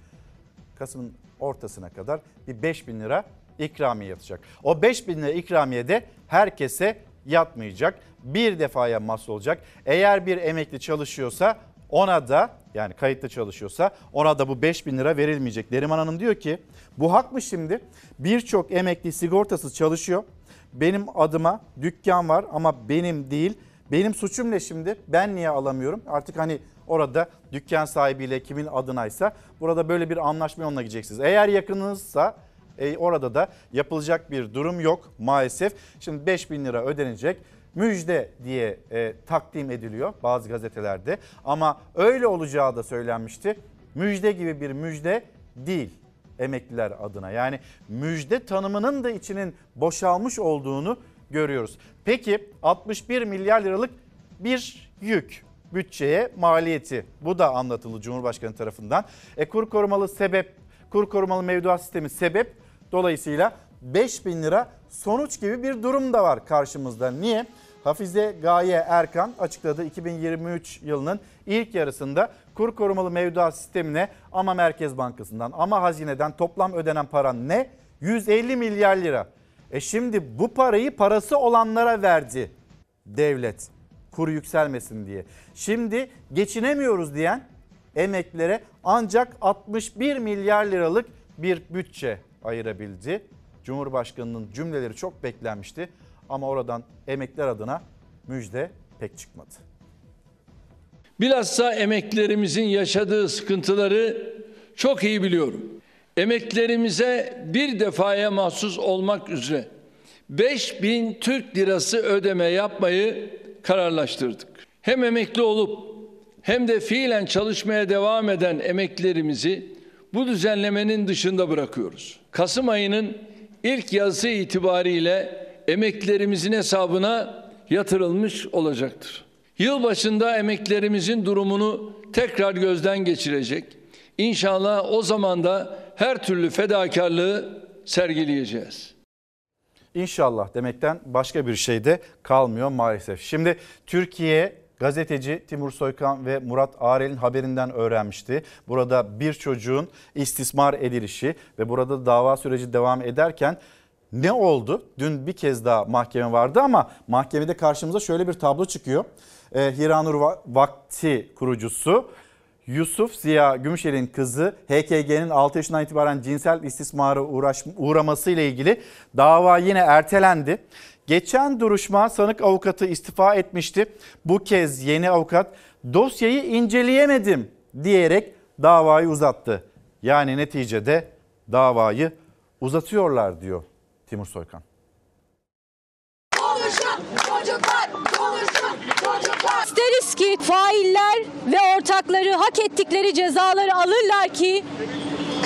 Kasım'ın ortasına kadar bir 5000 lira ikramiye yatacak. O 5000 lira ikramiye de herkese yatmayacak. Bir defaya mahsus olacak. Eğer bir emekli çalışıyorsa ona da yani kayıtlı çalışıyorsa ona da bu 5000 lira verilmeyecek. Neriman Hanım diyor ki bu hak mı şimdi? Birçok emekli sigortasız çalışıyor. Benim adıma dükkan var ama benim değil. Benim suçum ne şimdi? Ben niye alamıyorum? Artık hani orada dükkan sahibiyle kimin adınaysa burada böyle bir anlaşma yoluna gideceksiniz. Eğer yakınınızsa e, orada da yapılacak bir durum yok maalesef. Şimdi 5000 lira ödenecek müjde diye e, takdim ediliyor bazı gazetelerde ama öyle olacağı da söylenmişti. Müjde gibi bir müjde değil emekliler adına. Yani müjde tanımının da içinin boşalmış olduğunu görüyoruz. Peki 61 milyar liralık bir yük bütçeye maliyeti. Bu da anlatıldı Cumhurbaşkanı tarafından. E kur korumalı sebep, kur korumalı mevduat sistemi sebep. Dolayısıyla 5 bin lira sonuç gibi bir durum da var karşımızda. Niye? Hafize Gaye Erkan açıkladı 2023 yılının ilk yarısında kur korumalı mevduat sistemine ama Merkez Bankası'ndan ama hazineden toplam ödenen para ne? 150 milyar lira. E şimdi bu parayı parası olanlara verdi devlet kur yükselmesin diye. Şimdi geçinemiyoruz diyen emeklilere ancak 61 milyar liralık bir bütçe ayırabildi. Cumhurbaşkanının cümleleri çok beklenmişti ama oradan emekler adına müjde pek çıkmadı. Bilhassa emeklilerimizin yaşadığı sıkıntıları çok iyi biliyorum. Emeklerimize bir defaya mahsus olmak üzere 5000 Türk lirası ödeme yapmayı kararlaştırdık. Hem emekli olup hem de fiilen çalışmaya devam eden emeklilerimizi bu düzenlemenin dışında bırakıyoruz. Kasım ayının ilk yazısı itibariyle emeklilerimizin hesabına yatırılmış olacaktır. Yıl başında emeklilerimizin durumunu tekrar gözden geçirecek. İnşallah o zaman da her türlü fedakarlığı sergileyeceğiz. İnşallah demekten başka bir şey de kalmıyor maalesef. Şimdi Türkiye gazeteci Timur Soykan ve Murat Arel'in haberinden öğrenmişti. Burada bir çocuğun istismar edilişi ve burada dava süreci devam ederken ne oldu? Dün bir kez daha mahkeme vardı ama mahkemede karşımıza şöyle bir tablo çıkıyor. Ee, Hiranur Vakti kurucusu Yusuf Ziya Gümüşel'in kızı HKG'nin 6 yaşından itibaren cinsel istismara uğraş, uğraması ile ilgili dava yine ertelendi. Geçen duruşma sanık avukatı istifa etmişti. Bu kez yeni avukat dosyayı inceleyemedim diyerek davayı uzattı. Yani neticede davayı uzatıyorlar diyor Timur Soykan. Konuşun çocuklar, konuşun çocuklar. İsteriz ki failler ve ortakları hak ettikleri cezaları alırlar ki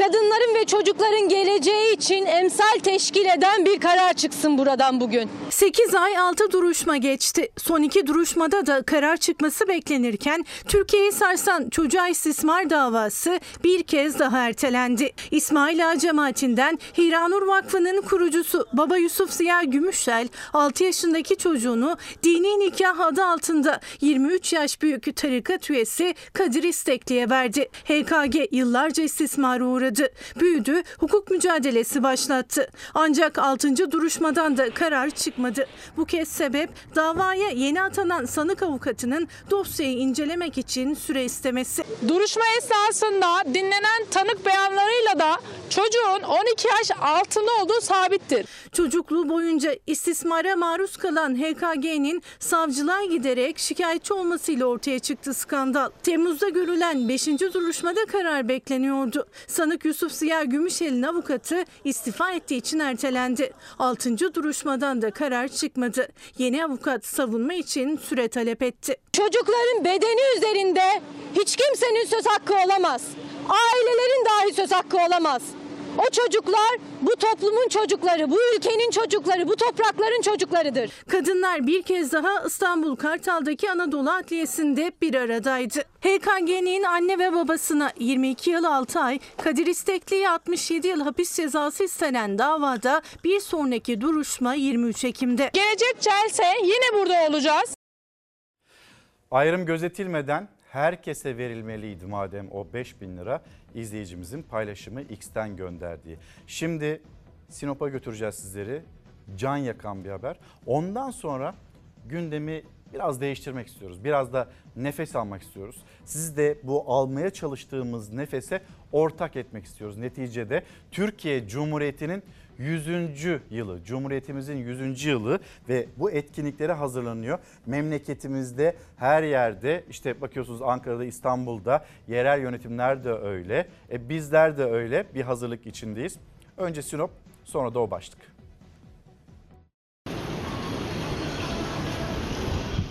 kadınların ve çocukların geleceği için emsal teşkil eden bir karar çıksın buradan bugün. 8 ay 6 duruşma geçti. Son iki duruşmada da karar çıkması beklenirken Türkiye'yi sarsan çocuğa istismar davası bir kez daha ertelendi. İsmail Ağa cemaatinden Hiranur Vakfı'nın kurucusu Baba Yusuf Ziya Gümüşsel 6 yaşındaki çocuğunu dini nikah adı altında 23 yaş büyük tarikat üyesi Kadir İstekli'ye verdi. HKG yıllarca istismara uğradı. Büyüdü, hukuk mücadelesi başlattı. Ancak 6. duruşmadan da karar çıkmadı. Bu kez sebep davaya yeni atanan sanık avukatının dosyayı incelemek için süre istemesi. Duruşma esnasında dinlenen tanık beyanlarıyla da çocuğun 12 yaş altında olduğu sabittir. Çocukluğu boyunca istismara maruz kalan HKG'nin savcılığa giderek şikayetçi olmasıyla ortaya çıktı skandal. Temmuz'da görülen 5. duruşmada karar bekleniyordu. Sanık Yusuf Ziya Gümüşel'in avukatı istifa ettiği için ertelendi. 6. duruşmadan da karar çıkmadı. Yeni avukat savunma için süre talep etti. Çocukların bedeni üzerinde hiç kimsenin söz hakkı olamaz. Ailelerin dahi söz hakkı olamaz. O çocuklar bu toplumun çocukları, bu ülkenin çocukları, bu toprakların çocuklarıdır. Kadınlar bir kez daha İstanbul Kartal'daki Anadolu Adliyesi'nde bir aradaydı. HKG'nin anne ve babasına 22 yıl 6 ay, Kadir İstekli'ye 67 yıl hapis cezası istenen davada bir sonraki duruşma 23 Ekim'de. Gelecek celse yine burada olacağız. Ayrım gözetilmeden herkese verilmeliydi madem o 5 bin lira izleyicimizin paylaşımı X'ten gönderdiği. Şimdi Sinop'a götüreceğiz sizleri. Can yakan bir haber. Ondan sonra gündemi biraz değiştirmek istiyoruz. Biraz da nefes almak istiyoruz. Siz de bu almaya çalıştığımız nefese ortak etmek istiyoruz. Neticede Türkiye Cumhuriyeti'nin 100. yılı, Cumhuriyetimizin 100. yılı ve bu etkinliklere hazırlanıyor. Memleketimizde her yerde işte bakıyorsunuz Ankara'da, İstanbul'da yerel yönetimler de öyle. E bizler de öyle bir hazırlık içindeyiz. Önce Sinop sonra da o başlık.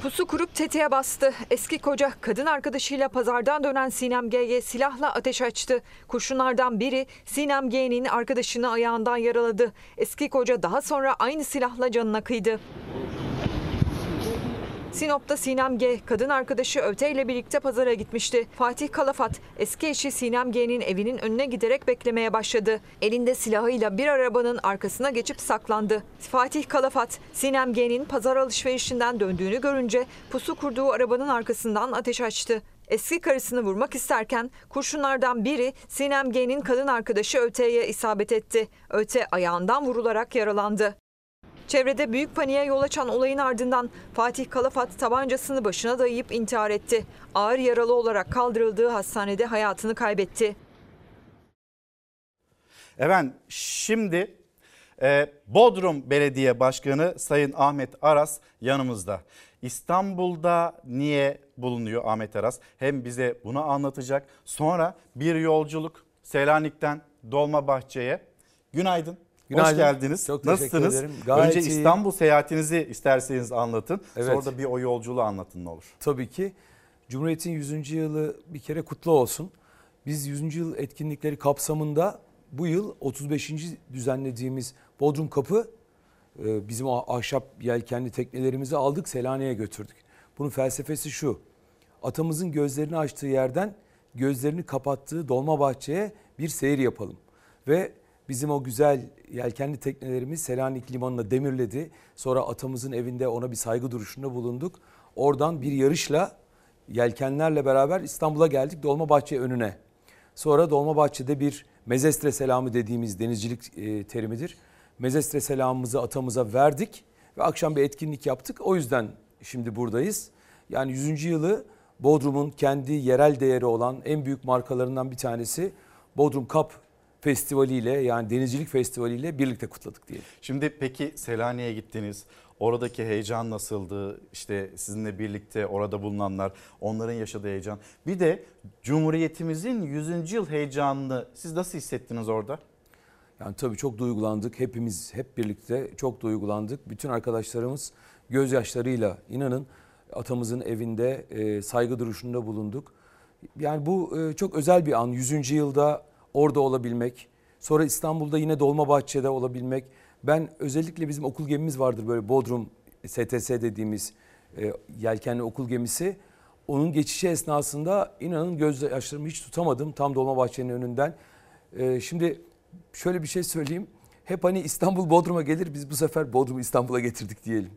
Pusu kurup tetiğe bastı. Eski koca kadın arkadaşıyla pazardan dönen Sinem G'ye silahla ateş açtı. Kurşunlardan biri Sinem G'nin arkadaşını ayağından yaraladı. Eski koca daha sonra aynı silahla canına kıydı. Sinop'ta Sinem G, kadın arkadaşı Öte ile birlikte pazara gitmişti. Fatih Kalafat, eski eşi Sinem G'nin evinin önüne giderek beklemeye başladı. Elinde silahıyla bir arabanın arkasına geçip saklandı. Fatih Kalafat, Sinem G'nin pazar alışverişinden döndüğünü görünce pusu kurduğu arabanın arkasından ateş açtı. Eski karısını vurmak isterken kurşunlardan biri Sinem G'nin kadın arkadaşı Öte'ye isabet etti. Öte ayağından vurularak yaralandı. Çevrede büyük paniğe yol açan olayın ardından Fatih Kalafat tabancasını başına dayayıp intihar etti. Ağır yaralı olarak kaldırıldığı hastanede hayatını kaybetti. Evet şimdi e, Bodrum Belediye Başkanı Sayın Ahmet Aras yanımızda. İstanbul'da niye bulunuyor Ahmet Aras? Hem bize bunu anlatacak. Sonra bir yolculuk Selanik'ten Dolmabahçe'ye. Günaydın. Günaydın. Hoş geldiniz. Çok teşekkür Nasılsınız? ederim. Gayet Önce iyiyim. İstanbul seyahatinizi isterseniz anlatın. Evet. Sonra da bir o yolculuğu anlatın ne olur. Tabii ki. Cumhuriyet'in 100. yılı bir kere kutlu olsun. Biz 100. yıl etkinlikleri kapsamında bu yıl 35. düzenlediğimiz Bodrum Kapı e, bizim ahşap yelkenli teknelerimizi aldık Selanik'e götürdük. Bunun felsefesi şu. Atamızın gözlerini açtığı yerden gözlerini kapattığı Dolmabahçe'ye bir seyir yapalım. Ve bizim o güzel yelkenli teknelerimiz Selanik Limanı'na demirledi. Sonra atamızın evinde ona bir saygı duruşunda bulunduk. Oradan bir yarışla yelkenlerle beraber İstanbul'a geldik Dolmabahçe önüne. Sonra Dolmabahçe'de bir mezestre selamı dediğimiz denizcilik e, terimidir. Mezestre selamımızı atamıza verdik ve akşam bir etkinlik yaptık. O yüzden şimdi buradayız. Yani 100. yılı Bodrum'un kendi yerel değeri olan en büyük markalarından bir tanesi Bodrum Cup Festivali ile yani denizcilik festivali ile birlikte kutladık diyelim. Şimdi peki Selanik'e gittiniz. Oradaki heyecan nasıldı? İşte sizinle birlikte orada bulunanlar, onların yaşadığı heyecan. Bir de Cumhuriyetimizin 100. yıl heyecanını siz nasıl hissettiniz orada? Yani tabii çok duygulandık. Hepimiz hep birlikte çok duygulandık. Bütün arkadaşlarımız gözyaşlarıyla inanın atamızın evinde e, saygı duruşunda bulunduk. Yani bu e, çok özel bir an. 100. yılda orada olabilmek. Sonra İstanbul'da yine Dolmabahçe'de olabilmek. Ben özellikle bizim okul gemimiz vardır böyle Bodrum STS dediğimiz e, yelkenli okul gemisi. Onun geçişi esnasında inanın gözyaşlarımı hiç tutamadım tam Dolmabahçe'nin önünden. E, şimdi şöyle bir şey söyleyeyim. Hep hani İstanbul Bodrum'a gelir biz bu sefer Bodrum'u İstanbul'a getirdik diyelim.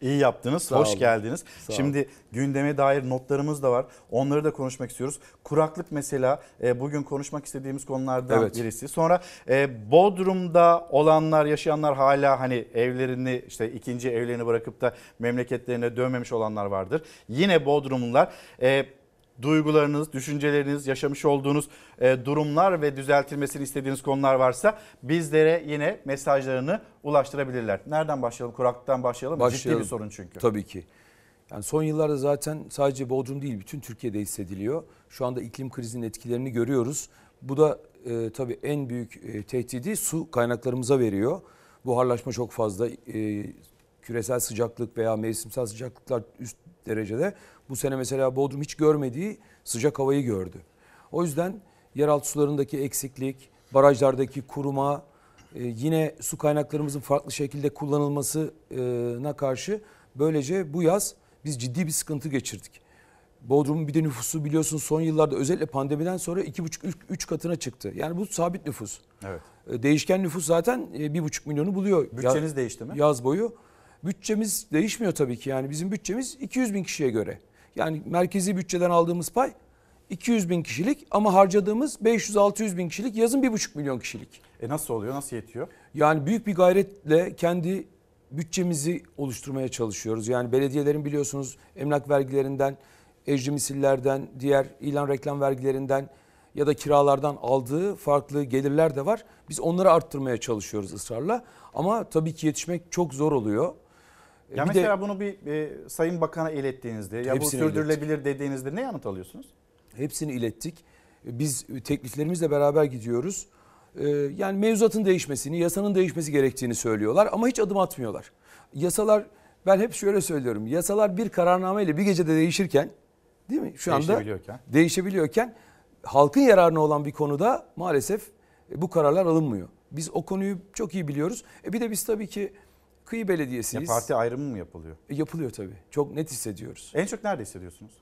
İyi yaptınız. Sağ Hoş olun. geldiniz. Sağ Şimdi olun. gündeme dair notlarımız da var. Onları da konuşmak istiyoruz. Kuraklık mesela e, bugün konuşmak istediğimiz konulardan Evet. birisi. Sonra e, Bodrum'da olanlar, yaşayanlar hala hani evlerini işte ikinci evlerini bırakıp da memleketlerine dönmemiş olanlar vardır. Yine Bodrumlular e, duygularınız, düşünceleriniz, yaşamış olduğunuz e, durumlar ve düzeltilmesini istediğiniz konular varsa bizlere yine mesajlarını ulaştırabilirler. Nereden başlayalım? Kuraklıktan başlayalım. mı? Ciddi Başlayalım. bir sorun çünkü. Tabii ki. Yani son yıllarda zaten sadece Bodrum değil bütün Türkiye'de hissediliyor. Şu anda iklim krizinin etkilerini görüyoruz. Bu da e, tabii en büyük e, tehdidi su kaynaklarımıza veriyor. Buharlaşma çok fazla. E, küresel sıcaklık veya mevsimsel sıcaklıklar üst derecede. Bu sene mesela Bodrum hiç görmediği sıcak havayı gördü. O yüzden yeraltı sularındaki eksiklik, barajlardaki kuruma, e, yine su kaynaklarımızın farklı şekilde kullanılmasına karşı böylece bu yaz biz ciddi bir sıkıntı geçirdik. Bodrum'un bir de nüfusu biliyorsun son yıllarda özellikle pandemiden sonra 2,5-3 katına çıktı. Yani bu sabit nüfus. Evet. E, Değişken nüfus zaten e, 1,5 milyonu buluyor. Bütçeniz Ya- değişti mi? Yaz boyu. Bütçemiz değişmiyor tabii ki. Yani bizim bütçemiz 200 bin kişiye göre. Yani merkezi bütçeden aldığımız pay 200 bin kişilik ama harcadığımız 500-600 bin kişilik yazın 1,5 milyon kişilik. E nasıl oluyor? Nasıl yetiyor? Yani büyük bir gayretle kendi bütçemizi oluşturmaya çalışıyoruz. Yani belediyelerin biliyorsunuz emlak vergilerinden, ecri misillerden, diğer ilan reklam vergilerinden ya da kiralardan aldığı farklı gelirler de var. Biz onları arttırmaya çalışıyoruz ısrarla. Ama tabii ki yetişmek çok zor oluyor. Ya Bir de- mesela bunu bir e, Sayın Bakan'a ilettiğinizde ya bu sürdürülebilir dediğinizde ne yanıt alıyorsunuz? Hepsini ilettik. Biz tekliflerimizle beraber gidiyoruz. Ee, Yani mevzuatın değişmesini, yasanın değişmesi gerektiğini söylüyorlar ama hiç adım atmıyorlar. Yasalar ben hep şöyle söylüyorum. Yasalar bir kararnameyle bir gecede değişirken değil mi? Şu anda Değişebiliyorken. değişebiliyorken halkın yararına olan bir konuda maalesef e, bu kararlar alınmıyor. Biz o konuyu çok iyi biliyoruz. E bir de biz tabii ki kıyı Ya belediyesiyiz. parti ayrımı mı yapılıyor? E, Yapılıyor tabii. Çok net hissediyoruz. En çok nerede hissediyorsunuz?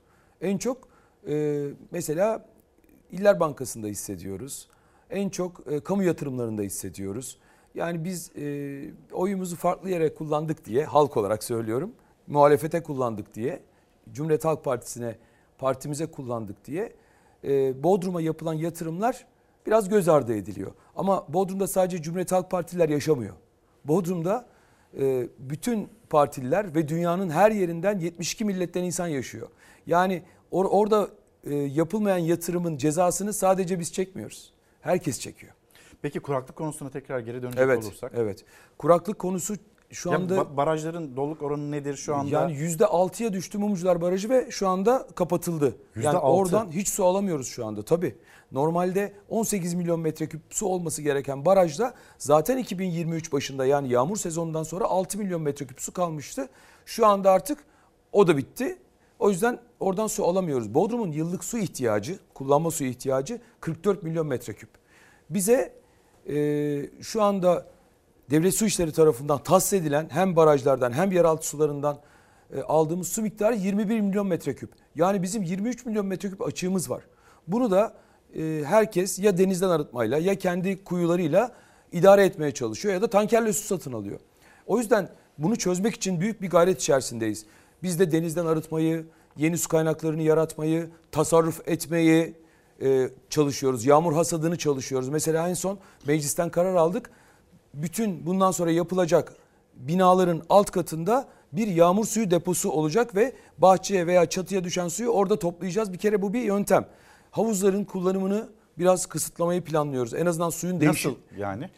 En çok e, mesela İller Bankası'nda hissediyoruz. En çok e, kamu yatırımlarında hissediyoruz. Yani biz e, oyumuzu farklı yere kullandık diye halk olarak söylüyorum. Muhalefete kullandık diye. Cumhuriyet Halk Partisi'ne partimize kullandık diye. E, Bodrum'a yapılan yatırımlar biraz göz ardı ediliyor. Ama Bodrum'da sadece Cumhuriyet Halk Partiler yaşamıyor. Bodrum'da e, bütün partililer ve dünyanın her yerinden 72 milletten insan yaşıyor. Yani or- orada e, yapılmayan yatırımın cezasını sadece biz çekmiyoruz. Herkes çekiyor. Peki kuraklık konusuna tekrar geri dönecek Evet, olursak. evet. Kuraklık konusu şu Ya anda ba- barajların doluluk oranı nedir şu anda? yani yüzde altıya düştü Mumcular Barajı ve şu anda kapatıldı. Yüzde Yani altı. oradan hiç su alamıyoruz şu anda tabii. Normalde 18 milyon metreküp su olması gereken barajda zaten 2023 başında yani yağmur sezonundan sonra 6 milyon metreküp su kalmıştı. Şu anda artık o da bitti. O yüzden oradan su alamıyoruz. Bodrum'un yıllık su ihtiyacı, kullanma su ihtiyacı 44 milyon metreküp. Bize e, şu anda devlet su işleri tarafından tahsis edilen hem barajlardan hem yeraltı sularından e, aldığımız su miktarı 21 milyon metreküp. Yani bizim 23 milyon metreküp açığımız var. Bunu da e, herkes ya denizden arıtmayla ya kendi kuyularıyla idare etmeye çalışıyor ya da tankerle su satın alıyor. O yüzden bunu çözmek için büyük bir gayret içerisindeyiz. Biz de denizden arıtmayı, yeni su kaynaklarını yaratmayı, tasarruf etmeyi e, çalışıyoruz. Yağmur hasadını çalışıyoruz. Mesela en son meclisten karar aldık. Bütün bundan sonra yapılacak binaların alt katında bir yağmur suyu deposu olacak ve bahçeye veya çatıya düşen suyu orada toplayacağız. Bir kere bu bir yöntem. Havuzların kullanımını biraz kısıtlamayı planlıyoruz. En azından suyun değişim. Nasıl yani?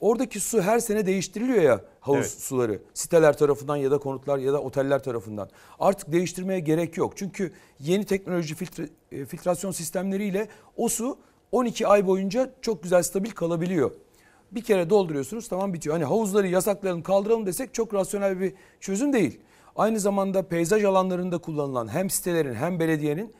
Oradaki su her sene değiştiriliyor ya havuz Evet. suları. Siteler tarafından ya da konutlar ya da oteller tarafından. Artık değiştirmeye gerek yok. Çünkü yeni teknoloji filtre, e, filtrasyon sistemleriyle o su 12 ay boyunca çok güzel stabil kalabiliyor. Bir kere dolduruyorsunuz tamam bitiyor. Hani havuzları yasaklayalım kaldıralım desek çok rasyonel bir çözüm değil. Aynı zamanda peyzaj alanlarında kullanılan hem sitelerin hem belediyenin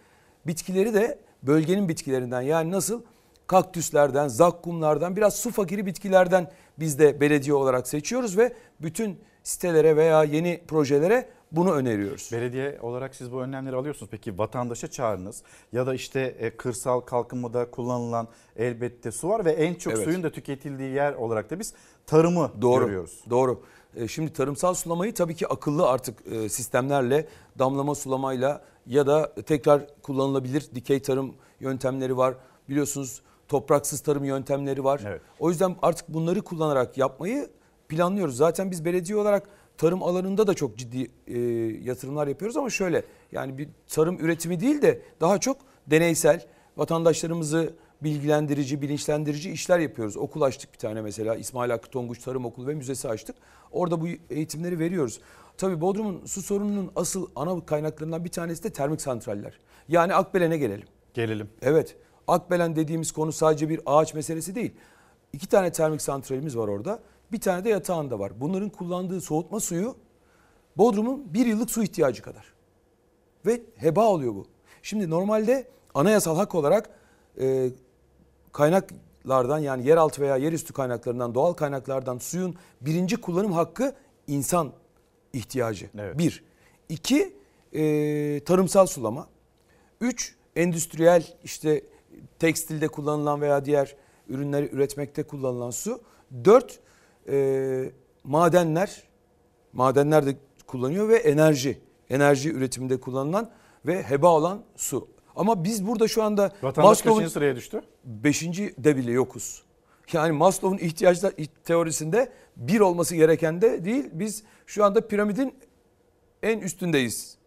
bitkileri de bölgenin bitkilerinden yani nasıl kaktüslerden, zakkumlardan biraz su fakiri bitkilerden biz de belediye olarak seçiyoruz ve bütün sitelere veya yeni projelere bunu öneriyoruz. Belediye olarak siz bu önlemleri alıyorsunuz. Peki vatandaşa çağrınız ya da işte e, kırsal kalkınmada kullanılan elbette su var ve en çok Evet. suyun da tüketildiği yer olarak da biz tarımı Doğru. görüyoruz. Doğru. E, Şimdi tarımsal sulamayı tabii ki akıllı artık e, sistemlerle damlama sulamayla ya da tekrar kullanılabilir dikey tarım yöntemleri var. Biliyorsunuz topraksız tarım yöntemleri var. O yüzden artık bunları kullanarak yapmayı planlıyoruz. Zaten biz belediye olarak tarım alanında da çok ciddi e, yatırımlar yapıyoruz ama şöyle yani bir tarım üretimi değil de daha çok deneysel vatandaşlarımızı bilgilendirici, bilinçlendirici işler yapıyoruz. Okul açtık bir tane mesela İsmail Hakkı Tonguç Tarım Okulu ve Müzesi açtık. Orada bu eğitimleri veriyoruz. Tabii Bodrum'un su sorununun asıl ana kaynaklarından bir tanesi de termik santraller. Yani Akbelen'e gelelim. Gelelim. Evet. Akbelen dediğimiz konu sadece bir ağaç meselesi değil. İki tane termik santralimiz var orada. Bir tane de yatağında var. Bunların kullandığı soğutma suyu Bodrum'un bir yıllık su ihtiyacı kadar. Ve heba oluyor bu. Şimdi normalde anayasal hak olarak e, kaynaklardan yani yeraltı veya yerüstü kaynaklarından doğal kaynaklardan suyun birinci kullanım hakkı insan ihtiyacı. Bir. İki e, tarımsal sulama. Üç endüstriyel işte tekstilde kullanılan veya diğer ürünleri üretmekte kullanılan su. Dört e, madenler. Madenler de kullanıyor ve enerji. Enerji üretiminde kullanılan ve heba olan su. Ama biz burada şu anda Vatandaş Maslow'un- kaçıncı sıraya düştü? Beşinci de bile yokuz. Yani Maslow'un ihtiyaçlar teorisinde bir olması gereken de değil. Biz şu anda piramidin en üstündeyiz.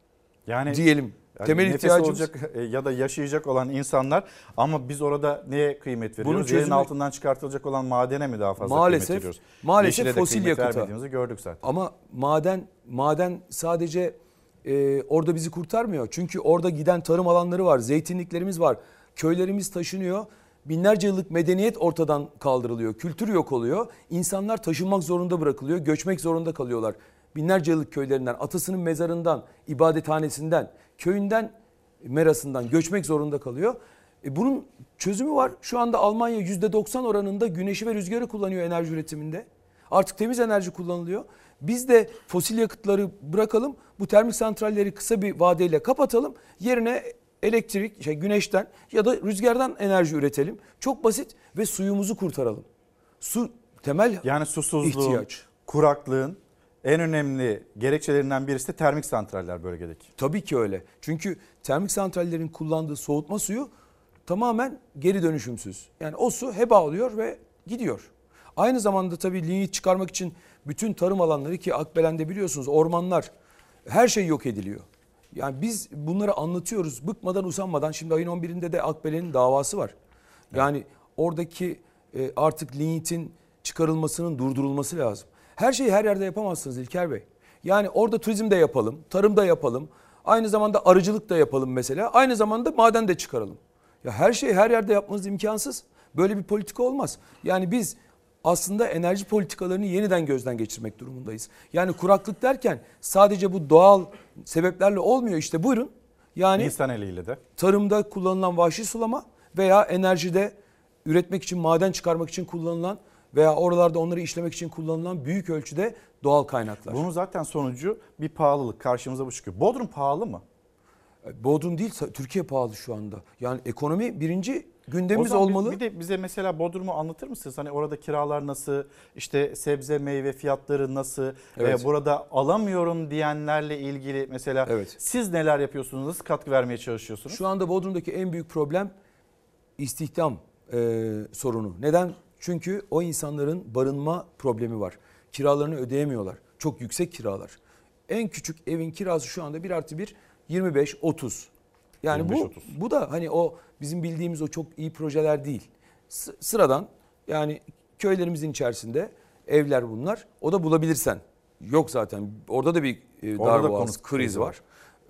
Yani diyelim. Yani Temel nefes ihtiyacımız olacak e, ya da yaşayacak olan insanlar ama biz orada neye kıymet veriyoruz? Bunun Yerin çözümü- altından çıkartılacak olan madene mi daha fazla kıymet maalesef veriyoruz? maalesef Yeşile fosil kıymet yakıta. gördük zaten. Ama maden maden sadece e, orada bizi kurtarmıyor. Çünkü orada giden tarım alanları var, zeytinliklerimiz var, köylerimiz taşınıyor. Binlerce yıllık medeniyet ortadan kaldırılıyor, kültür yok oluyor. İnsanlar taşınmak zorunda bırakılıyor, göçmek zorunda kalıyorlar. Binlerce yıllık köylerinden, atasının mezarından, ibadethanesinden, köyünden, merasından göçmek zorunda kalıyor. E bunun çözümü var. Şu anda Almanya %90 oranında güneşi ve rüzgarı kullanıyor enerji üretiminde. Artık temiz enerji kullanılıyor. Biz de fosil yakıtları bırakalım. Bu termik santralleri kısa bir vadeyle kapatalım. Yerine elektrik, şey güneşten ya da rüzgardan enerji üretelim. Çok basit ve suyumuzu kurtaralım. Su temel Yani susuzluğun, ihtiyaç. kuraklığın en önemli gerekçelerinden birisi de termik santraller bölgedeki. Tabii ki öyle. Çünkü termik santrallerin kullandığı soğutma suyu tamamen geri dönüşümsüz. Yani o su heba oluyor ve gidiyor. Aynı zamanda tabii linyit çıkarmak için bütün tarım alanları ki Akbelen'de biliyorsunuz ormanlar her şey yok ediliyor. Yani biz bunları anlatıyoruz bıkmadan usanmadan. Şimdi ayın 11'inde de Akbelen'in davası var. Yani oradaki e, artık linyitin çıkarılmasının durdurulması lazım. Her şeyi her yerde yapamazsınız İlker Bey. Yani orada turizm de yapalım, tarım da yapalım. Aynı zamanda arıcılık da yapalım mesela. Aynı zamanda maden de çıkaralım. Ya her şeyi her yerde yapmanız imkansız. Böyle bir politika olmaz. Yani biz aslında enerji politikalarını yeniden gözden geçirmek durumundayız. Yani kuraklık derken sadece bu doğal sebeplerle olmuyor. İşte buyurun Yani İnsan eliyle de. tarımda kullanılan vahşi sulama veya enerjide üretmek için, maden çıkarmak için kullanılan veya oralarda onları işlemek için kullanılan büyük ölçüde doğal kaynaklar. Bunun zaten sonucu bir pahalılık karşımıza bu çıkıyor. Bodrum pahalı mı? Bodrum değil, Türkiye pahalı şu anda. Yani ekonomi birinci gündemimiz olmalı. Bir, de bize mesela Bodrum'u anlatır mısınız? Hani orada kiralar nasıl? İşte sebze meyve fiyatları nasıl? Evet. Ve burada alamıyorum diyenlerle ilgili mesela Evet. siz neler yapıyorsunuz? Nasıl katkı vermeye çalışıyorsunuz? Şu anda Bodrum'daki en büyük problem istihdam e, sorunu. Neden? Çünkü o insanların barınma problemi var. Kiralarını ödeyemiyorlar. Çok yüksek kiralar. En küçük evin kirası şu anda 1 artı 1 25-30. Yani bu 25-30. bu da hani o bizim bildiğimiz o çok iyi projeler değil. S- sıradan yani köylerimizin içerisinde evler bunlar. O da bulabilirsen. Yok zaten. Orada da bir e, darboğaz kriz krizi var. var.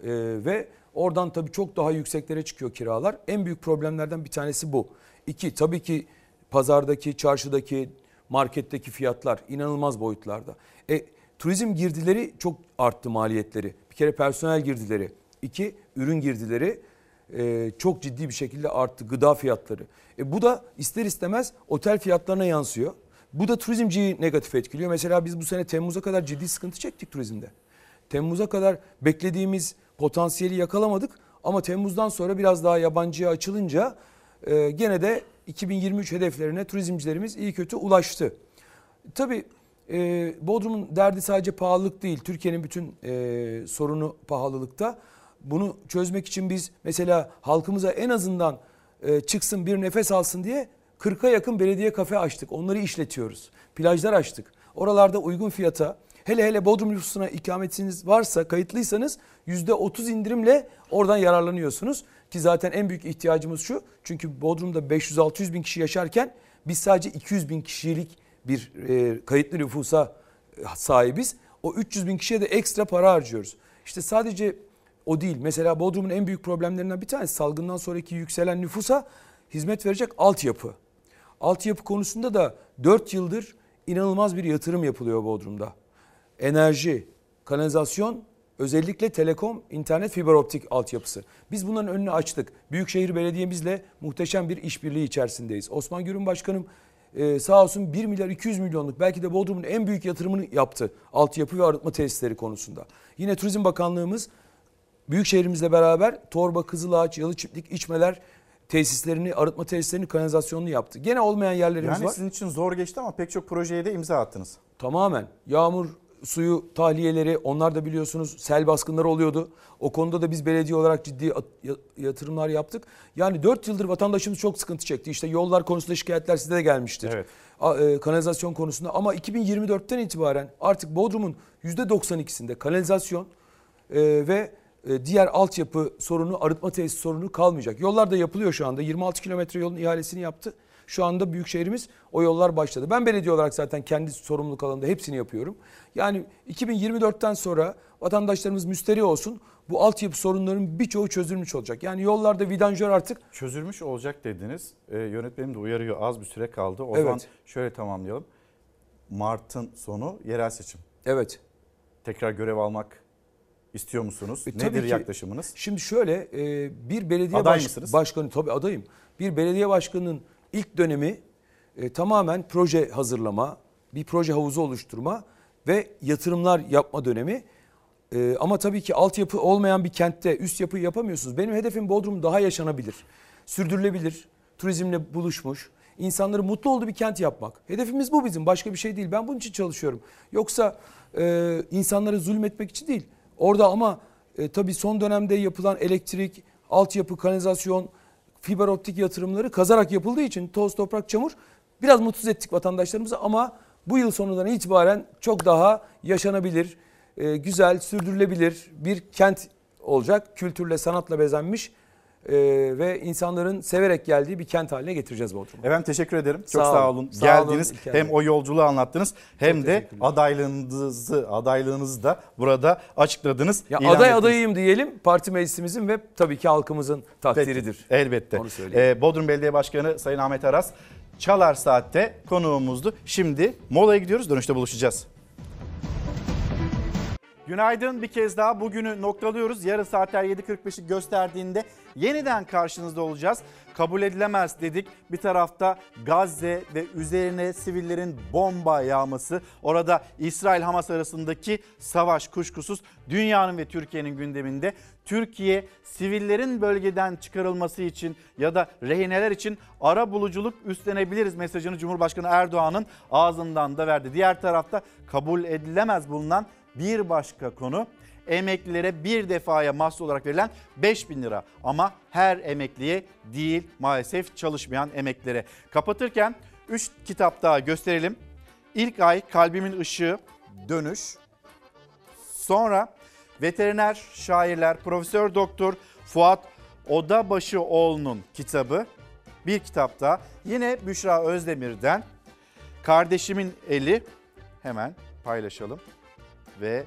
Ee, ve oradan tabii çok daha yükseklere çıkıyor kiralar. En büyük problemlerden bir tanesi bu. İki, tabii ki pazardaki, çarşıdaki, marketteki fiyatlar inanılmaz boyutlarda. E, turizm girdileri çok arttı maliyetleri. Bir kere personel girdileri. İki, ürün girdileri e, çok ciddi bir şekilde arttı. Gıda fiyatları. E, bu da ister istemez otel fiyatlarına yansıyor. Bu da turizmciyi negatif etkiliyor. Mesela biz bu sene Temmuz'a kadar ciddi sıkıntı çektik turizmde. Temmuz'a kadar beklediğimiz potansiyeli yakalamadık ama Temmuz'dan sonra biraz daha yabancıya açılınca e, gene de 2023 hedeflerine turizmcilerimiz iyi kötü ulaştı. Tabii e, Bodrum'un derdi sadece pahalılık değil. Türkiye'nin bütün e, sorunu pahalılıkta. Bunu çözmek için biz mesela halkımıza en azından e, çıksın bir nefes alsın diye 40'a yakın belediye kafe açtık. Onları işletiyoruz. Plajlar açtık. Oralarda uygun fiyata hele hele Bodrum nüfusuna ikametiniz varsa kayıtlıysanız %30 indirimle oradan yararlanıyorsunuz. Ki zaten en büyük ihtiyacımız şu. Çünkü Bodrum'da 500-600 bin kişi yaşarken biz sadece 200 bin kişilik bir e, kayıtlı nüfusa e, sahibiz. O 300 bin kişiye de ekstra para harcıyoruz. İşte sadece o değil. Mesela Bodrum'un en büyük problemlerinden bir tanesi salgından sonraki yükselen nüfusa hizmet verecek altyapı. Altyapı konusunda da 4 yıldır inanılmaz bir yatırım yapılıyor Bodrum'da. Enerji, kanalizasyon, özellikle telekom, internet, fiber optik altyapısı. Biz bunların önünü açtık. Büyükşehir Belediye'mizle muhteşem bir işbirliği içerisindeyiz. Osman Gürün Başkanım e, sağ olsun 1 milyar 200 milyonluk belki de Bodrum'un en büyük yatırımını yaptı. Altyapı ve arıtma tesisleri konusunda. Yine Turizm Bakanlığımız Büyükşehirimizle beraber Torba, Kızılağaç, Yalı Çiftlik, İçmeler tesislerini, arıtma tesislerini, kanalizasyonunu yaptı. Gene olmayan yerlerimiz Yani var. sizin için zor geçti ama pek çok projeye de imza attınız. Tamamen. Yağmur suyu tahliyeleri onlar da biliyorsunuz sel baskınları oluyordu. O konuda da biz belediye olarak ciddi at- ya- yatırımlar yaptık. Yani 4 yıldır vatandaşımız çok sıkıntı çekti. İşte yollar konusunda şikayetler size de gelmiştir. Evet. E, Kanalizasyon konusunda ama 2024'ten itibaren artık Bodrum'un %92'sinde kanalizasyon e, ve e, diğer altyapı sorunu, arıtma tesisi sorunu kalmayacak. Yollar da yapılıyor şu anda. 26 kilometre yolun ihalesini yaptı. Şu anda Büyükşehirimiz o yollar başladı. Ben belediye olarak zaten kendi sorumluluk alanında hepsini yapıyorum. Yani 2024'ten sonra vatandaşlarımız müsterih olsun. Bu altyapı sorunların birçoğu çözülmüş olacak. Yani yollarda vidanjör artık Çözülmüş olacak dediniz. Ee, yönetmenim de uyarıyor az bir süre kaldı. O Evet. zaman şöyle tamamlayalım. Mart'ın sonu yerel seçim. evet Tekrar görev almak istiyor musunuz? E, Nedir ki. yaklaşımınız? Şimdi şöyle e, bir belediye Aday baş- mısınız? başkanı tabii adayım. Bir belediye başkanının ilk dönemi e, tamamen proje hazırlama, bir proje havuzu oluşturma ve yatırımlar yapma dönemi. E, ama tabii ki altyapı olmayan bir kentte üst yapıyı yapamıyorsunuz. Benim hedefim Bodrum daha yaşanabilir, sürdürülebilir, turizmle buluşmuş, insanların mutlu olduğu bir kent yapmak. Hedefimiz bu bizim, başka bir şey değil. Ben bunun için çalışıyorum. Yoksa e, insanlara zulmetmek için değil. Orada ama e, tabii son dönemde yapılan elektrik, altyapı, kanalizasyon, fiber optik yatırımları kazarak yapıldığı için toz, toprak, çamur biraz mutsuz ettik vatandaşlarımızı ama bu yıl sonundan itibaren çok daha yaşanabilir, e, güzel, sürdürülebilir bir kent olacak. Kültürle, sanatla bezenmiş e, ve insanların severek geldiği bir kent haline getireceğiz Bodrum'u. Efendim teşekkür ederim. Çok Sağ sağ olun. olun. Sağ olun Geldiniz. İlker hem o yolculuğu anlattınız hem Çok de adaylığınızı adaylığınızı da burada açıkladınız. Ya aday ettiniz. adayıyım diyelim. Parti meclisimizin ve tabii ki halkımızın takdiridir. Elbette. Onu söyleyeyim. Ee, Bodrum Belediye Başkanı Sayın Ahmet Aras Çalar Saat'te konuğumuzdu. Şimdi molaya gidiyoruz. Dönüşte buluşacağız. Günaydın bir kez daha bugünü noktalıyoruz. Yarın saatler 7.45'i gösterdiğinde yeniden karşınızda olacağız. Kabul edilemez dedik. Bir tarafta Gazze ve üzerine sivillerin bomba yağması. Orada İsrail-Hamas arasındaki savaş kuşkusuz dünyanın ve Türkiye'nin gündeminde. Türkiye sivillerin bölgeden çıkarılması için ya da rehineler için ara buluculuk üstlenebiliriz mesajını Cumhurbaşkanı Erdoğan'ın ağzından da verdi. Diğer tarafta kabul edilemez bulunan bir başka konu emeklilere bir defaya mahsus olarak verilen 5 bin lira. Ama her emekliye değil maalesef çalışmayan emeklilere. Kapatırken 3 kitap daha gösterelim. İlk ay Kalbimin Işığı, Dönüş. Sonra veteriner şairler Profesör Doktor Fuat Odabaşıoğlu'nun kitabı. Bir kitap daha yine Büşra Özdemir'den Kardeşimin Eli hemen paylaşalım ve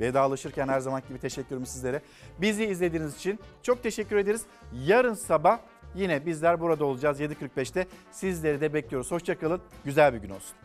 vedalaşırken her zaman gibi teşekkürümü sizlere. Bizi izlediğiniz için çok teşekkür ederiz. Yarın sabah yine bizler burada olacağız 7.45'te. Sizleri de bekliyoruz. Hoşçakalın. Güzel bir gün olsun.